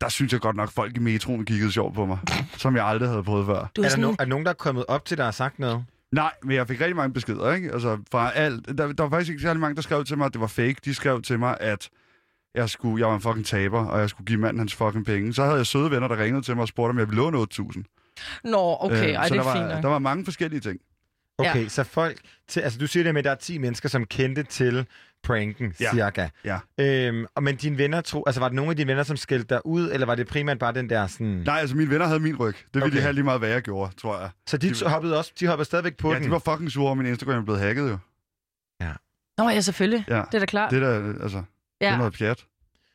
Speaker 8: der synes jeg godt nok, folk i metroen kiggede sjovt på mig, som jeg aldrig havde prøvet før.
Speaker 7: Du
Speaker 9: Er
Speaker 7: er,
Speaker 9: der,
Speaker 7: sådan,
Speaker 9: no- er der nogen, der er kommet op til dig og sagt noget?
Speaker 8: Nej, men jeg fik rigtig mange beskeder, ikke? Altså, fra alt. Der, der var faktisk ikke særlig mange, der skrev til mig, at det var fake. De skrev til mig, at jeg, skulle, jeg var en fucking taber, og jeg skulle give manden hans fucking penge. Så havde jeg søde venner, der ringede til mig og spurgte, om jeg ville låne 8.000.
Speaker 7: Nå, okay,
Speaker 8: Øh,
Speaker 7: ej,
Speaker 8: så
Speaker 7: det
Speaker 8: der
Speaker 7: er
Speaker 8: var,
Speaker 7: fint.
Speaker 8: Der var mange forskellige ting.
Speaker 9: Okay,
Speaker 7: Ja.
Speaker 9: så folk... Til, altså, du siger det med, at der er 10 mennesker, som kendte til pranken,
Speaker 8: Ja.
Speaker 9: cirka.
Speaker 8: Ja.
Speaker 9: Øhm, og men dine venner tro... Altså, var det nogle af dine venner, som skældte dig ud, eller var det primært bare den der sådan...
Speaker 8: Nej, altså mine venner havde min ryg. Det ville
Speaker 9: Okay.
Speaker 8: de have lige meget, hvad jeg gjorde, tror jeg.
Speaker 9: Så de,
Speaker 8: de-
Speaker 9: de hoppede også... De hoppede stadigvæk på
Speaker 8: Ja,
Speaker 9: den?
Speaker 8: de var fucking sure at min Instagram er blevet hacket jo.
Speaker 7: Nå, ja, selvfølgelig.
Speaker 8: Ja.
Speaker 7: Det er da klart.
Speaker 8: Det er da, altså, det er
Speaker 7: ja.
Speaker 8: noget pjat.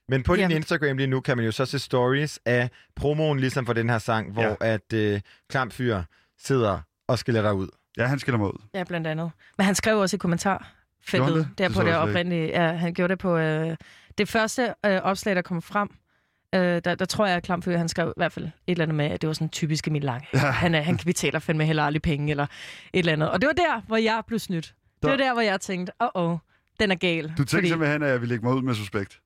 Speaker 9: Men på din
Speaker 7: Jamen.
Speaker 9: Instagram lige nu kan man jo så se stories af promoen, ligesom for den her sang, hvor
Speaker 8: Ja.
Speaker 9: at øh, Klampfyr sidder og skiller dig ud.
Speaker 8: Ja, han skiller mig ud.
Speaker 7: Ja, blandt andet. Men han skrev også i
Speaker 8: Gjorde han det?
Speaker 7: der
Speaker 8: Det
Speaker 7: på det oprindelige. Ja, han gjorde det på øh, det første øh, opslag, der kom frem. Øh, der, der tror jeg, at Klamfyr, han skrev i hvert fald et eller andet med, at det var sådan typisk Emil Lange. Ja. Han, er, han betaler fandme heller aldrig penge, eller et eller andet. Og det var der, hvor jeg blev snydt. Det var
Speaker 8: Der-
Speaker 7: hvor jeg tænkte, åh, oh, den er gal.
Speaker 8: Du tænkte
Speaker 7: Fordi-
Speaker 8: simpelthen, at jeg ville lægge mig ud med suspekt.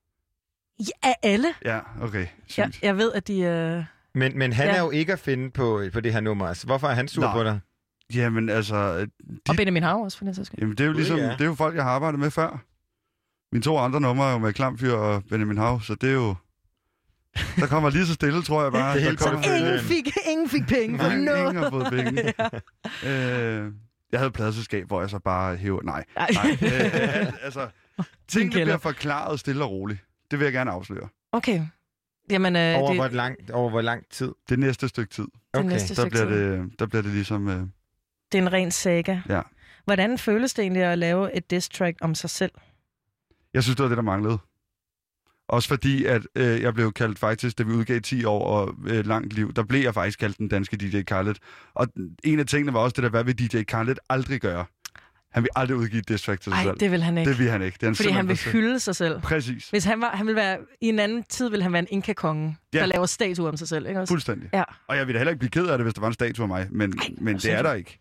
Speaker 7: Ja, af alle.
Speaker 8: Ja, okay. Sygt.
Speaker 7: Jeg, jeg ved, at de... Øh...
Speaker 9: Men, men han
Speaker 7: Ja.
Speaker 9: ja. er jo ikke at finde på, på det her nummer. Altså, hvorfor er han sur
Speaker 8: Nej.
Speaker 9: på dig?
Speaker 8: Jamen, altså...
Speaker 7: Og Benjamin Hav også, for den sags skyld.
Speaker 8: Jamen, det er jo ligesom...
Speaker 9: ja.
Speaker 8: Det er jo folk, jeg har arbejdet med før. Mine to andre numre er jo med Klamfyr og Benjamin Hav, så det er jo... Der kommer lige så stille, tror jeg bare.
Speaker 9: Det er helt
Speaker 8: Der kommer-.
Speaker 7: Ingen fik, ingen fik penge for
Speaker 8: Ingen,
Speaker 7: noget.
Speaker 8: ingen har fået penge. øh, jeg havde et pladselskab, hvor jeg så bare hæver... Nej,
Speaker 7: Ej.
Speaker 8: nej. Øh, altså, tingene bliver forklaret stille og roligt. Det vil jeg gerne afsløre.
Speaker 7: Okay. Jamen, øh,
Speaker 9: Over,
Speaker 7: det,
Speaker 9: hvor lang, over hvor lang tid?
Speaker 8: Det næste stykke tid,
Speaker 7: det næste
Speaker 8: der
Speaker 7: stykke
Speaker 8: bliver,
Speaker 7: tid.
Speaker 8: det, der bliver det ligesom... Øh,
Speaker 7: det er en ren saga.
Speaker 8: Ja.
Speaker 7: Hvordan føles det egentlig at lave et diss track om sig selv?
Speaker 8: Jeg synes, det var det, der manglede. Også fordi, at øh, jeg blev kaldt faktisk, da vi udgav 10 år og øh, langt liv, der blev jeg faktisk kaldt den danske DJ Khaled. Og en af tingene var også det der, hvad vil DJ Khaled aldrig gøre? Han vil aldrig udgive et diss track til sig
Speaker 7: Nej,
Speaker 8: selv.
Speaker 7: det vil han ikke.
Speaker 8: det vil han ikke. Det er han
Speaker 7: Fordi han vil hylde sig selv.
Speaker 8: Præcis.
Speaker 7: Hvis han var, han ville være, i en anden tid ville han være en inka-konge,
Speaker 8: Ja.
Speaker 7: der laver statuer om sig selv, ikke også?
Speaker 8: Fuldstændig.
Speaker 7: Ja.
Speaker 8: Og jeg ville da heller ikke blive ked af det, hvis der var en statue af mig, men, men det er der ikke.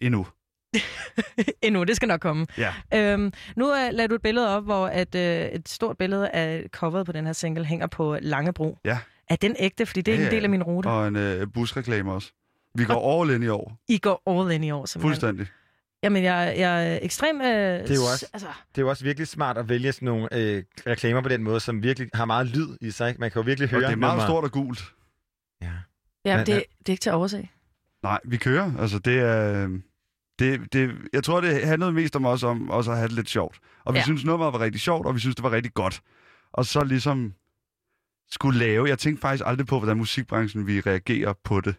Speaker 8: Endnu.
Speaker 7: Endnu, det skal nok komme.
Speaker 8: Ja.
Speaker 7: Øhm, nu uh, lader du et billede op, hvor at, uh, et stort billede af coveret på den her single hænger på Langebro.
Speaker 8: Ja.
Speaker 7: Er den ægte? Fordi det er
Speaker 8: Ja,
Speaker 7: en del af min rute.
Speaker 8: Og en øh, busreklame også. Vi går all in i år.
Speaker 7: I går all in i år, simpelthen.
Speaker 8: Fuldstændig.
Speaker 7: Jamen, jeg, jeg er ekstremt... Øh, det
Speaker 9: er jo også-
Speaker 7: Altså,
Speaker 9: Det er jo også virkelig smart at vælge sådan nogle øh, reklamer på den måde, som virkelig har meget lyd i sig. Ikke? Man kan jo virkelig
Speaker 8: Og
Speaker 9: høre
Speaker 8: det er meget
Speaker 9: nummer.
Speaker 8: stort og gult.
Speaker 9: Ja.
Speaker 7: ja,
Speaker 9: Men,
Speaker 7: det, det er ikke til at overse.
Speaker 8: Nej, vi kører. Altså, det er... Det, det, jeg tror, det handlede mest om os om også at have det lidt sjovt. Og vi
Speaker 7: Ja.
Speaker 8: ja. synes, nummeret var rigtig sjovt, og vi synes, det var rigtig godt. Og så ligesom skulle lave... Jeg tænkte faktisk aldrig på, hvordan musikbranchen vi reagerer på det.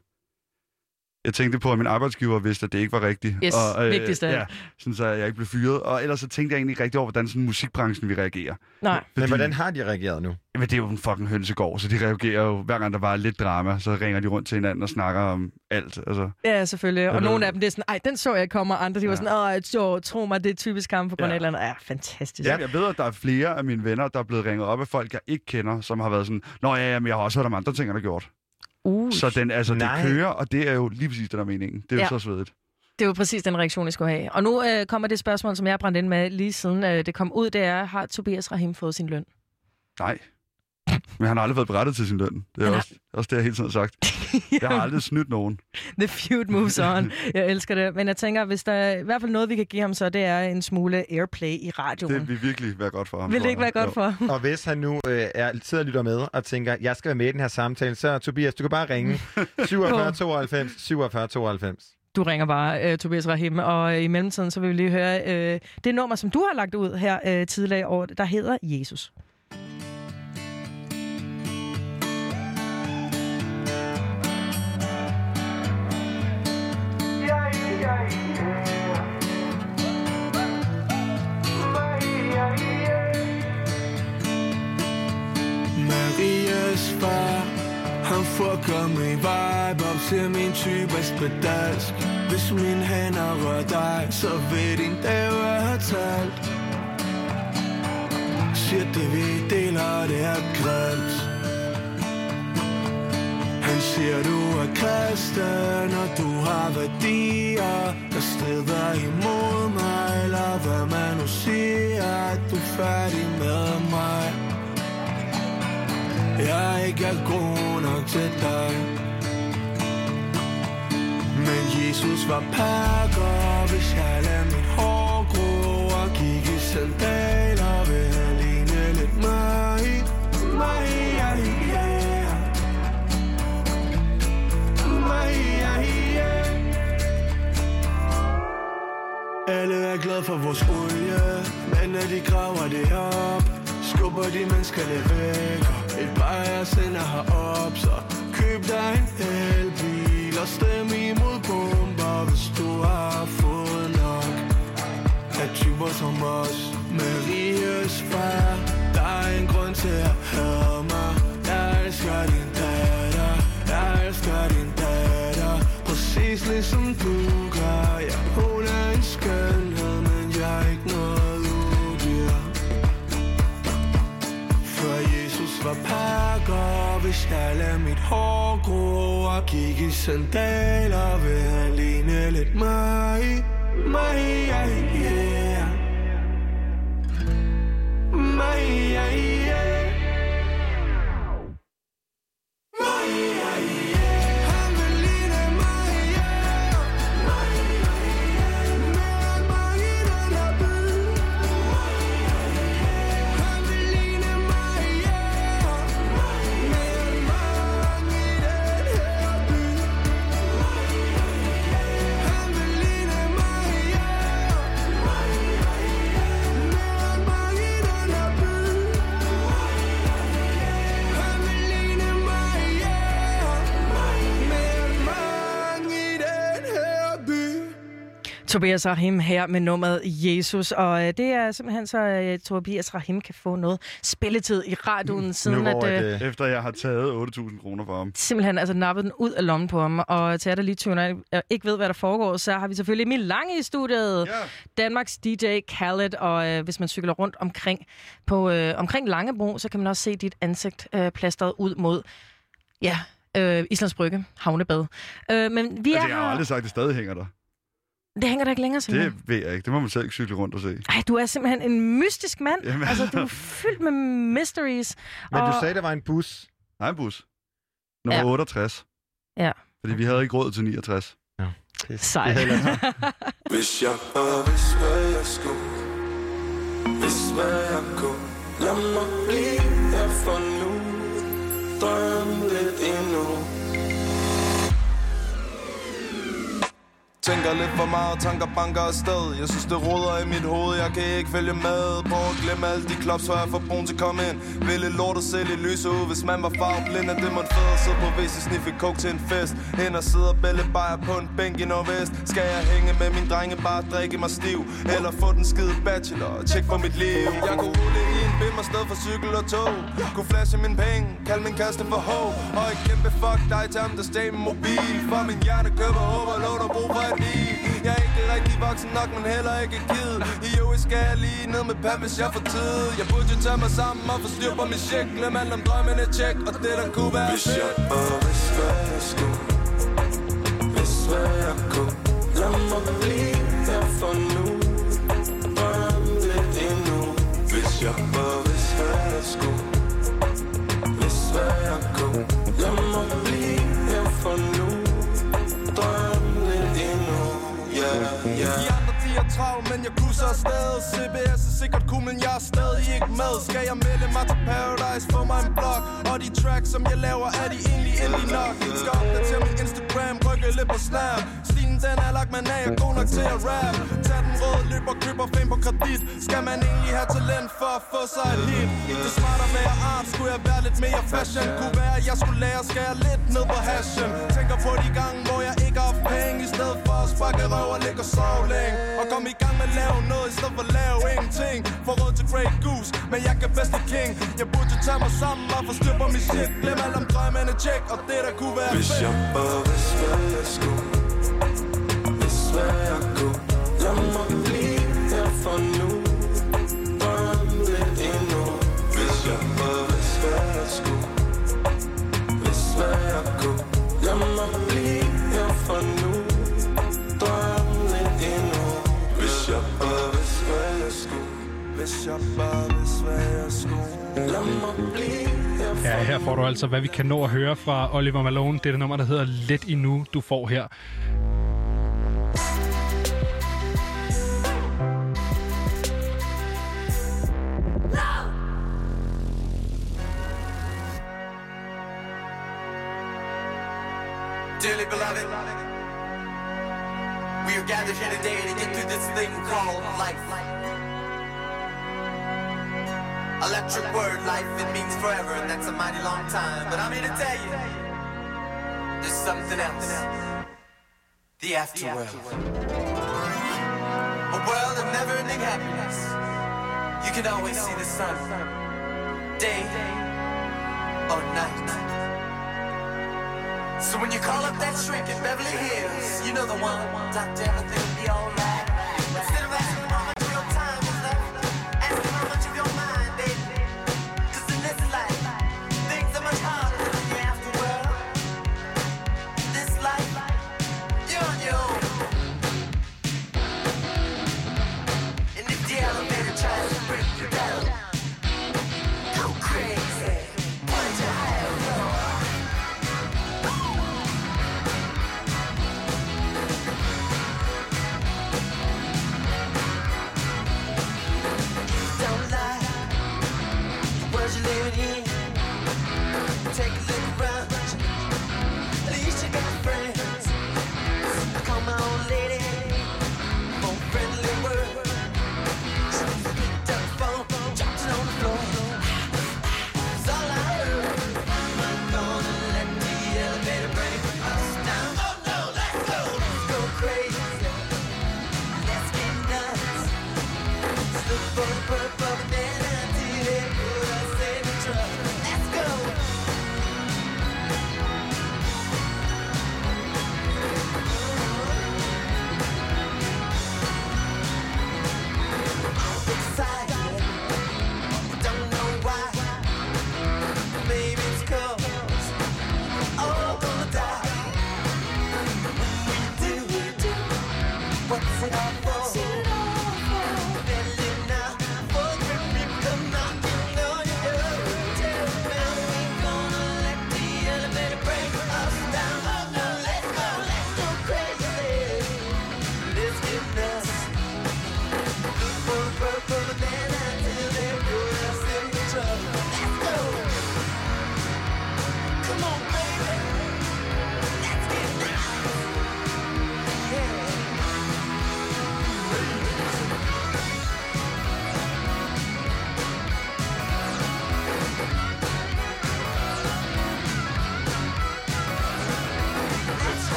Speaker 8: Jeg tænkte på, at min arbejdsgiver vidste, at det ikke var rigtigt.
Speaker 7: Yes,
Speaker 8: og,
Speaker 7: vigtigst af
Speaker 8: ja, sådan så jeg ikke blev fyret. Og ellers så tænkte jeg egentlig ikke rigtig over, hvordan sådan musikbranchen vi reagerer.
Speaker 7: Nej.
Speaker 9: Men hvordan har de reageret nu?
Speaker 8: Jamen, det er jo en fucking hønsegård, så de reagerer jo, hver gang der var lidt drama, så ringer de rundt til hinanden og snakker om alt. Altså,
Speaker 7: Ja, selvfølgelig. Og
Speaker 8: Jeg
Speaker 7: nogle
Speaker 8: ved-
Speaker 7: af dem, det er sådan, ej, den så jeg komme, og andre, de var
Speaker 8: Ja.
Speaker 7: sådan, åh, så, tro mig, det er typisk ham på grund af
Speaker 8: Ja.
Speaker 7: et eller andet. Ja, fantastisk.
Speaker 8: Ja, jeg ved, at der er flere af mine venner, der er blevet ringet op af folk, jeg ikke kender, som har været sådan, Nå ja, jamen, jeg har også hørt om andre ting, han har gjort.
Speaker 7: Uh,
Speaker 8: Så den, altså, det
Speaker 9: Nej.
Speaker 8: kører, og det er jo lige præcis det, der er meningen. Det er
Speaker 7: Ja.
Speaker 8: jo så svedigt.
Speaker 7: det er jo præcis den reaktion, jeg skulle have. Og nu øh, kommer det spørgsmål, som jeg har brændt ind med lige siden øh, det kom ud, det er, har Tobias Rahim fået sin løn?
Speaker 8: Nej. Men han har aldrig været berettet til sin løn. Det er
Speaker 7: Han har-
Speaker 8: også, også det, jeg hele tiden har sagt. Jeg har aldrig snydt nogen.
Speaker 7: The feud moves on. Jeg elsker det. Men jeg tænker, hvis der er i hvert fald noget, vi kan give ham, så det er en smule airplay i radioen.
Speaker 8: Det vil virkelig være godt for ham.
Speaker 7: Vil det ikke være godt for ham?
Speaker 9: Og hvis han nu øh, er, sidder og lytter med og tænker, jeg skal være med i den her samtale, så Tobias, du kan bare ringe 47 92 47 92.
Speaker 7: Du ringer bare, uh, Tobias Rahim, og uh, i mellemtiden, så vil vi lige høre uh, det nummer, som du har lagt ud her uh, tidligere i år, der hedder Jesus.
Speaker 10: Marias far Han fucker min vibe op til min type er spedalsk. Hvis min hænder rører dig Så vil din dag være talt. Siger det vi deler det er grimt. Han siger du er kristen Og du har værdier Der strider imod mig. Eller hvad man nu siger At du er færdig med mig jeg ikke er god nok til dig. Men Jesus var pakker Hvis jeg lader mit hår gro Og gik i sandaler Vil han ligne lidt mig. Mig, ja, ja Mig, ja, ja Alle er glade for vores olie Men når de graver det op Skubber de menneskerne væk Og et par bajer sender herop Så køb dig en elbil Og stem imod bomber Hvis du har fået nok. Af typer som os Med Marias far. Der er en grund til at høre mig. Jeg elsker din datter. Jeg elsker din datter. Præcis ligesom du. Var pakker Hvis jeg lader mit hår gro Og gik i sandaler Vil han ligne lidt mig? Mig, ja, yeah Mig, ja, yeah
Speaker 7: Tobias Rahim her med nummeret Jesus, og øh, det er simpelthen så, øh, Tobias Rahim kan få noget spilletid i radioen, siden
Speaker 9: hvor
Speaker 7: at... Øh,
Speaker 9: øh,
Speaker 8: Efter jeg har taget 8.000 kroner for ham.
Speaker 7: simpelthen altså nappet den ud af lommen på ham. Og til jer, der lige tuner og ikke ved, hvad der foregår, så har vi selvfølgelig Emil Lange i studiet.
Speaker 8: Ja.
Speaker 7: Danmarks DJ Khaled, og øh, hvis man cykler rundt omkring på øh, omkring Langebro, så kan man også se dit ansigt øh, plastret ud mod ja, øh, Islands Brygge, havnebad. Øh, men vi er
Speaker 8: Altså, jeg har aldrig sagt, at det stadig hænger der.
Speaker 7: Det hænger der ikke længere, simpelthen.
Speaker 8: Det ved jeg ikke. Det må man selv cykle rundt og se.
Speaker 7: Ej, du er simpelthen en mystisk mand.
Speaker 8: Jamen.
Speaker 7: Altså, du er fyldt med mysteries.
Speaker 9: Men
Speaker 7: og...
Speaker 9: du sagde, der var en bus.
Speaker 8: Nej, en bus. Nummer
Speaker 7: Ja.
Speaker 8: 68.
Speaker 7: Ja.
Speaker 8: Fordi vi havde ikke råd til 69.
Speaker 7: Sej.
Speaker 11: Hvis jeg bare vidste, hvad jeg skulle Hvis hvad jeg kunne Lad mig blive her for nu Drøm lidt endnu Tænker lidt for meget, tanker banker afsted. Jeg synes det roder i mit hoved, jeg kan ikke følge med. Prøv at glemme alle de klops, så jeg får brun til at komme ind. Ville lort at sælge lyse ud, hvis man var farveblind. Er det man fed at sidde på WC, sniffe coke til en fest. Hen og sidde og bælle bajer på en bænk i Nordvest. Skal jeg hænge med min drenge, bare drikke mig stiv? Eller få den skide bachelor, og tjek på mit liv. Jeg kunne rulle i en bimmer sted for cykel og tog. Kunne flashe min penge, kalde min kaste for ho Og ikke kæmpe fuck dig til ham, der steg min mobil. For min hjerne køber overload og brug for et jeg er ikke rigtig voksen nok, men heller ikke kid. I øvrigt skal jeg lige ned med pap, hvis jeg får tid. Jeg burde jo tage mig sammen og få styr på min check. Glem alt om drømmene tjek, og det der kunne være Hvis jeg bare vidste, hvad jeg skulle. Hvis hvad jeg kunne. Lad mig blive her for nu. Drøm lidt endnu. Hvis jeg bare vidste, hvad jeg skulle travlt, men jeg kusser afsted. CBS er sikkert cool, men jeg er stadig ikke med. Skal jeg melde mig til Paradise, få mig en blog Og de tracks, som jeg laver, er de egentlig endelig nok? Skal opdatere min Instagram, rykke lidt på snap. Stilen den er lagt, man er jeg god nok til at rap. Tag den røde, løb og køber fame på kredit. Skal man egentlig have talent for at få sig et hit? Det smart at være art, skulle jeg være lidt mere fashion. Kunne være, at jeg skulle lære at skære lidt ned på hashen. Tænker på de gange, hvor jeg ikke har penge I stedet for at sparke røv og ligge og sove længe. Og kom i gang med at lave noget, i stedet for at lave ingenting. Få råd til Grey Goose, men jeg kan bedst King. Jeg burde tage mig sammen og få styr på min shit. Glem alt om drømmene, check, og det der kunne være Hvis jeg bare vidste, hvad jeg skulle Jeg blive her for nu. Drøm lidt endnu. Hvis jeg bare Hvis Lad mig blive her for nu. Drøm lidt endnu. Hvis jeg bare Hvis jeg mig blive her for
Speaker 1: Ja, her får du altså, hvad vi kan nå at høre fra Oliver Malone. Det er det nummer, der hedder Let Endnu, du får her.
Speaker 12: Gathered here today to get through this thing called life. Electric word, life, it means forever, and that's a mighty long time. But I'm here to tell you, there's something else. The afterworld. A world of never-ending happiness. You can always see the sun, day or night. So when you call up that shrink in Beverly Hills, you know the one. Doctor, everything will be alright.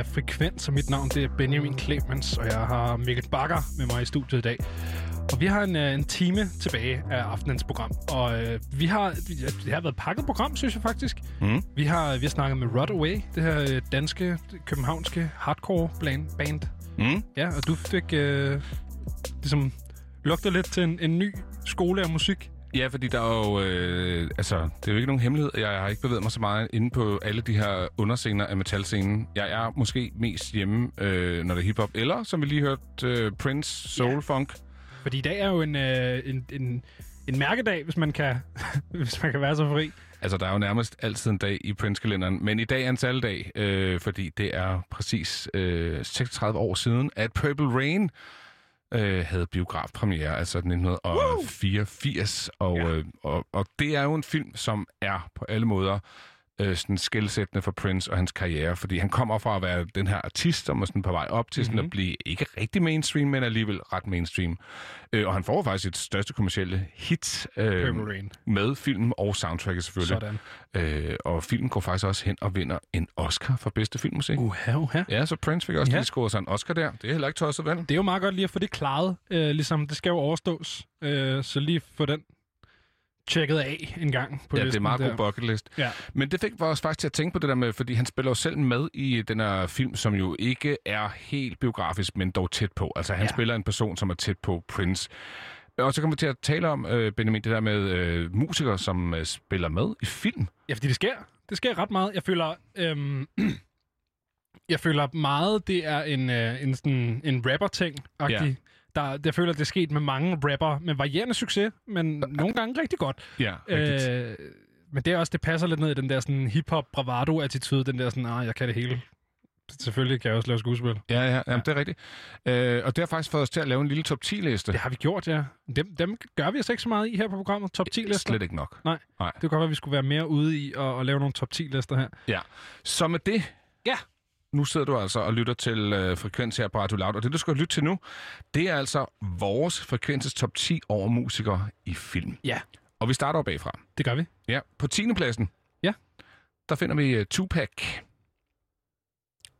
Speaker 1: Er Frekvens, og mit navn det er Benjamin Clemens, og jeg har Mikkel Bakker med mig i studiet i dag. Og vi har en, øh, en time tilbage af aftenens program, og øh, vi har, det har været et pakket program, synes jeg faktisk.
Speaker 2: Mm.
Speaker 1: Vi har, vi har snakket med Rod Away, det her øh, danske, københavnske hardcore band. band.
Speaker 2: Mm.
Speaker 1: Ja, og du fik øh, ligesom lugtet lidt til en, en ny skole af musik.
Speaker 2: Ja, fordi der er jo... Øh, altså, det er jo ikke nogen hemmelighed. Jeg har ikke bevæget mig så meget inde på alle de her underscener af metalscenen. Jeg er måske mest hjemme, øh, når det er hiphop. Eller, som vi lige hørte, øh, Prince, Soul,
Speaker 1: Ja.
Speaker 2: Funk.
Speaker 1: Fordi i dag er jo en, øh, en, en, en mærkedag, hvis man kan, hvis man kan være så fri.
Speaker 2: Altså, der er jo nærmest altid en dag i Prince-kalenderen. Men i dag er en særlig øh, fordi det er præcis øh, 36 år siden, at Purple Rain øh, havde biografpremiere, altså 1984. Og,
Speaker 1: Ja.
Speaker 2: øh, og, og det er jo en film, som er på alle måder øh, sådan skældsættende for Prince og hans karriere, fordi han kommer fra at være den her artist, som er sådan på vej op til sådan
Speaker 1: Mhm.
Speaker 2: at blive ikke rigtig mainstream, men alligevel ret mainstream. Øh, og han får faktisk et største kommercielle hit øh, med filmen og soundtracket selvfølgelig.
Speaker 1: Sådan.
Speaker 2: Øh, og filmen går faktisk også hen og vinder en Oscar for bedste filmmusik. Uh.
Speaker 1: Uha, uha.
Speaker 2: Ja, så Prince fik også
Speaker 1: Ja.
Speaker 2: lige scoret sig en Oscar der. Det er heller ikke tosset, vel?
Speaker 1: Det er jo meget godt lige at få det klaret. Øh, ligesom, det skal jo overstås. Øh, så lige få den tjekket af en gang på
Speaker 2: ja, det er
Speaker 1: listen
Speaker 2: meget
Speaker 1: der.
Speaker 2: god bucket list.
Speaker 1: Ja.
Speaker 2: Men det fik os faktisk til at tænke på det der med, fordi han spiller jo selv med i den her film, som jo ikke er helt biografisk, men dog tæt på. Altså han
Speaker 1: Ja.
Speaker 2: spiller en person, som er tæt på Prince. Og så kommer vi til at tale om, øh, Benjamin, det der med øh, musikere, som øh, spiller med i film.
Speaker 1: Ja, fordi det sker. Det sker ret meget. Jeg føler... Øhm, jeg føler meget, det er en, øh, en, sådan, en rapper-ting.
Speaker 2: Ja.
Speaker 1: Der, jeg føler, det er sket med mange rapper med varierende succes, men nogle gange rigtig godt.
Speaker 2: Ja, rigtigt.
Speaker 1: Øh, men det er også, det passer lidt ned i den der sådan hip-hop bravado-attitude, den der sådan, ah, jeg kan det hele. Selvfølgelig kan jeg også lave skuespil.
Speaker 2: Ja, ja, jamen, det er rigtigt. Øh, og det har faktisk fået os til at lave en lille top 10-liste.
Speaker 1: Det har vi gjort, ja. Dem, dem gør vi altså ikke så meget i her på programmet. Top 10 lister.
Speaker 2: Slet ikke nok.
Speaker 1: Nej.
Speaker 2: Nej.
Speaker 1: Det kunne godt være, at vi skulle være mere ude i at, at lave nogle top 10 lister her.
Speaker 2: Ja. Så med det...
Speaker 1: Ja.
Speaker 2: Nu sidder du altså og lytter til øh, Frekvens her på Radio Loud, og det, du skal lytte til nu, det er altså vores Frekvenses top 10 over musikere i film.
Speaker 1: Ja.
Speaker 2: Og vi starter bagfra.
Speaker 1: Det gør vi.
Speaker 2: Ja, på 10. pladsen,
Speaker 1: Ja.
Speaker 2: der finder vi uh, Tupac.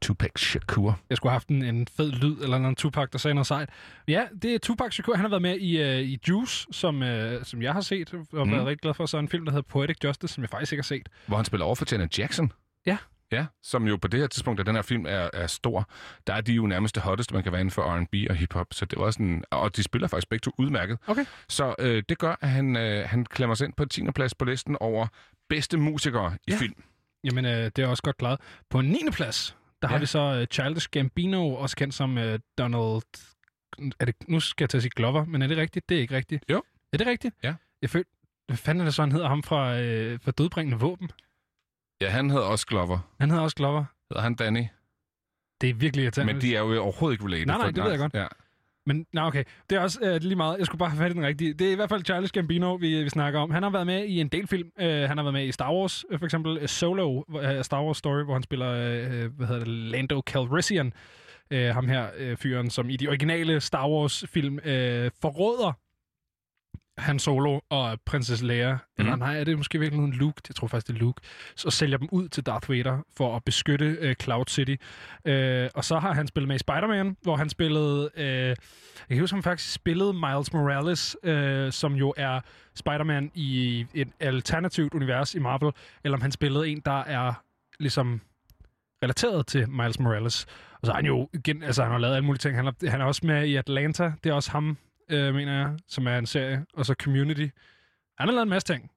Speaker 2: Tupac Shakur.
Speaker 1: Jeg skulle have haft en, en fed lyd, eller en Tupac, der sagde noget sejt. Ja, det er Tupac Shakur. Han har været med i, uh, i Juice, som, uh, som jeg har set, og
Speaker 2: Mm.
Speaker 1: været rigtig glad for. Så en film, der hedder Poetic Justice, som jeg faktisk ikke har set.
Speaker 2: Hvor han spiller over for Janet Jackson.
Speaker 1: Ja.
Speaker 2: Ja, som jo på det her tidspunkt, da den her film er, er stor, der er de jo nærmest det hotteste, man kan være inden for R&B og hiphop. Så det var sådan, og de spiller faktisk begge to udmærket.
Speaker 1: Okay.
Speaker 2: Så øh, det gør, at han, øh, han klemmer sig ind på 10. plads på listen over bedste musikere i
Speaker 1: Ja.
Speaker 2: film.
Speaker 1: Jamen, uh, det er også godt klaret. På 9. plads, der ja. har vi så uh, Childish Gambino, også kendt som uh, Donald... Er det, nu skal jeg til at sige Glover, men er det rigtigt? Det er ikke rigtigt.
Speaker 2: Jo.
Speaker 1: Er det rigtigt?
Speaker 2: Ja.
Speaker 1: Jeg følte... Hvad fanden er det så, han hedder ham fra, øh, fra Dødbringende Våben?
Speaker 2: Ja, han hedder også Glover.
Speaker 1: Han hedder også Glover.
Speaker 2: Hedder han Danny?
Speaker 1: Det er virkelig irriterende.
Speaker 2: Men de er jo overhovedet ikke related.
Speaker 1: Nej, nej, det ved jeg godt.
Speaker 2: Ja.
Speaker 1: Men nej, okay. Det er også øh, lige meget. Jeg skulle bare have fat i den rigtige. Det er i hvert fald Charles Gambino, vi, vi snakker om. Han har været med i en del film. Uh, han har været med i Star Wars, uh, for eksempel uh, Solo, uh, Star Wars Story, hvor han spiller, uh, hvad hedder det, Lando Calrissian. Uh, ham her uh, fyren, som i de originale Star Wars-film uh, forråder han Solo og prinsesse Leia, mm. eller nej, er det måske virkelig en Luke? Jeg tror faktisk, det er Luke. Så sælger dem ud til Darth Vader for at beskytte øh, Cloud City. Øh, og så har han spillet med i Spider-Man, hvor han spillede... Øh, jeg kan huske, han faktisk spillede Miles Morales, øh, som jo er Spider-Man i et alternativt univers i Marvel, eller om han spillede en, der er ligesom relateret til Miles Morales. Og så har han jo igen, altså han har lavet alle mulige ting. Han er, han er også med i Atlanta. Det er også ham, øh, mener jeg, som er en serie. Og så Community. Han har lavet en masse ting.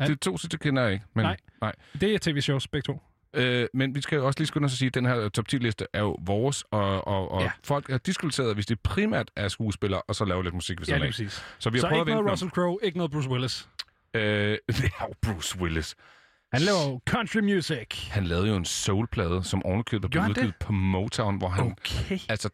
Speaker 2: Ja, det er to sidste kender jeg ikke. Men,
Speaker 1: Nej.
Speaker 2: nej.
Speaker 1: Det er tv-shows, begge to.
Speaker 2: Øh, men vi skal jo også lige skynde os at sige, at den her top 10-liste er jo vores, og, og, og
Speaker 1: Ja.
Speaker 2: ja. folk er diskuteret, hvis det primært er skuespillere, og så lave lidt musik ved
Speaker 1: Ja,
Speaker 2: siden af.
Speaker 1: præcis.
Speaker 2: Så vi har
Speaker 1: så
Speaker 2: prøvet
Speaker 1: ikke noget Russell Crowe, ikke noget Bruce Willis.
Speaker 2: Øh, det er jo Bruce Willis.
Speaker 1: Han laver jo country music.
Speaker 2: Han lavede jo en soulplade, som ovenikøbet blev udgivet på Motown, hvor han...
Speaker 1: Okay.
Speaker 2: Altså,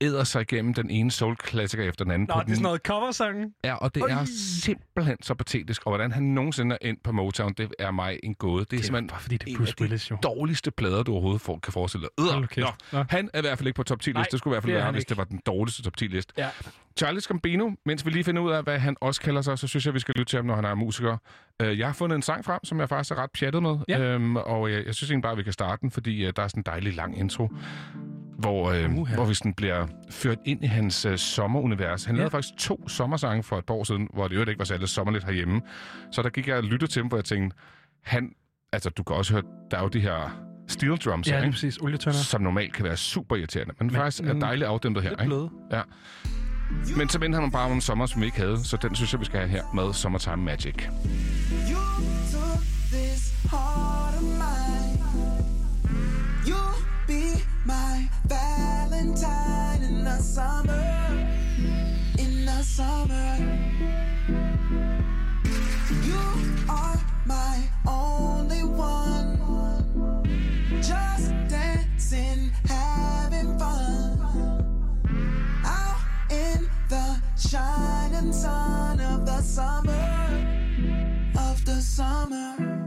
Speaker 2: æder sig igennem den ene soul-klassiker efter den anden.
Speaker 1: Nå, det er
Speaker 2: den,
Speaker 1: sådan noget coversangen.
Speaker 2: Ja, og det er
Speaker 1: Øj.
Speaker 2: simpelthen så patetisk. Og hvordan han nogensinde er ind på Motown, det er mig en gåde. Det er,
Speaker 1: Det er
Speaker 2: simpelthen
Speaker 1: bare fordi, det er Bruce Willis, jo.
Speaker 2: dårligste plader, du overhovedet får, kan forestille dig. Øh,
Speaker 1: kæft.
Speaker 2: Nå,
Speaker 1: Nå.
Speaker 2: han er i hvert fald ikke på top 10
Speaker 1: Nej,
Speaker 2: liste. Det skulle i hvert fald
Speaker 1: er
Speaker 2: være, hvis det var den dårligste top 10 liste.
Speaker 1: Ja.
Speaker 2: Charlie Gambino, mens vi lige finder ud af, hvad han også kalder sig, så synes jeg, vi skal lytte til ham, når han er musiker. Øh, Jeg har fundet en sang frem, som jeg faktisk er ret pjattet med.
Speaker 1: Ja.
Speaker 2: Øhm, og jeg, jeg synes egentlig bare, at vi kan starte den, fordi uh, der er sådan en dejlig lang intro, hvor, øh, hvor vi sådan bliver ført ind i hans uh, sommerunivers. Han
Speaker 1: Ja.
Speaker 2: lavede faktisk to sommersange for et par år siden, hvor det jo ikke var særlig sommerligt herhjemme. Så der gik jeg og lyttede til ham, hvor jeg tænkte, han, altså du kan også høre, der er jo de her steel drums,
Speaker 1: Ja,
Speaker 2: her,
Speaker 1: er
Speaker 2: ikke?
Speaker 1: præcis. Olietønder.
Speaker 2: som normalt kan være super irriterende, men, men faktisk er dejligt afdæmpet her.
Speaker 1: Lidt
Speaker 2: Ikke?
Speaker 1: bløde.
Speaker 2: Ja. Men så vendte han bare om en sommer, som vi ikke havde, så den synes jeg, vi skal have her med Summertime Magic.
Speaker 13: You took this heart Valentine in the summer. In the summer. You are my only one. Just dancing, having fun. Out in the shining sun of the summer of the summer.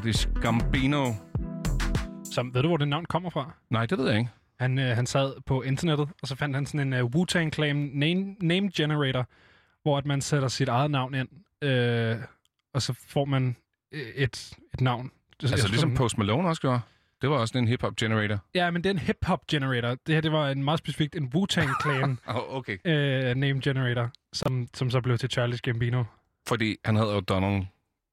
Speaker 2: Childish Gambino.
Speaker 1: Som, ved du, hvor det navn kommer fra?
Speaker 2: Nej, det ved jeg ikke.
Speaker 1: Han, øh, han sad på internettet, og så fandt han sådan en uh, Wu-Tang Clan name, name generator, hvor at man sætter sit eget navn ind, øh, og så får man øh, et, et navn. Det-
Speaker 2: Altså ligesom Post Malone også gjorde. Det var også en hip-hop generator.
Speaker 1: Ja, men det er en hip-hop generator. Det her, det var en meget specifikt en Wu-Tang Clan
Speaker 2: Oh, okay.
Speaker 1: øh, name generator, som, som så blev til Charles Gambino.
Speaker 2: Fordi han havde jo Donald...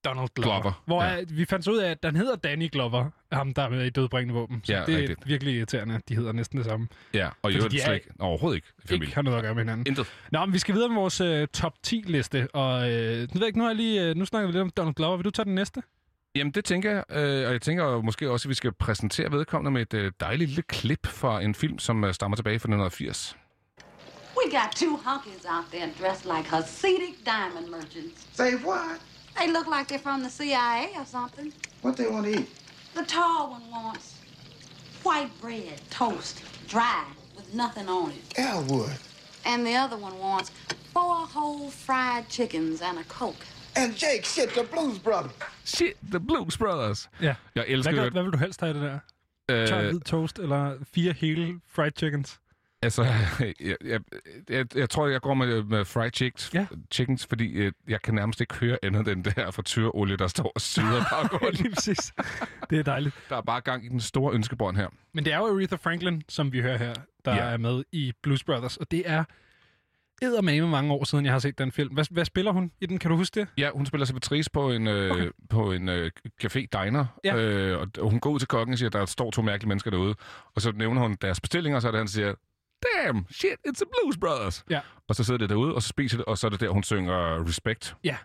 Speaker 1: Donald Glover.
Speaker 2: Glover,
Speaker 1: Hvor
Speaker 2: ja.
Speaker 1: vi fandt så ud af, at den hedder Danny Glover, ham der er med i dødbringende våben. Så
Speaker 2: Ja,
Speaker 1: det er
Speaker 2: rigtigt.
Speaker 1: virkelig irriterende, at de hedder næsten det samme.
Speaker 2: Ja, og i øvrigt
Speaker 1: er
Speaker 2: slet ikke, overhovedet ikke i
Speaker 1: Ikke har noget at gøre med hinanden.
Speaker 2: Intet.
Speaker 1: Nå, men vi skal videre med vores øh, top 10-liste, og øh, nu ved jeg ikke, nu, har jeg lige, øh, nu snakker vi lidt om Donald Glover. Vil du tage den næste?
Speaker 2: Jamen, det tænker jeg, øh, og jeg tænker måske også, at vi skal præsentere vedkommende med et øh, dejligt lille klip fra en film, som øh, stammer tilbage fra 1980.
Speaker 14: We got two honkies out there dressed like Hasidic diamond merchants.
Speaker 15: Say what?
Speaker 14: They look like they're from the CIA or something.
Speaker 15: What they want to eat?
Speaker 14: The tall one wants white bread, toast, dry, with nothing on it.
Speaker 10: Elwood.
Speaker 14: And the other one wants four whole fried chickens and a Coke.
Speaker 10: And Jake, shit, the Blues Brothers.
Speaker 2: Shit, The Blues Brothers. Yeah.
Speaker 1: Ja.
Speaker 2: Jeg elsker
Speaker 1: Hvad,
Speaker 2: jo...
Speaker 1: gør, hvad vil du helst have det der?
Speaker 2: øh,
Speaker 1: Tør hvid toast eller fire hele fried chickens?
Speaker 2: Altså, jeg, jeg, jeg, jeg tror, jeg går med, med fried chickens,
Speaker 1: Ja.
Speaker 2: chickens fordi øh, jeg kan nærmest ikke høre andet end det her frityreolie, der står og syder baggrunden.
Speaker 1: Lige præcis. Det er dejligt.
Speaker 2: Der er bare gang i den store ønskebånd her.
Speaker 1: Men det er jo Aretha Franklin, som vi hører her, der
Speaker 2: Ja.
Speaker 1: er med i Blues Brothers. Og det er eddermame mange år siden, jeg har set den film. Hvad, hvad spiller hun i den? Kan du huske det?
Speaker 2: Ja, hun spiller servitrice på en, øh, okay. på en øh, café diner,
Speaker 1: Ja.
Speaker 2: øh, og, hun går ud til kokken og siger, at der står to mærkelige mennesker derude, og så nævner hun deres bestillinger, og så er det, han siger, damn, shit, it's the Blues Brothers.
Speaker 1: Ja.
Speaker 2: Og så sidder det derude, og så spiser det, og så er det der, hun synger Respect.
Speaker 1: Ja.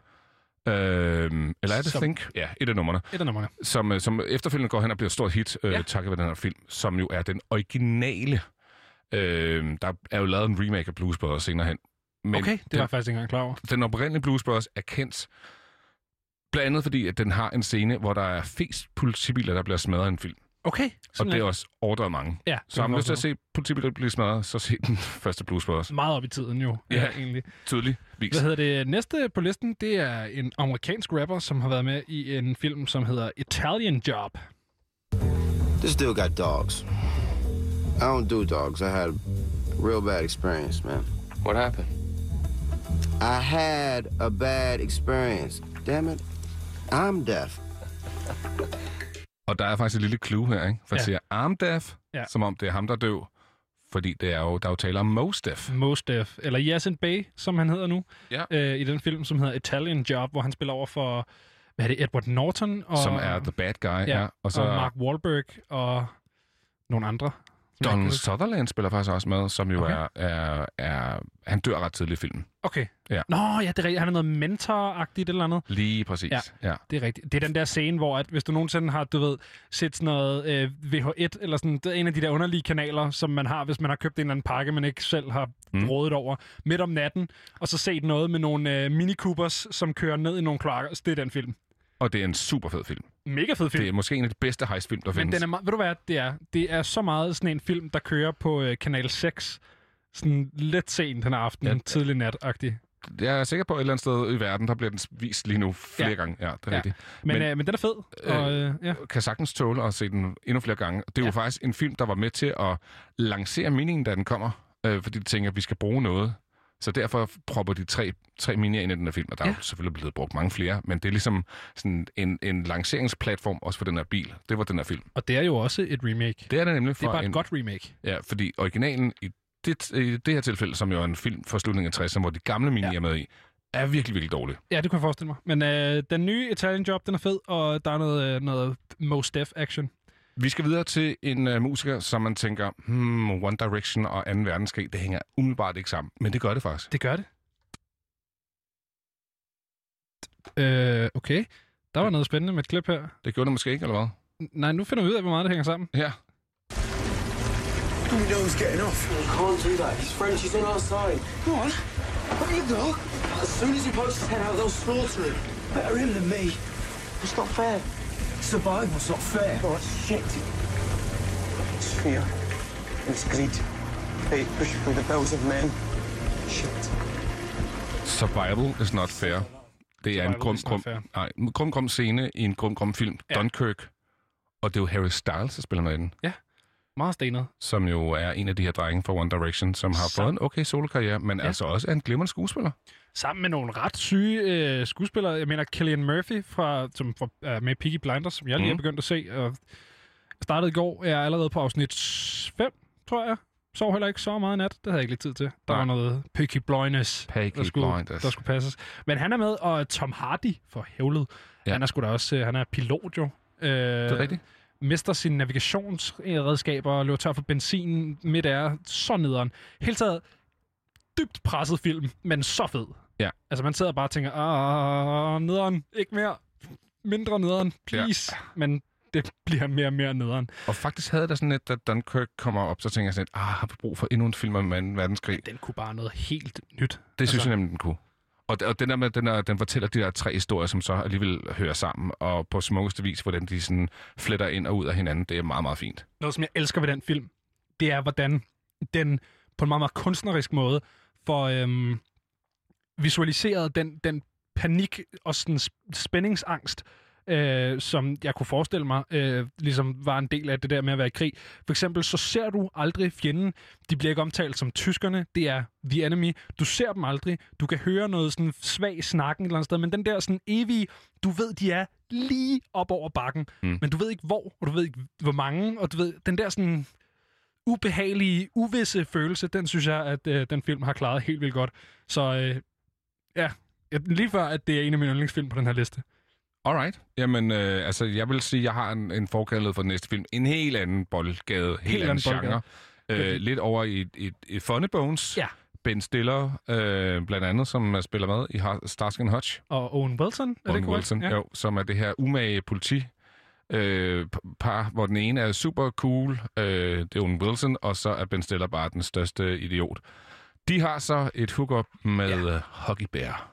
Speaker 2: Øhm, eller er det
Speaker 1: Som-
Speaker 2: Think? Ja, et af numrene.
Speaker 1: Et af numrene.
Speaker 2: Som, øh, som efterfølgende går hen og bliver et stort hit, øh,
Speaker 1: Ja.
Speaker 2: ja. takket være den her film, som jo er den originale. Øh, der er jo lavet en remake af Blues Brothers senere hen. Men
Speaker 1: okay, det var
Speaker 2: den,
Speaker 1: jeg faktisk ikke engang klar over.
Speaker 2: den oprindelige Blues Brothers er kendt blandt andet fordi, at den har en scene, hvor der er flest politibiler, der bliver smadret i en film.
Speaker 1: Okay.
Speaker 2: Og det er også overdrevet mange.
Speaker 1: Ja,
Speaker 2: Så har man lyst til at se politibiler blive smadret, så se den første Blues Brothers.
Speaker 1: Meget op i tiden jo,
Speaker 2: Ja.
Speaker 1: ja. egentlig.
Speaker 2: Tydeligvis.
Speaker 1: Hvad hedder det? Næste på listen, det er en amerikansk rapper, som har været med i en film, som hedder Italian Job.
Speaker 15: This dude got dogs. I don't do dogs. I had a real bad experience, man.
Speaker 3: What happened?
Speaker 15: I had a bad experience. Damn it. I'm deaf.
Speaker 2: Og der er faktisk et lille clue her, ikke? For
Speaker 1: Ja.
Speaker 2: siger arm deaf,
Speaker 1: Ja.
Speaker 2: som om det er ham, der er døv. Fordi det er jo, der er jo tale om Mos Def.
Speaker 1: Mos Def, eller Yasin Bey, som han hedder nu,
Speaker 2: Ja.
Speaker 1: øh, i den film, som hedder Italian Job, hvor han spiller over for, hvad er det, Edward Norton? Og,
Speaker 2: Som er the bad guy.
Speaker 1: ja,
Speaker 2: Ja. Og så
Speaker 1: og Mark Wahlberg og nogle andre.
Speaker 2: Donald. Sutherland spiller faktisk også med, som jo
Speaker 1: Okay.
Speaker 2: er, er, er... Han dør ret tidligt i filmen.
Speaker 1: Okay.
Speaker 2: Ja.
Speaker 1: Nå, ja, det er rigtigt. Han er noget mentor-agtigt eller andet.
Speaker 2: Lige præcis.
Speaker 1: Ja.
Speaker 2: Ja.
Speaker 1: Det er rigtigt. Det er den der scene, hvor at, hvis du nogensinde har, du ved, set sådan noget øh, VH1, eller sådan, en af de der underlige kanaler, som man har, hvis man har købt en eller anden pakke, man ikke selv har mm. Rådet over, midt om natten, og så set noget med nogle øh, Mini Coopers, som kører ned i nogle kloakker. Det er den film.
Speaker 2: Og det er en super fed film.
Speaker 1: Mega fed film.
Speaker 2: Det er måske en af de bedste heistfilm, der
Speaker 1: Men
Speaker 2: findes.
Speaker 1: den er, ved du hvad det er? Det er så meget sådan en film, der kører på øh, Kanal 6, sådan lidt sent den aften, ja. Tidlig nat-agtig.
Speaker 2: Jeg er sikker på, at et eller andet sted i verden, der bliver den vist lige nu flere
Speaker 1: Ja.
Speaker 2: gange. Ja, det er
Speaker 1: Ja.
Speaker 2: rigtigt.
Speaker 1: Men,
Speaker 2: Men,
Speaker 1: men, øh, men den er fed. Og, øh, ja.
Speaker 2: kan sagtens tåle at se den endnu flere gange. Det er. Ja. jo faktisk en film, der var med til at lancere meningen, da den kommer. Øh, fordi de tænker, at vi skal bruge noget. Så derfor propper de tre, tre minier ind i den her film, og der ja. er jo selvfølgelig blevet brugt mange flere, men det er ligesom sådan en, en lanceringsplatform også for den her bil. Det var den her film.
Speaker 1: Og det er jo også et remake.
Speaker 2: Det er det nemlig for
Speaker 1: Det er bare
Speaker 2: en,
Speaker 1: et godt remake.
Speaker 2: Ja, fordi originalen i det, i det her tilfælde, som jo er en film fra slutningen af 60'erne, hvor de gamle minier ja. er med i, er virkelig, virkelig dårlig.
Speaker 1: Ja, det kunne jeg forestille mig. Men øh, den nye Italian Job, den er fed, og der er noget, øh, noget Most Def action.
Speaker 2: Vi skal videre til en uh, musiker, som man tænker, hmm, One Direction og 2. verdenskrig, det hænger umiddelbart ikke sammen. Men det gør det faktisk.
Speaker 1: Det gør det. Øh, okay. Der var noget spændende med et klip her.
Speaker 2: Det gjorde det måske ikke, eller hvad?
Speaker 1: Nej, nu finder vi ud af, hvor meget det hænger sammen.
Speaker 2: Ja.
Speaker 10: You know he's getting off.
Speaker 13: You can't do that. His friend, she's on our side.
Speaker 10: What? What you got?
Speaker 13: As soon as he pokes his head out, they'll slaughter him.
Speaker 10: Better him than me.
Speaker 13: It's not fair.
Speaker 10: Survival's not fair.
Speaker 13: Oh, it's shit. It's fear. It's greed. Fate pushing through the bells of men. Shit.
Speaker 2: Survival is not fair. Det er en
Speaker 1: Survival
Speaker 2: nej, grum, grum scene i en grum, grum film.
Speaker 1: Ja.
Speaker 2: Ja. Dunkirk. Og det er jo Harry Styles, der spiller med i den.
Speaker 1: Meget stenet.
Speaker 2: Som jo er en af de her drenge fra One Direction, som har
Speaker 1: Sam-
Speaker 2: fået en okay solokarriere, men
Speaker 1: Ja.
Speaker 2: ja. altså også er en glimrende skuespiller.
Speaker 1: Sammen med nogle ret syge øh, skuespillere. Jeg mener, Killian Murphy, fra, som fra, er med Piggy Blinders, som jeg lige
Speaker 2: Mhm.
Speaker 1: er begyndt at se. Og startede i går. Jeg er allerede på afsnit 5, tror jeg. Sov heller ikke så meget i nat. Det havde jeg ikke lidt tid til. Der
Speaker 2: Nej.
Speaker 1: var noget Peaky Blinders,
Speaker 2: Peaky
Speaker 1: der skulle,
Speaker 2: Blinders.
Speaker 1: der skulle passes. Men han er med, og Tom Hardy for hævlet. Ja. Han er sgu da også, øh, han er pilot jo. Øh,
Speaker 2: Det er rigtigt.
Speaker 1: mister sine navigationsredskaber og løber tør for benzin midt af. Så nederen. Helt taget dybt presset film, men så fed.
Speaker 2: Ja.
Speaker 1: Altså man sidder bare og tænker, ah, nederen, ikke mere. Mindre nederen, please. Ja. Men det bliver mere og mere nederen.
Speaker 2: Og faktisk havde da sådan lidt, da Dunkirk kommer op, så tænker jeg sådan lidt, ah, har vi brug for endnu en film om 2. verdenskrig?
Speaker 1: Den kunne bare noget helt nyt.
Speaker 2: Det synes
Speaker 1: Altså-
Speaker 2: jeg nemlig, den kunne. Og, og den, der med, den, er, den fortæller de der tre historier, som så alligevel hører sammen, og på smukkeste vis, hvordan de sådan fletter ind og ud af hinanden. Det er meget, meget fint.
Speaker 1: Noget, som jeg elsker ved den film, det er, hvordan den på en meget, meget kunstnerisk måde får øhm, visualiseret den, den panik og sådan sp- spændingsangst, øh, som jeg kunne forestille mig, øh, ligesom var en del af det der med at være i krig. For eksempel, så ser du aldrig fjenden. De bliver ikke omtalt som tyskerne. Det er the enemy. Du ser dem aldrig. Du kan høre noget sådan svag snakken et eller andet sted, men den der sådan evige, du ved, de er lige op over bakken,
Speaker 2: Mm.
Speaker 1: men du ved ikke hvor, og du ved ikke hvor mange, og du ved, den der sådan ubehagelige, uvisse følelse, den synes jeg, at øh, den film har klaret helt vildt godt. Så øh, ja, lige før, at det er en af mine yndlingsfilm på den her liste.
Speaker 2: Alright. Jamen, øh, altså, jeg vil sige, jeg har en, en forkærlighed for den næste film. En helt anden boldgade, helt, helt anden,
Speaker 1: anden
Speaker 2: genre.
Speaker 1: boldgade.
Speaker 2: Øh, lidt over i, i, i Funny Bones.
Speaker 1: Ja.
Speaker 2: Ben Stiller, øh, blandt andet, som øh, spiller med i Starsky Hutch.
Speaker 1: Og Owen Wilson, er det
Speaker 2: Owen
Speaker 1: korrekt?
Speaker 2: Wilson, ja. jo, som er det her umage politi øh, par, hvor den ene er super cool, øh, det er Owen Wilson, og så er Ben Stiller bare den største idiot. De har så et hookup med ja. uh, Hockey Bear.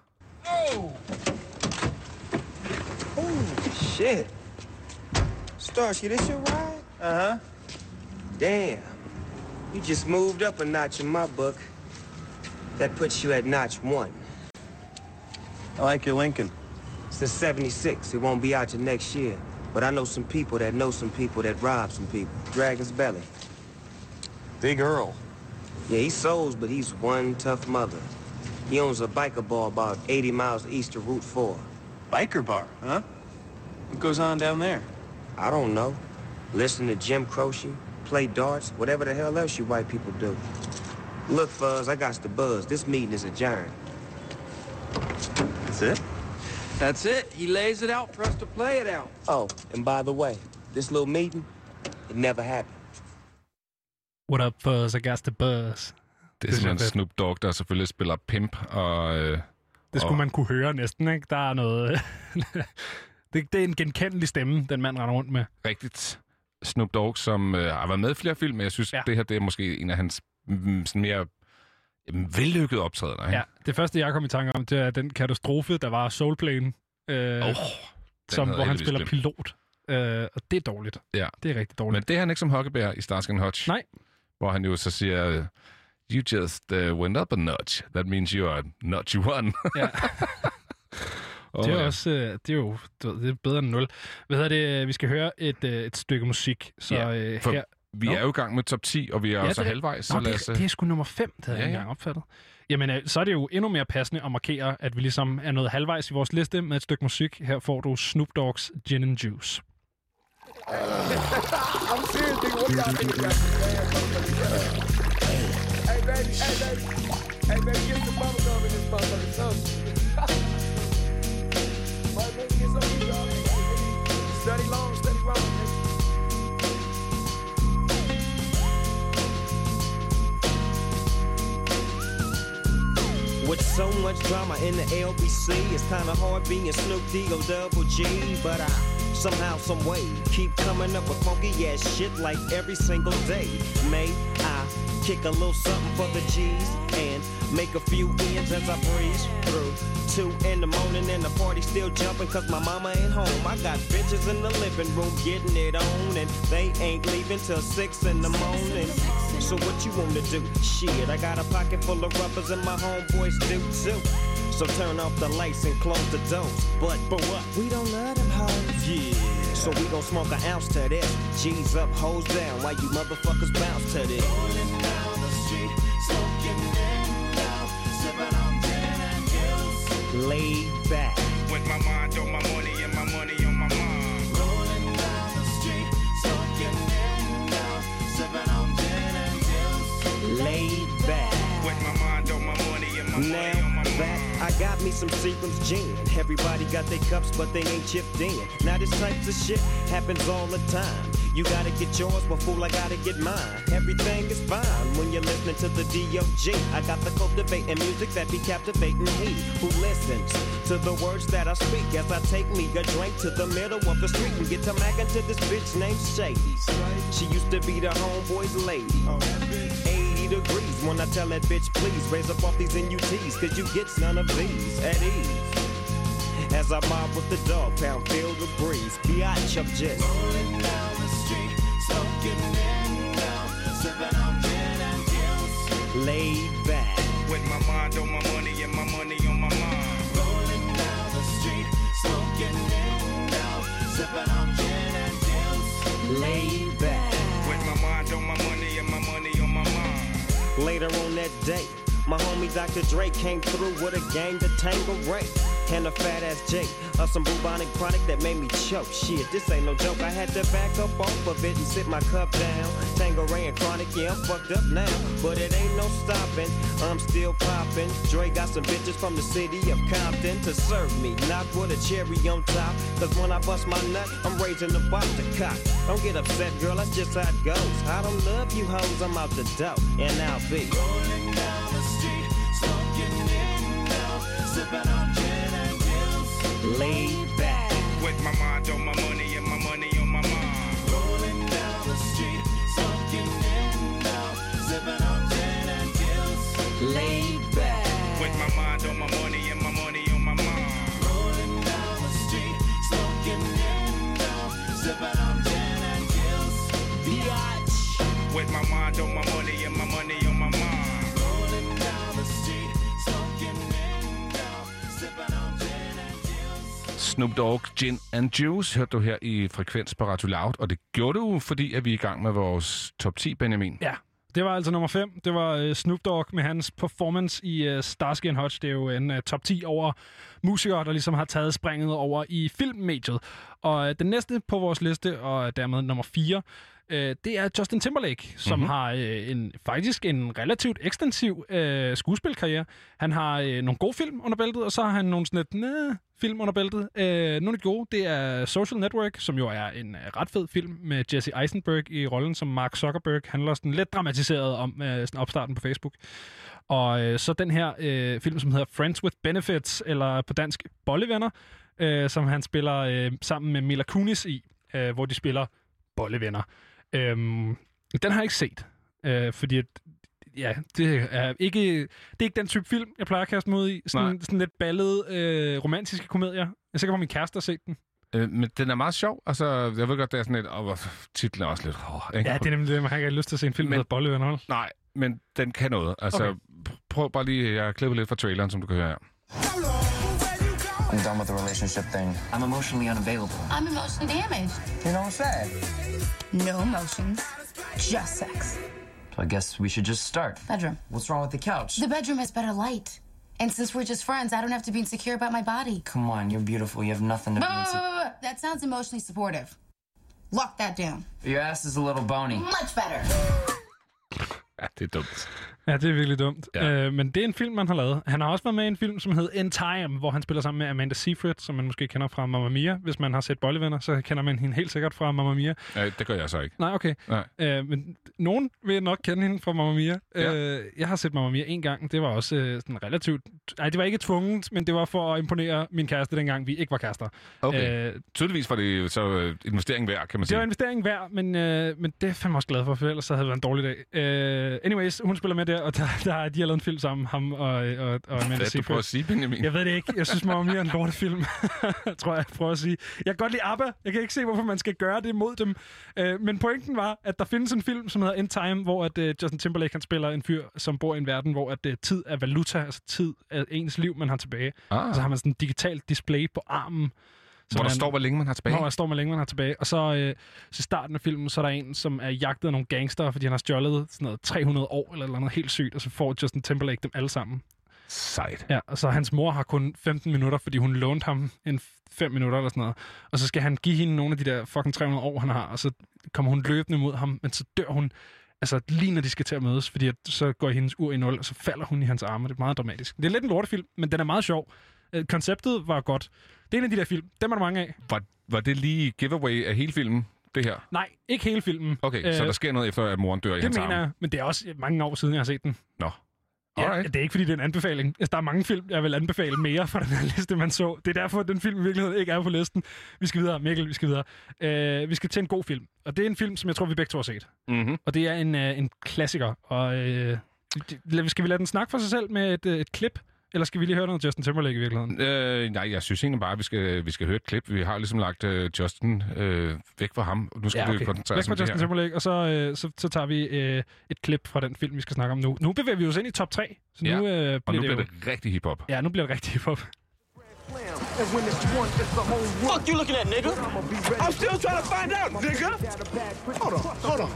Speaker 16: Shit. Starsky, this your ride? Uh-huh. Damn. You just moved up a notch in my book. That puts you at notch one.
Speaker 17: I like your Lincoln.
Speaker 16: It's the 76. It won't be out till next year. But I know some people that know some people that rob some people. Dragon's Belly.
Speaker 17: Big Earl.
Speaker 16: Yeah, he souls, but he's one tough mother. He owns a biker bar about 80 miles east of Route 4.
Speaker 17: Biker bar, huh? What goes on down there?
Speaker 16: I don't know. Listen to Jim Croce, play darts, whatever the hell else you white people do. Look, Fuzz, I got the buzz. This meeting is adjourned.
Speaker 17: That's it?
Speaker 16: That's it. He lays it out for us to play it out. Oh, and by the way, this little meeting, it never happened.
Speaker 1: What up, Fuzz? I got the buzz.
Speaker 2: Det er simpelthen. Snoop Dogg, der selvfølgelig spiller pimp, og... Øh,
Speaker 1: Det skulle
Speaker 2: og,
Speaker 1: man kunne høre næsten, ikke? Der er noget... det, det er en genkendelig stemme, den mand render rundt med.
Speaker 2: Rigtigt. Snoop Dogg, som øh, har været med i flere film, men jeg synes, ja. det her det er måske en af hans mm, sådan mere mm, vellykkede optrædener. ikke?
Speaker 1: Ja, det første, jeg kom i tanke om, det er den katastrofe, der var Soul Plane, øh,
Speaker 2: Oh,
Speaker 1: som, hvor han spiller
Speaker 2: glemt.
Speaker 1: pilot. Øh, og det er dårligt.
Speaker 2: Ja.
Speaker 1: Det er rigtig dårligt.
Speaker 2: Men det er han ikke som Huckleberry i Starsky Hutch.
Speaker 1: Nej.
Speaker 2: Hvor han jo så siger, you just uh, went up a notch. That means you are notch one.
Speaker 1: Ja.
Speaker 2: oh,
Speaker 1: det er
Speaker 2: ja.
Speaker 1: også, øh, det er jo det er bedre end nul. Hvad hedder det? Vi skal høre et, øh, et stykke musik. Så
Speaker 2: Ja,
Speaker 1: øh, her...
Speaker 2: Vi er jo i gang med top 10, og vi er ja, også
Speaker 1: det
Speaker 2: halvvejs.
Speaker 1: Nå,
Speaker 2: så lad
Speaker 1: det,
Speaker 2: os,
Speaker 1: er,
Speaker 2: øh,
Speaker 1: det er sgu nummer 5, det havde
Speaker 2: Ja,
Speaker 1: jeg ikke engang opfattet. Jamen, øh, så er det jo endnu mere passende at markere, at vi ligesom er nået halvvejs i vores liste med et stykke musik. Her får du Snoop Dogg's Gin and Juice.
Speaker 10: I'm serious, nigga. What y'all niggas got Hey, baby, hey, baby. Hey, baby, get some bubble gum in this motherfucker. So. Boy, baby, get some y'all. Study long,
Speaker 16: With so much drama in the LBC, it's kinda hard being Snoop D-O double G, but I somehow, some way keep coming up with funky ass shit like every single day. May I kick a little something for the G's and make a few ends as I breeze through. Two in the morning and the party still jumping cause my mama ain't home. I got bitches in the living room getting it on and they ain't leaving till six in the morning. So what you wanna do? Shit, I got a pocket full of rubbers and my homeboys do too. So turn off the lights and close the doors. But but what? We don't love them hoes. Yeah. So we gon' smoke an ounce to this. G's up, hoes down. While you motherfuckers bounce to this. Rolling down the street, smoking in now, sipping on gin and juice. Laid back.
Speaker 10: With my mind on my money and my money on my mind. Rolling down the street, smoking in now, sipping on gin and juice.
Speaker 16: Laid back.
Speaker 10: With my mind on my money and my money
Speaker 16: Now
Speaker 10: on my
Speaker 16: that I got me some Seagram's gin. Everybody got their cups, but they ain't chipped in. Now this type of shit happens all the time. You gotta get yours, but fool, I gotta get mine. Everything is fine when you're listening to the D.O.G. I got the cultivating music that be captivating he who listens to the words that I speak as I take me a drink to the middle of the street and get to mackin' to this bitch named Shady. She used to be the homeboy's lady. Oh, degrees when I tell that bitch, please raise up off these NUTs, cause you get none of these at ease. As I mob with the dog pound, feel the breeze. Biatch, I'm just rolling down the street, smoking window, sipping on gin and juice. Laid back.
Speaker 18: With my mind on my money and my money on my mind.
Speaker 16: Rolling down the street, smoking window, sipping on gin and juice. Laid Later on that day, my homie Dr. Dre came through with a gang to tangle Ray. And a fat ass Jake of some bubonic chronic that made me choke. Shit, this ain't no joke. I had to back up off of it and sit my cup down. Tango Ray and chronic, yeah, I'm fucked up now. But it ain't no stopping. I'm still popping. Dre got some bitches from the city of Compton to serve me. Not with a cherry on top. Cause when I bust my nut, I'm raising the box to cock. Don't get upset, girl, that's just how it goes. I don't love you hoes, I'm out the dough. And I'll be rolling down the street, smoking window, sipping on. Laid back.
Speaker 18: With my mind on my money and my money on my mind.
Speaker 16: Rolling down the street, smoking window, sipping on gin and juice. Laid back.
Speaker 18: With my mind on my money and my money on my mind.
Speaker 16: Rolling down the street, smoking window, sipping on gin and juice. Biatch.
Speaker 18: With my mind on my money and my money
Speaker 2: Snoop Dogg, Gin and Juice, hørte du her i Frekvens på Radio Loud, og det gjorde du, fordi at vi er i gang med vores top 10, Benjamin.
Speaker 1: Ja, det var altså nummer 5. Det var uh, Snoop Dogg med hans performance i uh, Starsky and Hutch. Det er jo en uh, top 10 over musikere, der ligesom har taget springet over i filmmediet. Og uh, den næste på vores liste, og dermed nummer 4, uh, det er Justin Timberlake, som
Speaker 2: Mhm.
Speaker 1: mm-hmm. har uh, en, faktisk en relativt ekstensiv uh, skuespilkarriere. Han har uh, nogle gode film under bæltet, og så har han nogle sådan lidt næh, film under bæltet. Uh, nogle af de gode, det er Social Network, som jo er en uh, ret fed film med Jesse Eisenberg i rollen som Mark Zuckerberg. Handler sådan lidt dramatiseret om uh, sådan opstarten på Facebook. Og øh, så den her øh, film, som hedder Friends with Benefits, eller på dansk Bollevenner, øh, som han spiller øh, sammen med Mila Kunis i, øh, hvor de spiller bollevenner. Øhm, den har jeg ikke set, øh, fordi at, ja, det er ikke det er ikke den type film, jeg plejer at kaste mig ud i. Sådan,
Speaker 2: Nej.
Speaker 1: sådan lidt ballede øh, romantiske komedier. Jeg er sikker på, at min kæreste har set den.
Speaker 2: Øh, men den er meget sjov. Altså, jeg ved godt, det er sådan lidt... Og titlen er også lidt... Ikke?
Speaker 1: Ja, det er nemlig det. Man har ikke lyst til at se en film, der
Speaker 2: Men-
Speaker 1: hedder Bollevenner. vel?
Speaker 2: Nej, men den kan noget. Altså,
Speaker 1: Okay.
Speaker 2: okay. prøv bare lige... Jeg har klippet lidt fra traileren, som du kan høre her.
Speaker 19: I'm done with the relationship thing. I'm emotionally unavailable.
Speaker 14: I'm emotionally damaged.
Speaker 19: You know, sad.
Speaker 14: No emotions, just sex.
Speaker 19: So I guess we should just start.
Speaker 14: Bedroom.
Speaker 19: What's wrong with the couch?
Speaker 14: The bedroom has better light. And since we're just friends, I don't have to be insecure about my body.
Speaker 19: Come on, you're beautiful. You have nothing to be insecure.
Speaker 14: bah, bah, That sounds emotionally supportive. Lock that down.
Speaker 19: Your ass is a little bony.
Speaker 14: Much better.
Speaker 2: Ja, det er dumt.
Speaker 1: Ja, det er virkelig dumt.
Speaker 2: Ja.
Speaker 1: Øh, men det er en film, man har lavet. Han har også været med i en film, som hedder In Time, hvor han spiller sammen med Amanda Seyfried, som man måske kender fra Mamma Mia. Hvis man har set Bollevenner, så kender man hende helt sikkert fra Mamma Mia.
Speaker 2: Ja, det gør jeg så ikke.
Speaker 1: Nej, okay.
Speaker 2: Nej.
Speaker 1: Øh, men nogen vil nok kende hende fra Mamma Mia.
Speaker 2: Ja.
Speaker 1: Øh, jeg har set Mamma Mia en gang. Det var også øh, sådan relativt... Nej, det var ikke tvunget, men det var for at imponere min kæreste, dengang vi ikke var kærester.
Speaker 2: Okay.
Speaker 1: Øh,
Speaker 2: Tydeligvis var det så øh, investering værd, kan man
Speaker 1: det
Speaker 2: sige.
Speaker 1: var investering værd, men, øh, men det er jeg fandme også glad for, for ellers så havde det været en dårlig dag. Øh, anyways, hun spiller med der, og der, der, de har lavet en film sammen, ham og, og, og Amanda
Speaker 2: Hvad er du prøver at sige, Benjamin?
Speaker 1: Jeg ved det ikke. Jeg synes, Mamma Mia er en lortefilm. tror jeg, jeg prøver at sige. Jeg kan godt lide ABBA. Jeg kan ikke se, hvorfor man skal gøre det mod dem. Øh, men pointen var, at der findes en film, som hedder In Time, hvor at, uh, Justin Timberlake han spiller en fyr, som bor i en verden, hvor at, uh, tid er valuta, altså tid er ens liv, man har tilbage.
Speaker 2: Ah.
Speaker 1: Og så har man sådan et digitalt display på armen.
Speaker 2: Hvor der står, hvor længe man har tilbage.
Speaker 1: Hvor der står, hvor længe man har tilbage. Og så, øh, så starten af filmen, så er der en, som er jagtet af nogle gangster, fordi han har stjålet sådan noget 300 år eller noget helt sygt, og så får Justin Timberlake dem alle sammen.
Speaker 2: Sejt.
Speaker 1: Ja, og så hans mor har kun 15 minutter, fordi hun lånte ham en 5 minutter eller sådan noget. Og så skal han give hende nogle af de der fucking 300 år, han har, og så kommer hun løbende mod ham, men så dør hun, altså lige når de skal til at mødes, fordi at, så går hendes ur i nul, og så falder hun i hans arme. Det er meget dramatisk. Det er lidt en lortefilm, men den er meget sjov. Øh, Konceptet var godt. Det er en af de der film. Dem er der mange af.
Speaker 2: Var, var det lige giveaway af hele filmen, det her?
Speaker 1: Nej, ikke hele filmen.
Speaker 2: Okay, øh, så der sker noget efter, at moren dør i
Speaker 1: Det
Speaker 2: hans
Speaker 1: mener
Speaker 2: arme?
Speaker 1: jeg, men det er også mange år siden, jeg har set den.
Speaker 2: Nå.
Speaker 1: Ja,
Speaker 2: Alright.
Speaker 1: det er ikke, fordi det er en anbefaling. Altså, der er mange film, jeg vil anbefale mere fra den her liste, man så. Det er derfor, at den film i virkeligheden ikke er på listen. Vi skal videre, Mikkel, vi skal videre. Uh, vi skal til en god film. Og det er en film, som jeg tror, vi begge to har set.
Speaker 2: Mm-hmm.
Speaker 1: Og det er en, uh, en klassiker. Og det- skal vi lade den snakke for sig selv med et, uh, et klip? Eller skal vi lige høre noget Justin Timberlake i virkeligheden?
Speaker 2: Øh, nej, jeg synes egentlig bare, at vi skal, vi skal høre et klip. Vi har ligesom lagt øh, Justin øh, væk fra ham. Nu skal
Speaker 1: Ja,
Speaker 2: vi
Speaker 1: okay.
Speaker 2: koncentrere
Speaker 1: Væk
Speaker 2: os om det
Speaker 1: Justin
Speaker 2: her.
Speaker 1: Timberlake, og så, øh, så, så tager vi øh, et klip fra den film, vi skal snakke om nu. Nu bevæger vi os ind i top 3. Så
Speaker 2: Ja,
Speaker 1: nu, øh,
Speaker 2: og nu
Speaker 1: det
Speaker 2: bliver
Speaker 1: jo...
Speaker 2: det rigtig hiphop.
Speaker 1: Ja, nu bliver det rigtig hiphop.
Speaker 20: Fuck you looking at, nigga? I'm still trying to find out, nigga. Hold on, hold on.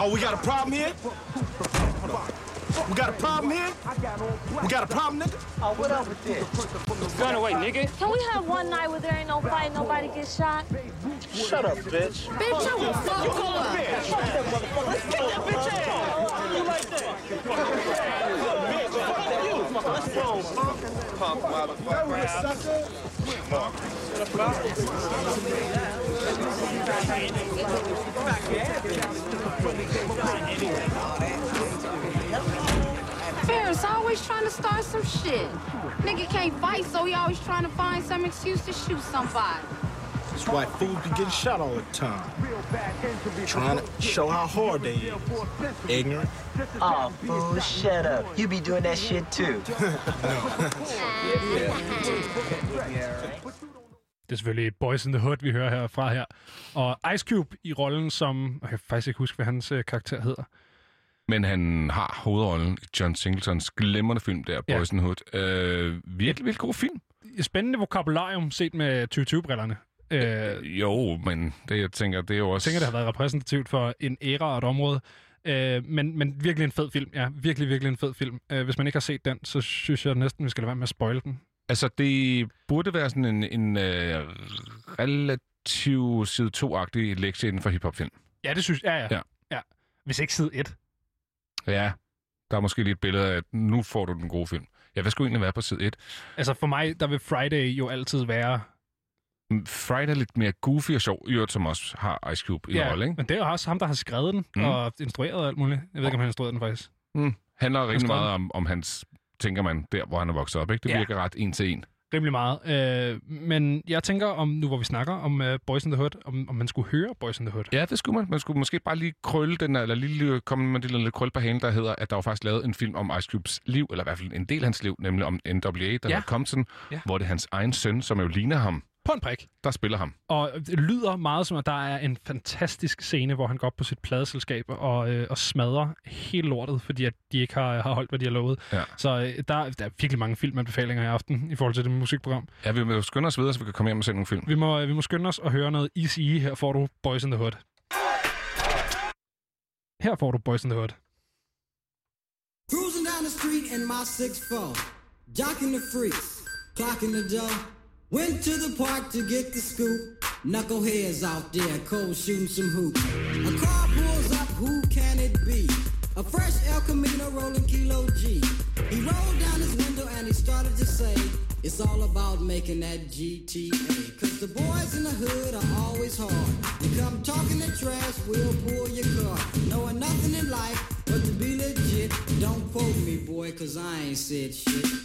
Speaker 20: Oh, we got a problem here? Hold on. We got a problem here? We got a problem, nigga? Oh, what up with this? Gun away, nigga.
Speaker 21: Can we have one night where there ain't no fight, nobody gets shot?
Speaker 20: Shut up, bitch.
Speaker 21: Bitch, I will fuck
Speaker 20: you
Speaker 21: you
Speaker 20: call a
Speaker 21: up.
Speaker 20: bitch. Fuck. Let's get that bitch ass. You like that? Bitch, fuck that you. Let's go, punk. Punk motherfucker.
Speaker 22: Ferris always trying to start some shit. Nigga can't fight, so he always trying to find some excuse to shoot somebody.
Speaker 20: That's why fools be getting shot all the time. Trying to show how hard they is. Ignorant.
Speaker 12: Oh, fool, shut up. You be doing that shit too.
Speaker 1: Det er selvfølgelig Boys in the Hood, vi hører herfra her. Og Ice Cube i rollen som... Jeg kan faktisk ikke huske, hvad hans øh, karakter hedder.
Speaker 2: Men han har hovedrollen i John Singletons glimrende film der,
Speaker 1: Ja.
Speaker 2: Boys in Hood. Øh, virkelig, virkelig god film.
Speaker 1: Spændende vokabularium set med 2020-brillerne. Øh,
Speaker 2: Jo, men det, jeg tænker, det er jo
Speaker 1: Jeg
Speaker 2: også...
Speaker 1: tænker, det har været repræsentativt for en æra og et område. Øh, men, men virkelig en fed film. Ja, virkelig, virkelig en fed film. Øh, hvis man ikke har set den, så synes jeg næsten, vi skal lade være med at spoil den.
Speaker 2: Altså, det burde være sådan en, en øh, relativ side 2-agtig lektie inden for hiphop-film.
Speaker 1: Ja, det synes jeg. Ja, ja.
Speaker 2: Ja.
Speaker 1: ja. Hvis ikke side 1.
Speaker 2: Ja, der er måske lige et billede af, at nu får du den gode film. Ja, hvad skulle egentlig være på side 1?
Speaker 1: Altså for mig, der vil Friday jo altid være...
Speaker 2: Friday er lidt mere goofy og sjov, i øvrigt, som også har Ice Cube i
Speaker 1: ja,
Speaker 2: rolle, ikke?
Speaker 1: men det er jo også ham, der har skrevet den,
Speaker 2: Mm.
Speaker 1: mm. og instrueret og alt muligt. Jeg ved ikke, om han har instrueret den faktisk.
Speaker 2: Mm. Handler
Speaker 1: skrevet
Speaker 2: meget om, om hans, tænker man, der hvor han er vokset op, ikke? Det
Speaker 1: Ja.
Speaker 2: virker ret en til en.
Speaker 1: Rimelig meget. Øh, men jeg tænker, om nu hvor vi snakker om uh, Boys in the Hood, om, om man skulle høre Boys in the Hood.
Speaker 2: Ja, det skulle man. Man skulle måske bare lige krølle den, eller lige komme med det lille krølle på halen, der hedder, at der var faktisk lavet en film om Ice Cubes liv, eller i hvert fald en del af hans liv, nemlig om NWA, der
Speaker 1: Ja.
Speaker 2: hedder Compton,
Speaker 1: Ja.
Speaker 2: hvor det er hans egen søn, som jo ligner ham,
Speaker 1: På en prik.
Speaker 2: der spiller ham.
Speaker 1: Og det lyder meget som, at der er en fantastisk scene, hvor han går op på sit pladeselskab og, øh, og smadrer hele lortet, fordi at de ikke har, har holdt, hvad de har lovet.
Speaker 2: Ja.
Speaker 1: Så øh, der, der er virkelig mange filmanbefalinger i aften i forhold til det musikprogram.
Speaker 2: Ja, vi må skynde os videre, så vi kan komme hjem og se nogle film.
Speaker 1: Vi må, vi må skynde os og høre noget Easy E. Her får du Boys in the Hood. Her får du Boys in the Hood.
Speaker 23: Cruising down the street in my 6'4, jocking the freaks, clocking the dough. Went to the park to get the scoop. Knuckleheads out there, cold shooting some hoops. A car pulls up, who can it be? A fresh El Camino rolling Kilo G. He rolled down his window and he started to say, It's all about making that GTA. Cause the boys in the hood are always hard. You come talking trash, we'll pull your car. Knowing nothing in life but to be legit. Don't quote me, boy, cause I ain't said shit.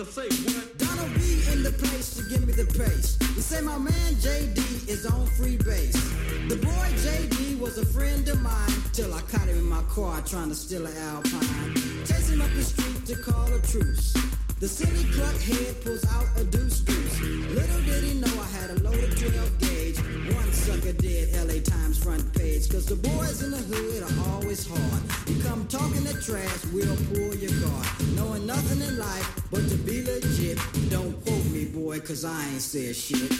Speaker 20: Motherfucker say what?
Speaker 23: Donald B in the place to give me the pace. You say my man JD is on free base. The boy JD was a friend of mine till I caught him in my car trying to steal an Alpine. Chasing him up the street to call a truce. The city head pulls out a deuce deuce. Little did he know I had a loaded 12 gauge. One sucker did LA Times front page. Cause the boys in the hood are always hard. You come talking that trash, we'll pull your guard. Knowing nothing in life but to be legit. Don't quote me, boy, cause I ain't said shit.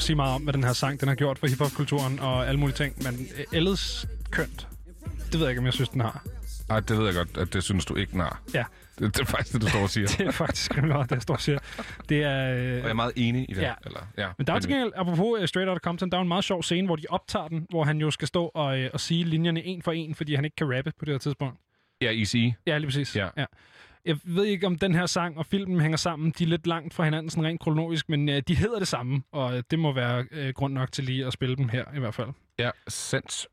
Speaker 1: Jo sige meget om, hvad den her sang den har gjort for hiphop-kulturen og alle mulige ting, men øh, Elles kønt, det ved jeg ikke, om jeg synes, den har.
Speaker 2: Ej, det ved jeg godt, at det synes du ikke, den har.
Speaker 1: Ja.
Speaker 2: Det, det er faktisk det, du står og siger.
Speaker 1: det er faktisk rimelig meget, det jeg står og siger. Det er... Øh...
Speaker 2: Og jeg er meget enig i det.
Speaker 1: Ja.
Speaker 2: Eller, ja.
Speaker 1: Men der er til gengæld, apropos uh, Straight Outta Compton, der er en meget sjov scene, hvor de optager den, hvor han jo skal stå og, uh, og sige linjerne en for en, fordi han ikke kan rappe på det her tidspunkt.
Speaker 2: Ja, Easy.
Speaker 1: Ja, lige præcis.
Speaker 2: Ja.
Speaker 1: ja. Jeg ved ikke, om den her sang og filmen hænger sammen. De er lidt langt fra hinanden, sådan rent kronologisk, men uh, de hedder det samme, og uh, det må være uh, grund nok til lige at spille dem her, i hvert fald.
Speaker 2: Ja, sandt.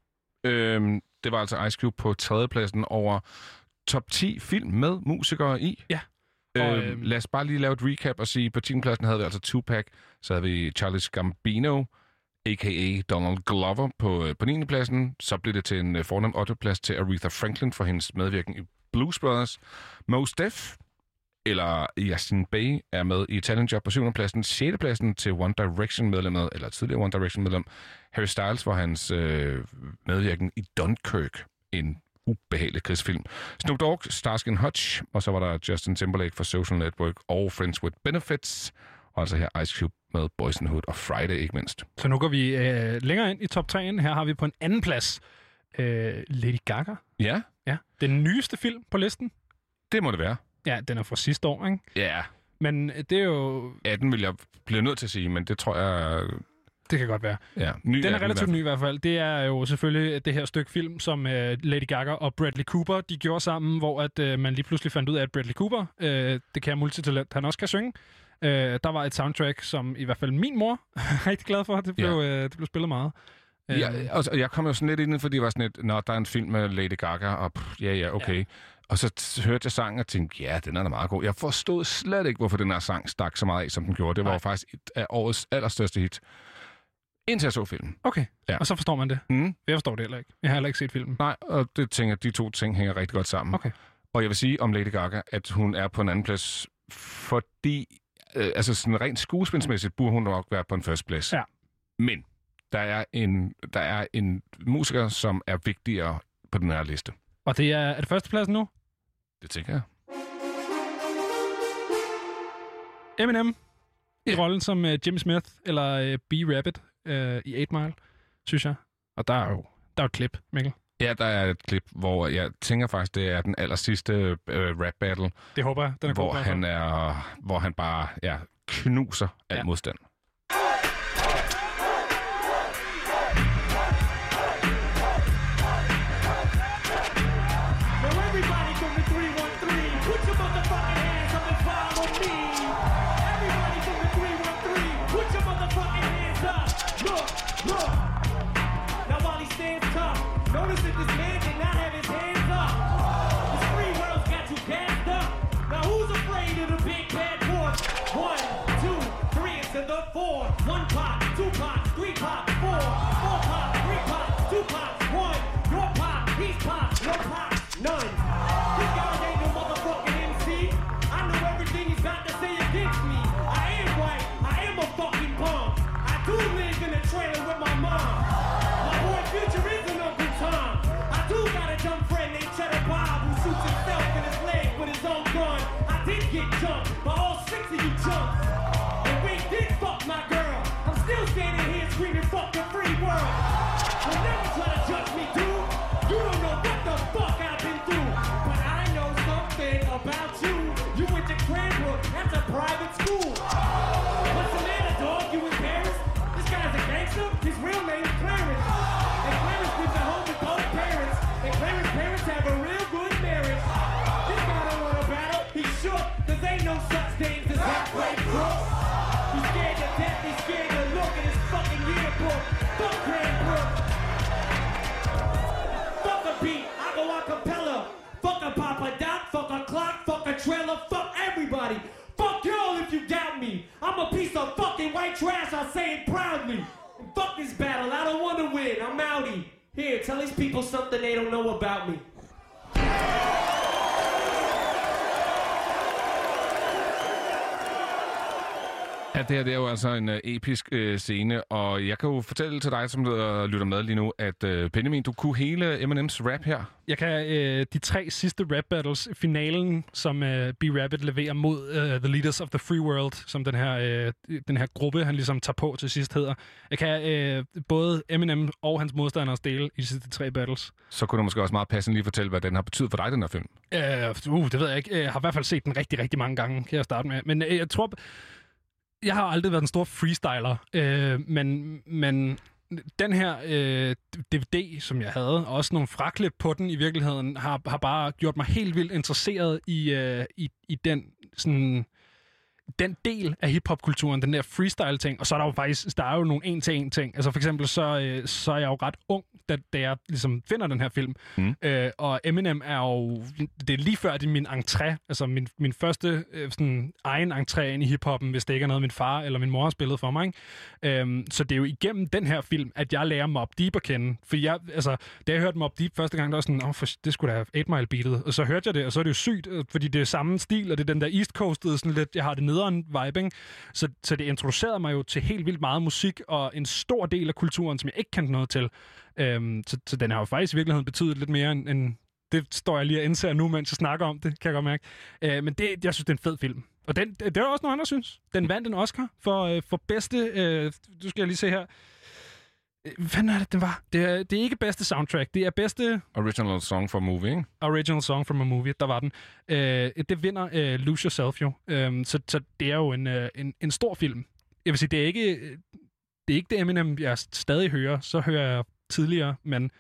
Speaker 2: Øhm, det var altså Ice Cube på tredjepladsen over top 10 film med musikere i.
Speaker 1: Ja.
Speaker 2: Og,
Speaker 1: Og,
Speaker 2: øhm,
Speaker 1: øhm,
Speaker 2: lad os bare lige lave et recap og sige, på 10. pladsen havde vi altså Tupac, så havde vi Charles Gambino, a.k.a. Donald Glover på, øh, på 9. pladsen. Så blev det til en øh, fornem 8. plads til Aretha Franklin for hendes medvirken i Blues Brothers. Mos Def, eller Yasin Bey, er med i Challenger på 7. pladsen. 6. pladsen til One Direction medlemmet, eller tidligere One Direction medlem, Harry Styles for hans øh, medvirken i Dunkirk, en ubehagelig krigsfilm. Snoop Dogg, Starsky Hutch, og så var der Justin Timberlake for Social Network og Friends with Benefits, og altså her Ice Cube med Boys Hood og Friday ikke mindst.
Speaker 1: Så nu går vi øh, længere ind i top 3'en. Her har vi på en anden plads øh, Lady Gaga.
Speaker 2: Ja,
Speaker 1: Ja, den nyeste film på listen.
Speaker 2: det må det være.
Speaker 1: Ja, den er fra sidste år, ikke?
Speaker 2: Ja,
Speaker 1: Men øh, det er jo...
Speaker 2: 18 vil jeg blive nødt til at sige, men det tror jeg...
Speaker 1: Det kan godt være.
Speaker 2: Ja, ny
Speaker 1: Den er relativt ny i hvert fald. Det er jo selvfølgelig det her stykke film, som uh, Lady Gaga og Bradley Cooper de gjorde sammen, hvor at uh, man lige pludselig fandt ud af, at Bradley Cooper, uh, det kan multitalent, han også kan synge. Uh, der var et soundtrack, som i hvert fald min mor er rigtig glad for. Det blev,
Speaker 2: Ja.
Speaker 1: uh, det blev spillet meget.
Speaker 2: Ja, og, jeg kom jo sådan lidt ind, fordi det var sådan et, når der er en film med Lady Gaga, og pff, ja, ja, okay. Ja. Og så hørte jeg sangen og tænkte, ja, den er da meget god. Jeg forstod slet ikke, hvorfor den her sang stak så meget af, som den gjorde. Det var
Speaker 1: Nej.
Speaker 2: faktisk et af årets allerstørste hit. Indtil jeg så filmen.
Speaker 1: Okay,
Speaker 2: Ja.
Speaker 1: og så forstår man det.
Speaker 2: Mm.
Speaker 1: Jeg forstår det heller ikke. Jeg har heller ikke set filmen.
Speaker 2: Nej, og det tænker de to ting hænger rigtig godt sammen.
Speaker 1: Okay.
Speaker 2: Og jeg vil sige om Lady Gaga, at hun er på en anden plads, fordi, øh, altså sådan rent skuespilsmæssigt, burde hun nok være på en første plads.
Speaker 1: Ja.
Speaker 2: Men der er, en, der er en musiker, som er vigtigere på den her liste.
Speaker 1: Og det er, er det førstepladsen nu?
Speaker 2: Det tænker jeg.
Speaker 1: Eminem i rollen som uh, Jimmy Smith eller uh, B-Rabbit uh, i 8 Mile, synes jeg. Og der er jo der er et klip, Mikkel.
Speaker 2: Ja, der er et klip, hvor jeg tænker faktisk, det er den aller sidste øh, rap battle,
Speaker 1: Det håber jeg. Den er
Speaker 2: hvor
Speaker 1: god. fald.
Speaker 2: han, er, hvor han bare ja, knuser al
Speaker 1: ja.
Speaker 2: modstand.
Speaker 20: One pop, everybody. Fuck y'all if you doubt me. I'm a piece of fucking white trash, I say it proudly. And fuck this battle, I don't wanna win, I'm outie. Here, tell these people something they don't know about me.
Speaker 2: Ja, det her det er jo altså en uh, episk uh, scene, og jeg kan jo fortælle til dig, som uh, lytter med lige nu, at uh, Benjamin, du kunne hele Eminems rap her.
Speaker 1: Jeg kan øh, de tre sidste rap battles, finalen, som øh, B-Rabbit leverer mod øh, The Leaders of the Free World, som den her, øh, den her gruppe, han ligesom tager på til sidst hedder. Jeg kan øh, både Eminem og hans modstanders dele i de sidste tre battles.
Speaker 2: Så kunne du måske også meget passende lige fortælle, hvad den har betydet for dig, den her film.
Speaker 1: Øh, uh, det ved jeg ikke. Jeg har i hvert fald set den rigtig, rigtig mange gange, kan jeg starte med. Men øh, jeg tror... Jeg har aldrig været en stor freestyler, øh, men, men den her øh, DVD, som jeg havde, og også nogle fraklip på den i virkeligheden, har, har bare gjort mig helt vildt interesseret i, øh, i, i den sådan den del af hiphop-kulturen, den der freestyle-ting, og så er der jo faktisk, der er jo nogle en-til-en ting. Altså for eksempel, så, øh, så er jeg jo ret ung, da, da jeg ligesom finder den her film. Mm. Øh, og Eminem er jo, det er lige før, det er min entré, altså min, min første øh, sådan, egen entré ind i hiphoppen, hvis det ikke er noget, min far eller min mor har spillet for mig. Ikke? Øhm, så det er jo igennem den her film, at jeg lærer Mob Deep at kende. For jeg, altså, da jeg hørte Mob Deep første gang, der var sådan, oh, for, det skulle da have 8 Mile Beatet. Og så hørte jeg det, og så er det jo sygt, øh, fordi det er samme stil, og det er den der East Coastet, sådan lidt, jeg har det nederen vibe, ikke? Så, så det introducerede mig jo til helt vildt meget musik, og en stor del af kulturen, som jeg ikke kendte noget til. Øhm, så, så den har jo faktisk i virkeligheden betydet lidt mere end, end det står jeg lige og indser nu, mens jeg snakker om det, kan jeg godt mærke. Øh, men det, jeg synes, det er en fed film. Og den, det er også noget, andre synes. Den vandt en Oscar for, øh, for bedste... Øh, du skal jeg lige se her. Øh, Hvad fanden er det, den var? Det er, det er ikke bedste soundtrack. Det er bedste...
Speaker 2: Original song for a movie, ikke?
Speaker 1: Original song from a movie. Der var den. Øh, det vinder øh, Lose Yourself jo. Øh, så, så det er jo en, øh, en, en stor film. Jeg vil sige, det er ikke det, er ikke det Eminem, jeg stadig hører. Så hører jeg tidligere, men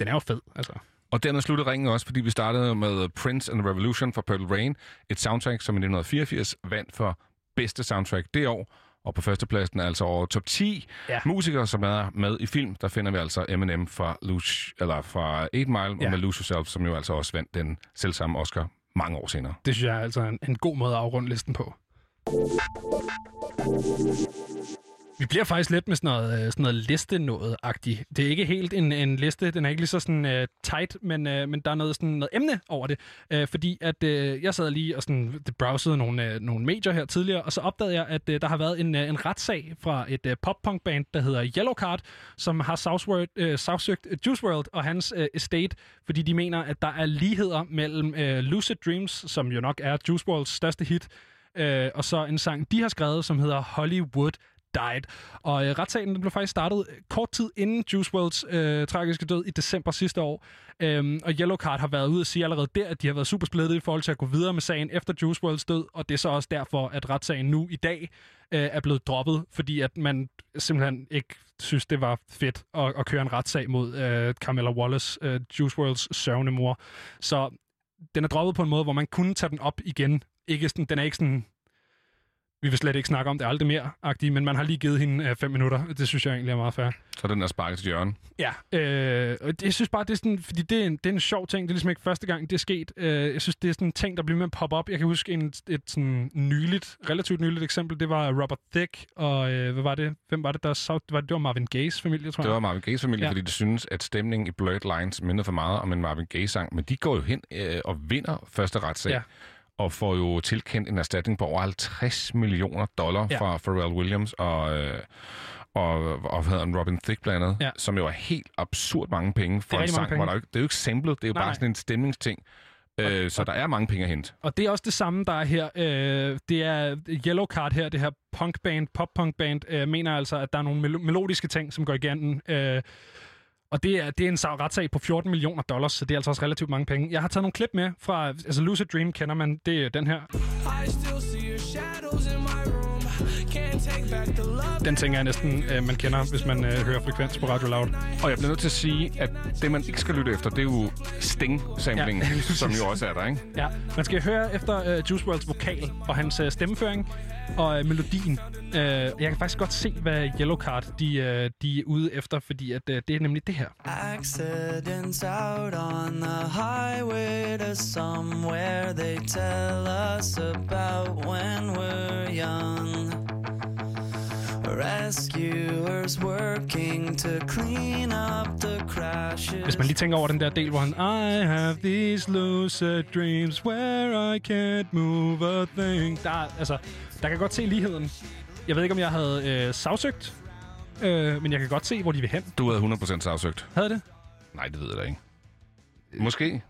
Speaker 1: den er jo fed, altså.
Speaker 2: Og dermed slutter ringen også, fordi vi startede med Prince and the Revolution fra Purple Rain. Et soundtrack, som i 1984 vandt for bedste soundtrack det år. Og på førstepladsen er altså over top 10 ja. musikere, som er med i film. Der finder vi altså Eminem fra, Lush, eller fra 8 Mile, ja. og med Lose Yourself, som jo altså også vandt den selvsamme Oscar mange år senere.
Speaker 1: Det synes jeg er altså en, en god måde at afrunde listen på. Vi bliver faktisk lidt med sådan noget, øh, sådan noget liste noget agtigt Det er ikke helt en, en liste, den er ikke lige så sådan uh, tight, men, uh, men der er noget, sådan noget emne over det. Uh, fordi at uh, jeg sad lige og sådan, browsede nogle, uh, nogle medier her tidligere, og så opdagede jeg, at uh, der har været en, uh, en retssag fra et uh, pop-punk-band, der hedder Yellow Card, som har sagsøgt, uh, sagsøgt Juice WRLD og hans uh, estate, fordi de mener, at der er ligheder mellem uh, Lucid Dreams, som jo nok er Juice WRLDs største hit, uh, og så en sang, de har skrevet, som hedder Hollywood died. Og øh, retssagen den blev faktisk startet øh, kort tid inden Juice WRLDs øh, tragiske død i december sidste år. Øhm, og Yellow Card har været ude og sige allerede der, at de har været super splittet i forhold til at gå videre med sagen efter Juice WRLDs død, og det er så også derfor, at retssagen nu i dag øh, er blevet droppet, fordi at man simpelthen ikke synes, det var fedt at, at køre en retssag mod øh, Carmella Wallace, øh, Juice WRLDs sørgende mor. Så den er droppet på en måde, hvor man kunne tage den op igen. Ikke sådan, den er ikke sådan vi vil slet ikke snakke om det aldrig mere, agtigt, men man har lige givet hende øh, fem minutter. Det synes jeg egentlig er meget fair.
Speaker 2: Så den er sparket til hjørne.
Speaker 1: Ja, øh, og jeg synes bare, det er sådan, fordi det er, en, det er en sjov ting. Det er ligesom ikke første gang, det er sket. Øh, jeg synes, det er sådan en ting, der bliver med at poppe op. Jeg kan huske en, et sådan nyligt, relativt nyligt eksempel. Det var Robert Thicke, og øh, hvad var det? Hvem var det, der så? Det var, det var Marvin Gaye's familie, tror jeg.
Speaker 2: Det var Marvin Gaye's familie, ja. fordi de synes, at stemningen i Blurred Lines minder for meget om en Marvin Gaye-sang. Men de går jo hen øh, og vinder første retssag. Ja og får jo tilkendt en erstatning på over 50 millioner dollar ja. fra Pharrell Williams og, øh, og, og hvad hedder han, Robin Thicke blandt andet, ja. som jo er helt absurd mange penge for en sang. Penge. Hvor der, det er jo ikke samlet, det er jo Nej. bare sådan en stemningsting. Øh, så der er mange penge at hente.
Speaker 1: Og det er også det samme, der er her. Øh, det er Yellow Card her, det her punkband, pop-punk-band, øh, mener altså, at der er nogle mel- melodiske ting, som går igennem. Øh, og det er, det er en retssag på 14 millioner dollars, så det er altså også relativt mange penge. Jeg har taget nogle klip med fra, altså Lucid Dream kender man, det er den her. Den tænker jeg næsten, øh, man kender, hvis man øh, hører frekvens på Radio Loud.
Speaker 2: Og jeg bliver nødt til at sige, at det, man ikke skal lytte efter, det er jo Sting-samlingen, ja, som jo også er der, ikke?
Speaker 1: Ja, man skal høre efter øh, Juice WRLDs vokal og hans øh, stemmeføring og øh, melodien. Øh, jeg kan faktisk godt se, hvad Yellow Card de, øh, de er ude efter, fordi at, øh, det er nemlig det her.
Speaker 24: Accidents out on the highway to somewhere they tell us about when we're young.
Speaker 1: Hvis man lige tænker over den der del, hvor han I have these lucid dreams where I can't move a thing. Der, altså, der kan godt se ligheden. Jeg ved ikke, om jeg havde øh, sagsøgt, øh, men jeg kan godt se, hvor de vil hen.
Speaker 2: Du havde 100% sagsøgt.
Speaker 1: Havde det?
Speaker 2: Nej, det ved jeg da ikke. Måske.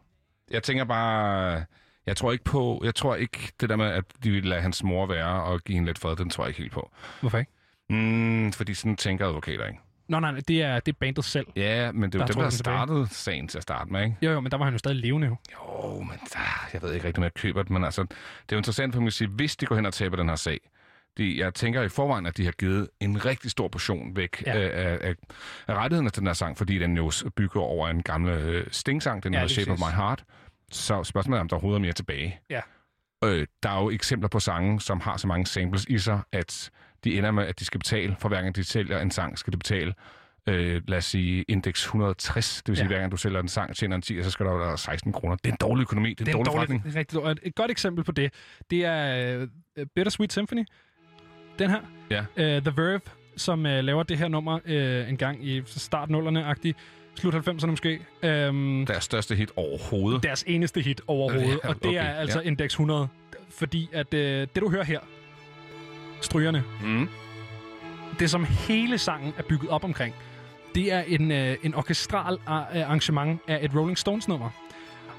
Speaker 2: Jeg tænker bare... Jeg tror ikke på... Jeg tror ikke det der med, at de ville lade hans mor være og give hende lidt fred, den tror jeg ikke helt på.
Speaker 1: Hvorfor ikke?
Speaker 2: Mm, fordi sådan tænker advokater ikke.
Speaker 1: Nå, nej, nej, det er, det er bandet selv.
Speaker 2: Ja, men det er
Speaker 1: Der
Speaker 2: jo dem, der
Speaker 1: den tilbage.
Speaker 2: startede sagen til at starte med, ikke?
Speaker 1: Jo, jo, men der var han jo stadig levende jo.
Speaker 2: Jo, men ah, jeg ved ikke rigtig, om jeg køber det, men altså, det er jo interessant for mig at sige, hvis de går hen og taber den her sag, de, jeg tænker i forvejen, at de har givet en rigtig stor portion væk
Speaker 1: Ja.
Speaker 2: ja. af, af, af rettighederne til den her sang, fordi den jo bygger over en gammel øh, Sting-sang, den
Speaker 1: Ja, lige
Speaker 2: Shape of. My Heart. Så spørgsmålet er, om der overhovedet er mere tilbage.
Speaker 1: Ja.
Speaker 2: Øh, der er jo eksempler på sange, som har så mange samples i sig, at de ender med, at de skal betale, for hver gang de sælger en sang, skal de betale, øh, lad os sige, indeks 160. Det vil sige,
Speaker 1: Ja.
Speaker 2: hver gang du sælger en sang, tjener en 10, så skal der være 16 kroner. Det er en dårlig økonomi, det er,
Speaker 1: Det er
Speaker 2: en dårlig
Speaker 1: dårlig,
Speaker 2: forretning.
Speaker 1: rigtig dårlig. Et godt eksempel på det, det er uh, Bittersweet Symphony. Den her.
Speaker 2: Ja.
Speaker 1: Uh, The Verve, som uh, laver det her nummer uh, en gang i start nullerne-agtigt. Slut 90'erne måske. Um,
Speaker 2: Deres største hit overhovedet.
Speaker 1: deres eneste hit overhovedet.
Speaker 2: Ja,
Speaker 1: og det
Speaker 2: okay,
Speaker 1: er altså
Speaker 2: ja.
Speaker 1: indeks 100. Fordi at uh, det, du hører her, strygerne,
Speaker 2: Mm.
Speaker 1: det som hele sangen er bygget op omkring, det er en, øh, en orkestral øh, arrangement af et Rolling Stones nummer.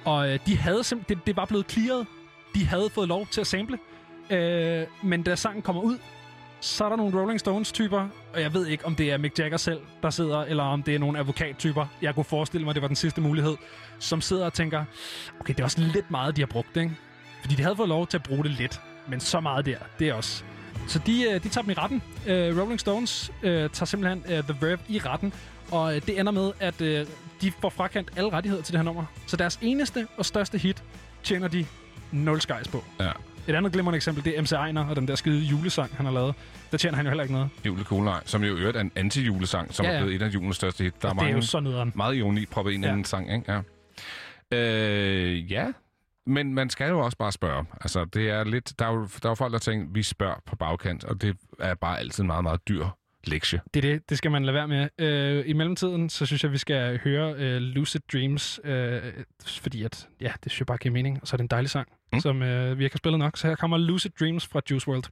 Speaker 1: Og øh, de havde simp- det, det var blevet clearet. De havde fået lov til at sample. Øh, men da sangen kommer ud, så er der nogle Rolling Stones-typer, og jeg ved ikke, om det er Mick Jagger selv, der sidder, eller om det er nogle advokattyper. Jeg kunne forestille mig, det var den sidste mulighed, som sidder og tænker, okay, det er også lidt meget, de har brugt, ikke? Fordi de havde fået lov til at bruge det lidt, men så meget der, det er også. Så de, øh, de tager dem i retten. Øh, Rolling Stones øh, tager simpelthen The Verve i retten, og det ender med, at de får frakendt alle rettigheder til det her nummer. Så deres eneste og største hit tjener de nul skejs på.
Speaker 2: Ja.
Speaker 1: Et andet glimrende eksempel, det er MC Ejner og den der skide julesang, han har lavet. Der tjener han jo heller ikke noget.
Speaker 2: Julekolej, som jo øvrigt er en anti-julesang, som
Speaker 1: Ja,
Speaker 2: ja, er blevet et af julens største hit. Der
Speaker 1: Og det er jo så nederen.
Speaker 2: meget ironi proppet ind ja. I den sang, ikke? Ja. Øh, ja, men man skal jo også bare spørge. Altså, det er lidt... Der er jo, der er jo folk, der tænker, vi spørger på bagkant, og det er bare altid en meget, meget dyr lektie.
Speaker 1: Det er det. Det skal man lade være med. Øh, I mellemtiden, så synes jeg, vi skal høre øh, Lucid Dreams, øh, fordi at, ja, det synes jeg bare giver mening. Og så er det en dejlig sang, mm. som øh, vi ikke har spillet nok. Så her kommer Lucid Dreams fra Juice WRLD.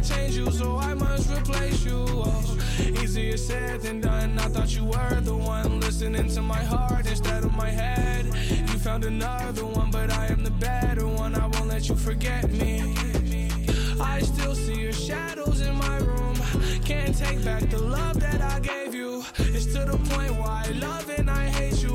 Speaker 10: I change you, so I must replace you. Oh, easier said than done. I thought you were the one listening to my heart instead of my head. You found another one, but I am the better one. I won't let you forget me. I still see your shadows in my room. Can't take back the love that I gave you. It's to the point why I love and I hate you,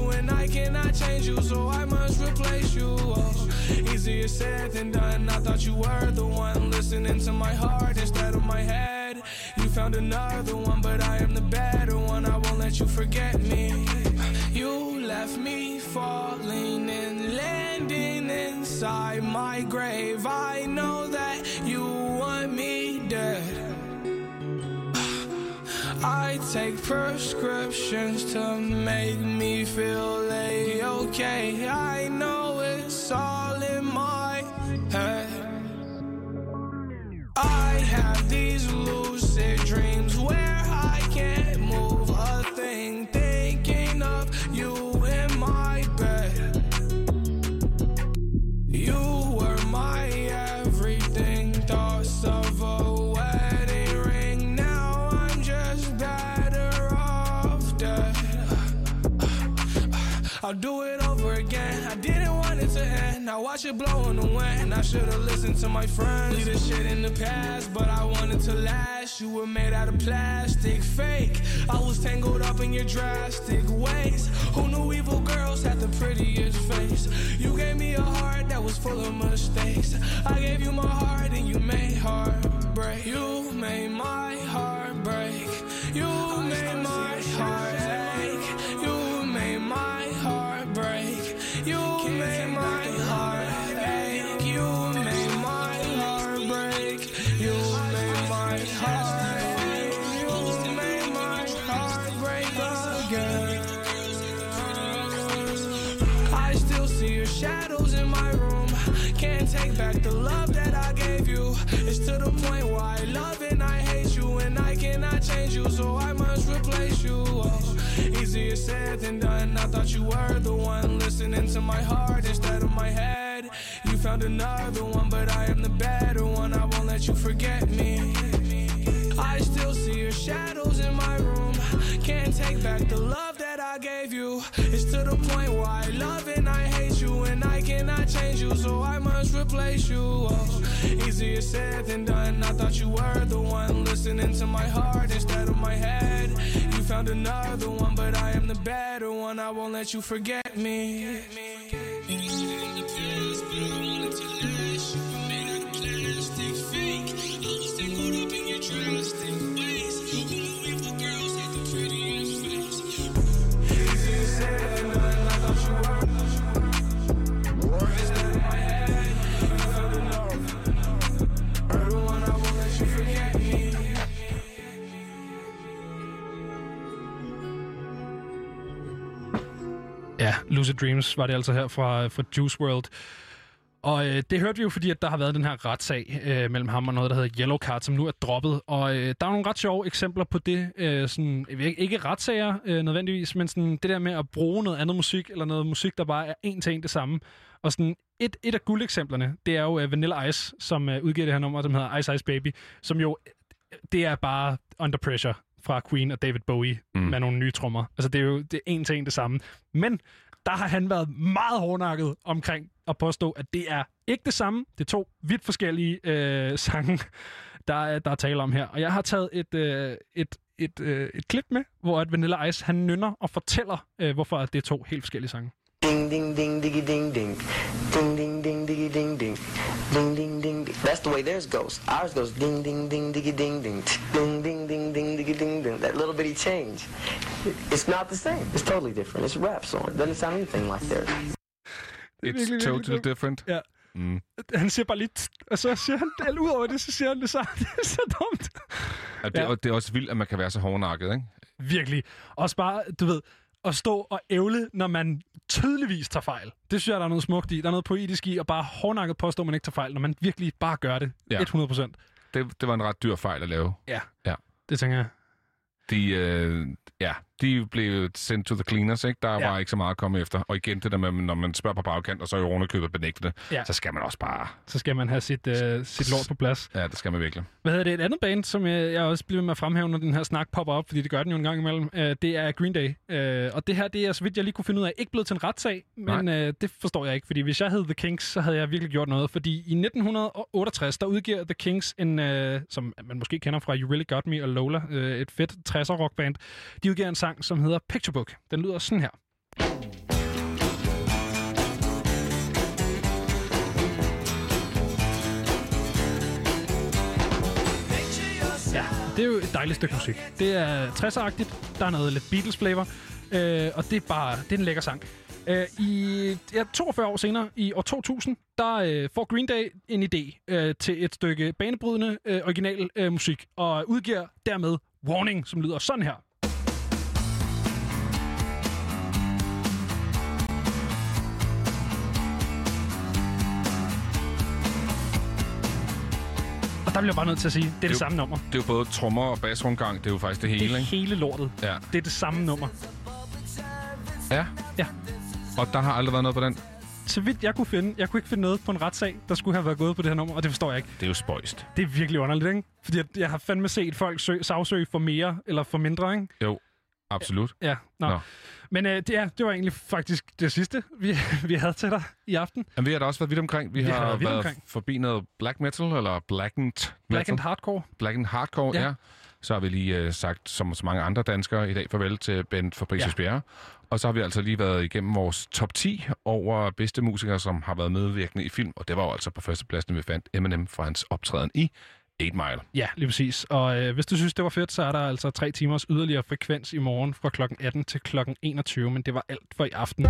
Speaker 10: cannot change you, so I must replace you. Oh, easier said than done. I thought you were the one listening to my heart instead of my head. You found another one, but I am the better one. I won't let you forget me. You left me falling and landing inside my grave. I know that you want me I take prescriptions to make me feel a-okay. I know it's all in my head. I have these lucid dreams where I can't I'll do it over again. I didn't want it to end. Now watch it blow in the wind. I should've listened to my friends. Leave this shit in the past, but I wanted to last. You were made out of plastic, fake. I was tangled up in your drastic ways. Who knew evil girls had the prettiest face? You gave me a heart that was full of mistakes. I gave you my heart and you made heartbreak. You made my heart break. You made my heart to the point where I love and I hate you, and I cannot change you, so I must replace you. Oh, easier said than done. I thought you were the one listening to my heart instead of my head. You found another one, but I am the better one. I won't let you forget me. I still see your shadows in my room. Can't take back the love Change you, so I must replace you. Oh, easier said than done. I thought you were the one listening to my heart instead of my head. You found another one, but I am the better one. I won't let you forget me.
Speaker 1: Ja, Lucid Dreams var det altså her fra, fra Juice World. Og øh, det hørte vi jo, fordi at der har været den her retssag øh, mellem ham og noget, der hedder Yellow Card, som nu er droppet. Og øh, der er nogle ret sjove eksempler på det. Øh, sådan, ikke, retssager øh, nødvendigvis, men sådan, det der med at bruge noget andet musik, eller noget musik, der bare er en til en det samme. Og sådan, et, et af guldeksemplerne, det er jo øh, Vanilla Ice, som øh, udgiver det her nummer, som hedder Ice Ice Baby, som jo, det er bare Under Pressure fra Queen og David Bowie mm. med nogle nye trommer. Altså, det er jo det er en til en det samme. Men der har han været meget hårdnakket omkring at påstå, at det er ikke det samme. Det er to vidt forskellige øh, sange, der, der er tale om her. Og jeg har taget et, øh, et, et, øh, et klip med, hvor at Vanilla Ice han nynner og fortæller, øh, hvorfor det er to helt forskellige sange.
Speaker 12: Ding ding ding diggy ding ding. Ding ding ding diggy ding ding. Ding ding ding. ding. That's the way theirs goes. Ours goes ding ding ding diggy ding ding. Ding ding ding ding diggy ding ding. That little bitty change. It's not the same. It's totally different. It's a rap song. It doesn't sound anything like theirs.
Speaker 2: It's totally different.
Speaker 1: Ja.
Speaker 2: Mm.
Speaker 1: Han siger bare "Tst", og så siger han, alt ud over det, så siger han det så. Det er så dumt.
Speaker 2: Og det,
Speaker 1: Ja.
Speaker 2: ja. det er også vildt, at man kan være så hårdnakket, ikke?
Speaker 1: Virkelig. Også bare, du ved, at stå og ævle, når man tydeligvis tager fejl. Det synes jeg, der er noget smukt i. Der er noget poetisk i, og bare hårdnakket påstå, at man ikke tager fejl, når man virkelig bare gør det.
Speaker 2: Ja.
Speaker 1: 100 procent.
Speaker 2: Det, det var en ret dyr fejl at lave.
Speaker 1: Ja.
Speaker 2: Ja.
Speaker 1: Det tænker jeg.
Speaker 2: De, øh, ja, de blev sendt to the cleaners, ikke? Der
Speaker 1: Ja.
Speaker 2: var ikke så meget at komme efter. Og igen, det der med, når man spørger på bagkant, og så er jo underkøbet benægte det,
Speaker 1: Ja.
Speaker 2: så skal man også bare...
Speaker 1: Så skal man have sit, øh, sit lort på plads.
Speaker 2: Ja, det skal man virkelig.
Speaker 1: Hvad hedder det? Et andet band, som jeg, jeg også bliver med at fremhæve, når den her snak popper op, fordi det gør den jo en gang imellem, øh, det er Green Day. Øh, og det her, det er, så vidt jeg lige kunne finde ud af, ikke blevet til en retssag, men øh, det forstår jeg ikke, fordi hvis jeg hed The Kings, så havde jeg virkelig gjort noget, fordi i 1968, der udgiver The Kings en, øh, som man måske kender fra You Really Got Me og Lola, øh, et fedt 60'er rockband, de udgiver en sang, som hedder Picture Book. Den lyder sådan her. Ja, det er jo et dejligt stykke musik. Det er 60'er-agtigt. Der er noget lidt Beatles-flavor. Øh, og det er bare det er en lækker sang. Øh, I ja, 42 år senere, i år 2000, der øh, får Green Day en idé øh, til et stykke banebrydende øh, original øh, musik, og udgiver dermed Warning, som lyder sådan her. Der bliver bare nødt til at sige, det er det, det
Speaker 2: jo-
Speaker 1: samme nummer.
Speaker 2: Det er jo både trommer og basrumgang. Det er jo faktisk det hele,
Speaker 1: Det er
Speaker 2: ikke?
Speaker 1: hele lortet.
Speaker 2: Ja.
Speaker 1: Det er det samme nummer.
Speaker 2: Ja.
Speaker 1: Ja.
Speaker 2: Og der har aldrig været noget på den.
Speaker 1: Så vidt jeg kunne finde, jeg kunne ikke finde noget på en retssag, der skulle have været gået på det her nummer, og det forstår jeg ikke.
Speaker 2: Det er jo spøjst.
Speaker 1: Det er virkelig underligt, ikke? Fordi jeg, jeg har fandme set folk sø, sagsøge for mere eller for mindre, ikke?
Speaker 2: Jo, absolut.
Speaker 1: Ja, nå. nå. Men øh, det, ja, det var egentlig faktisk det sidste, vi, vi havde til dig i aften.
Speaker 2: Men vi har da også været vidt omkring. Vi,
Speaker 1: Vi har
Speaker 2: har,
Speaker 1: været
Speaker 2: været
Speaker 1: omkring.
Speaker 2: forbi noget black metal, eller blackened metal.
Speaker 1: Black and Hardcore.
Speaker 2: Black and Hardcore,
Speaker 1: Ja.
Speaker 2: ja. Så har vi lige øh, sagt, som så mange andre danskere i dag, farvel til Bent Fabricius ja. Bjerre. Og så har vi altså lige været igennem vores top 10 over bedste musikere, som har været medvirkende i film. Og det var jo altså på førstepladsen, vi fandt Eminem fra hans optræden i 8 Mile.
Speaker 1: Ja, lige præcis. Og øh, hvis du synes, det var fedt, så er der altså tre timers yderligere frekvens i morgen fra kl. 18 til kl. 21. Men det var alt for i aften.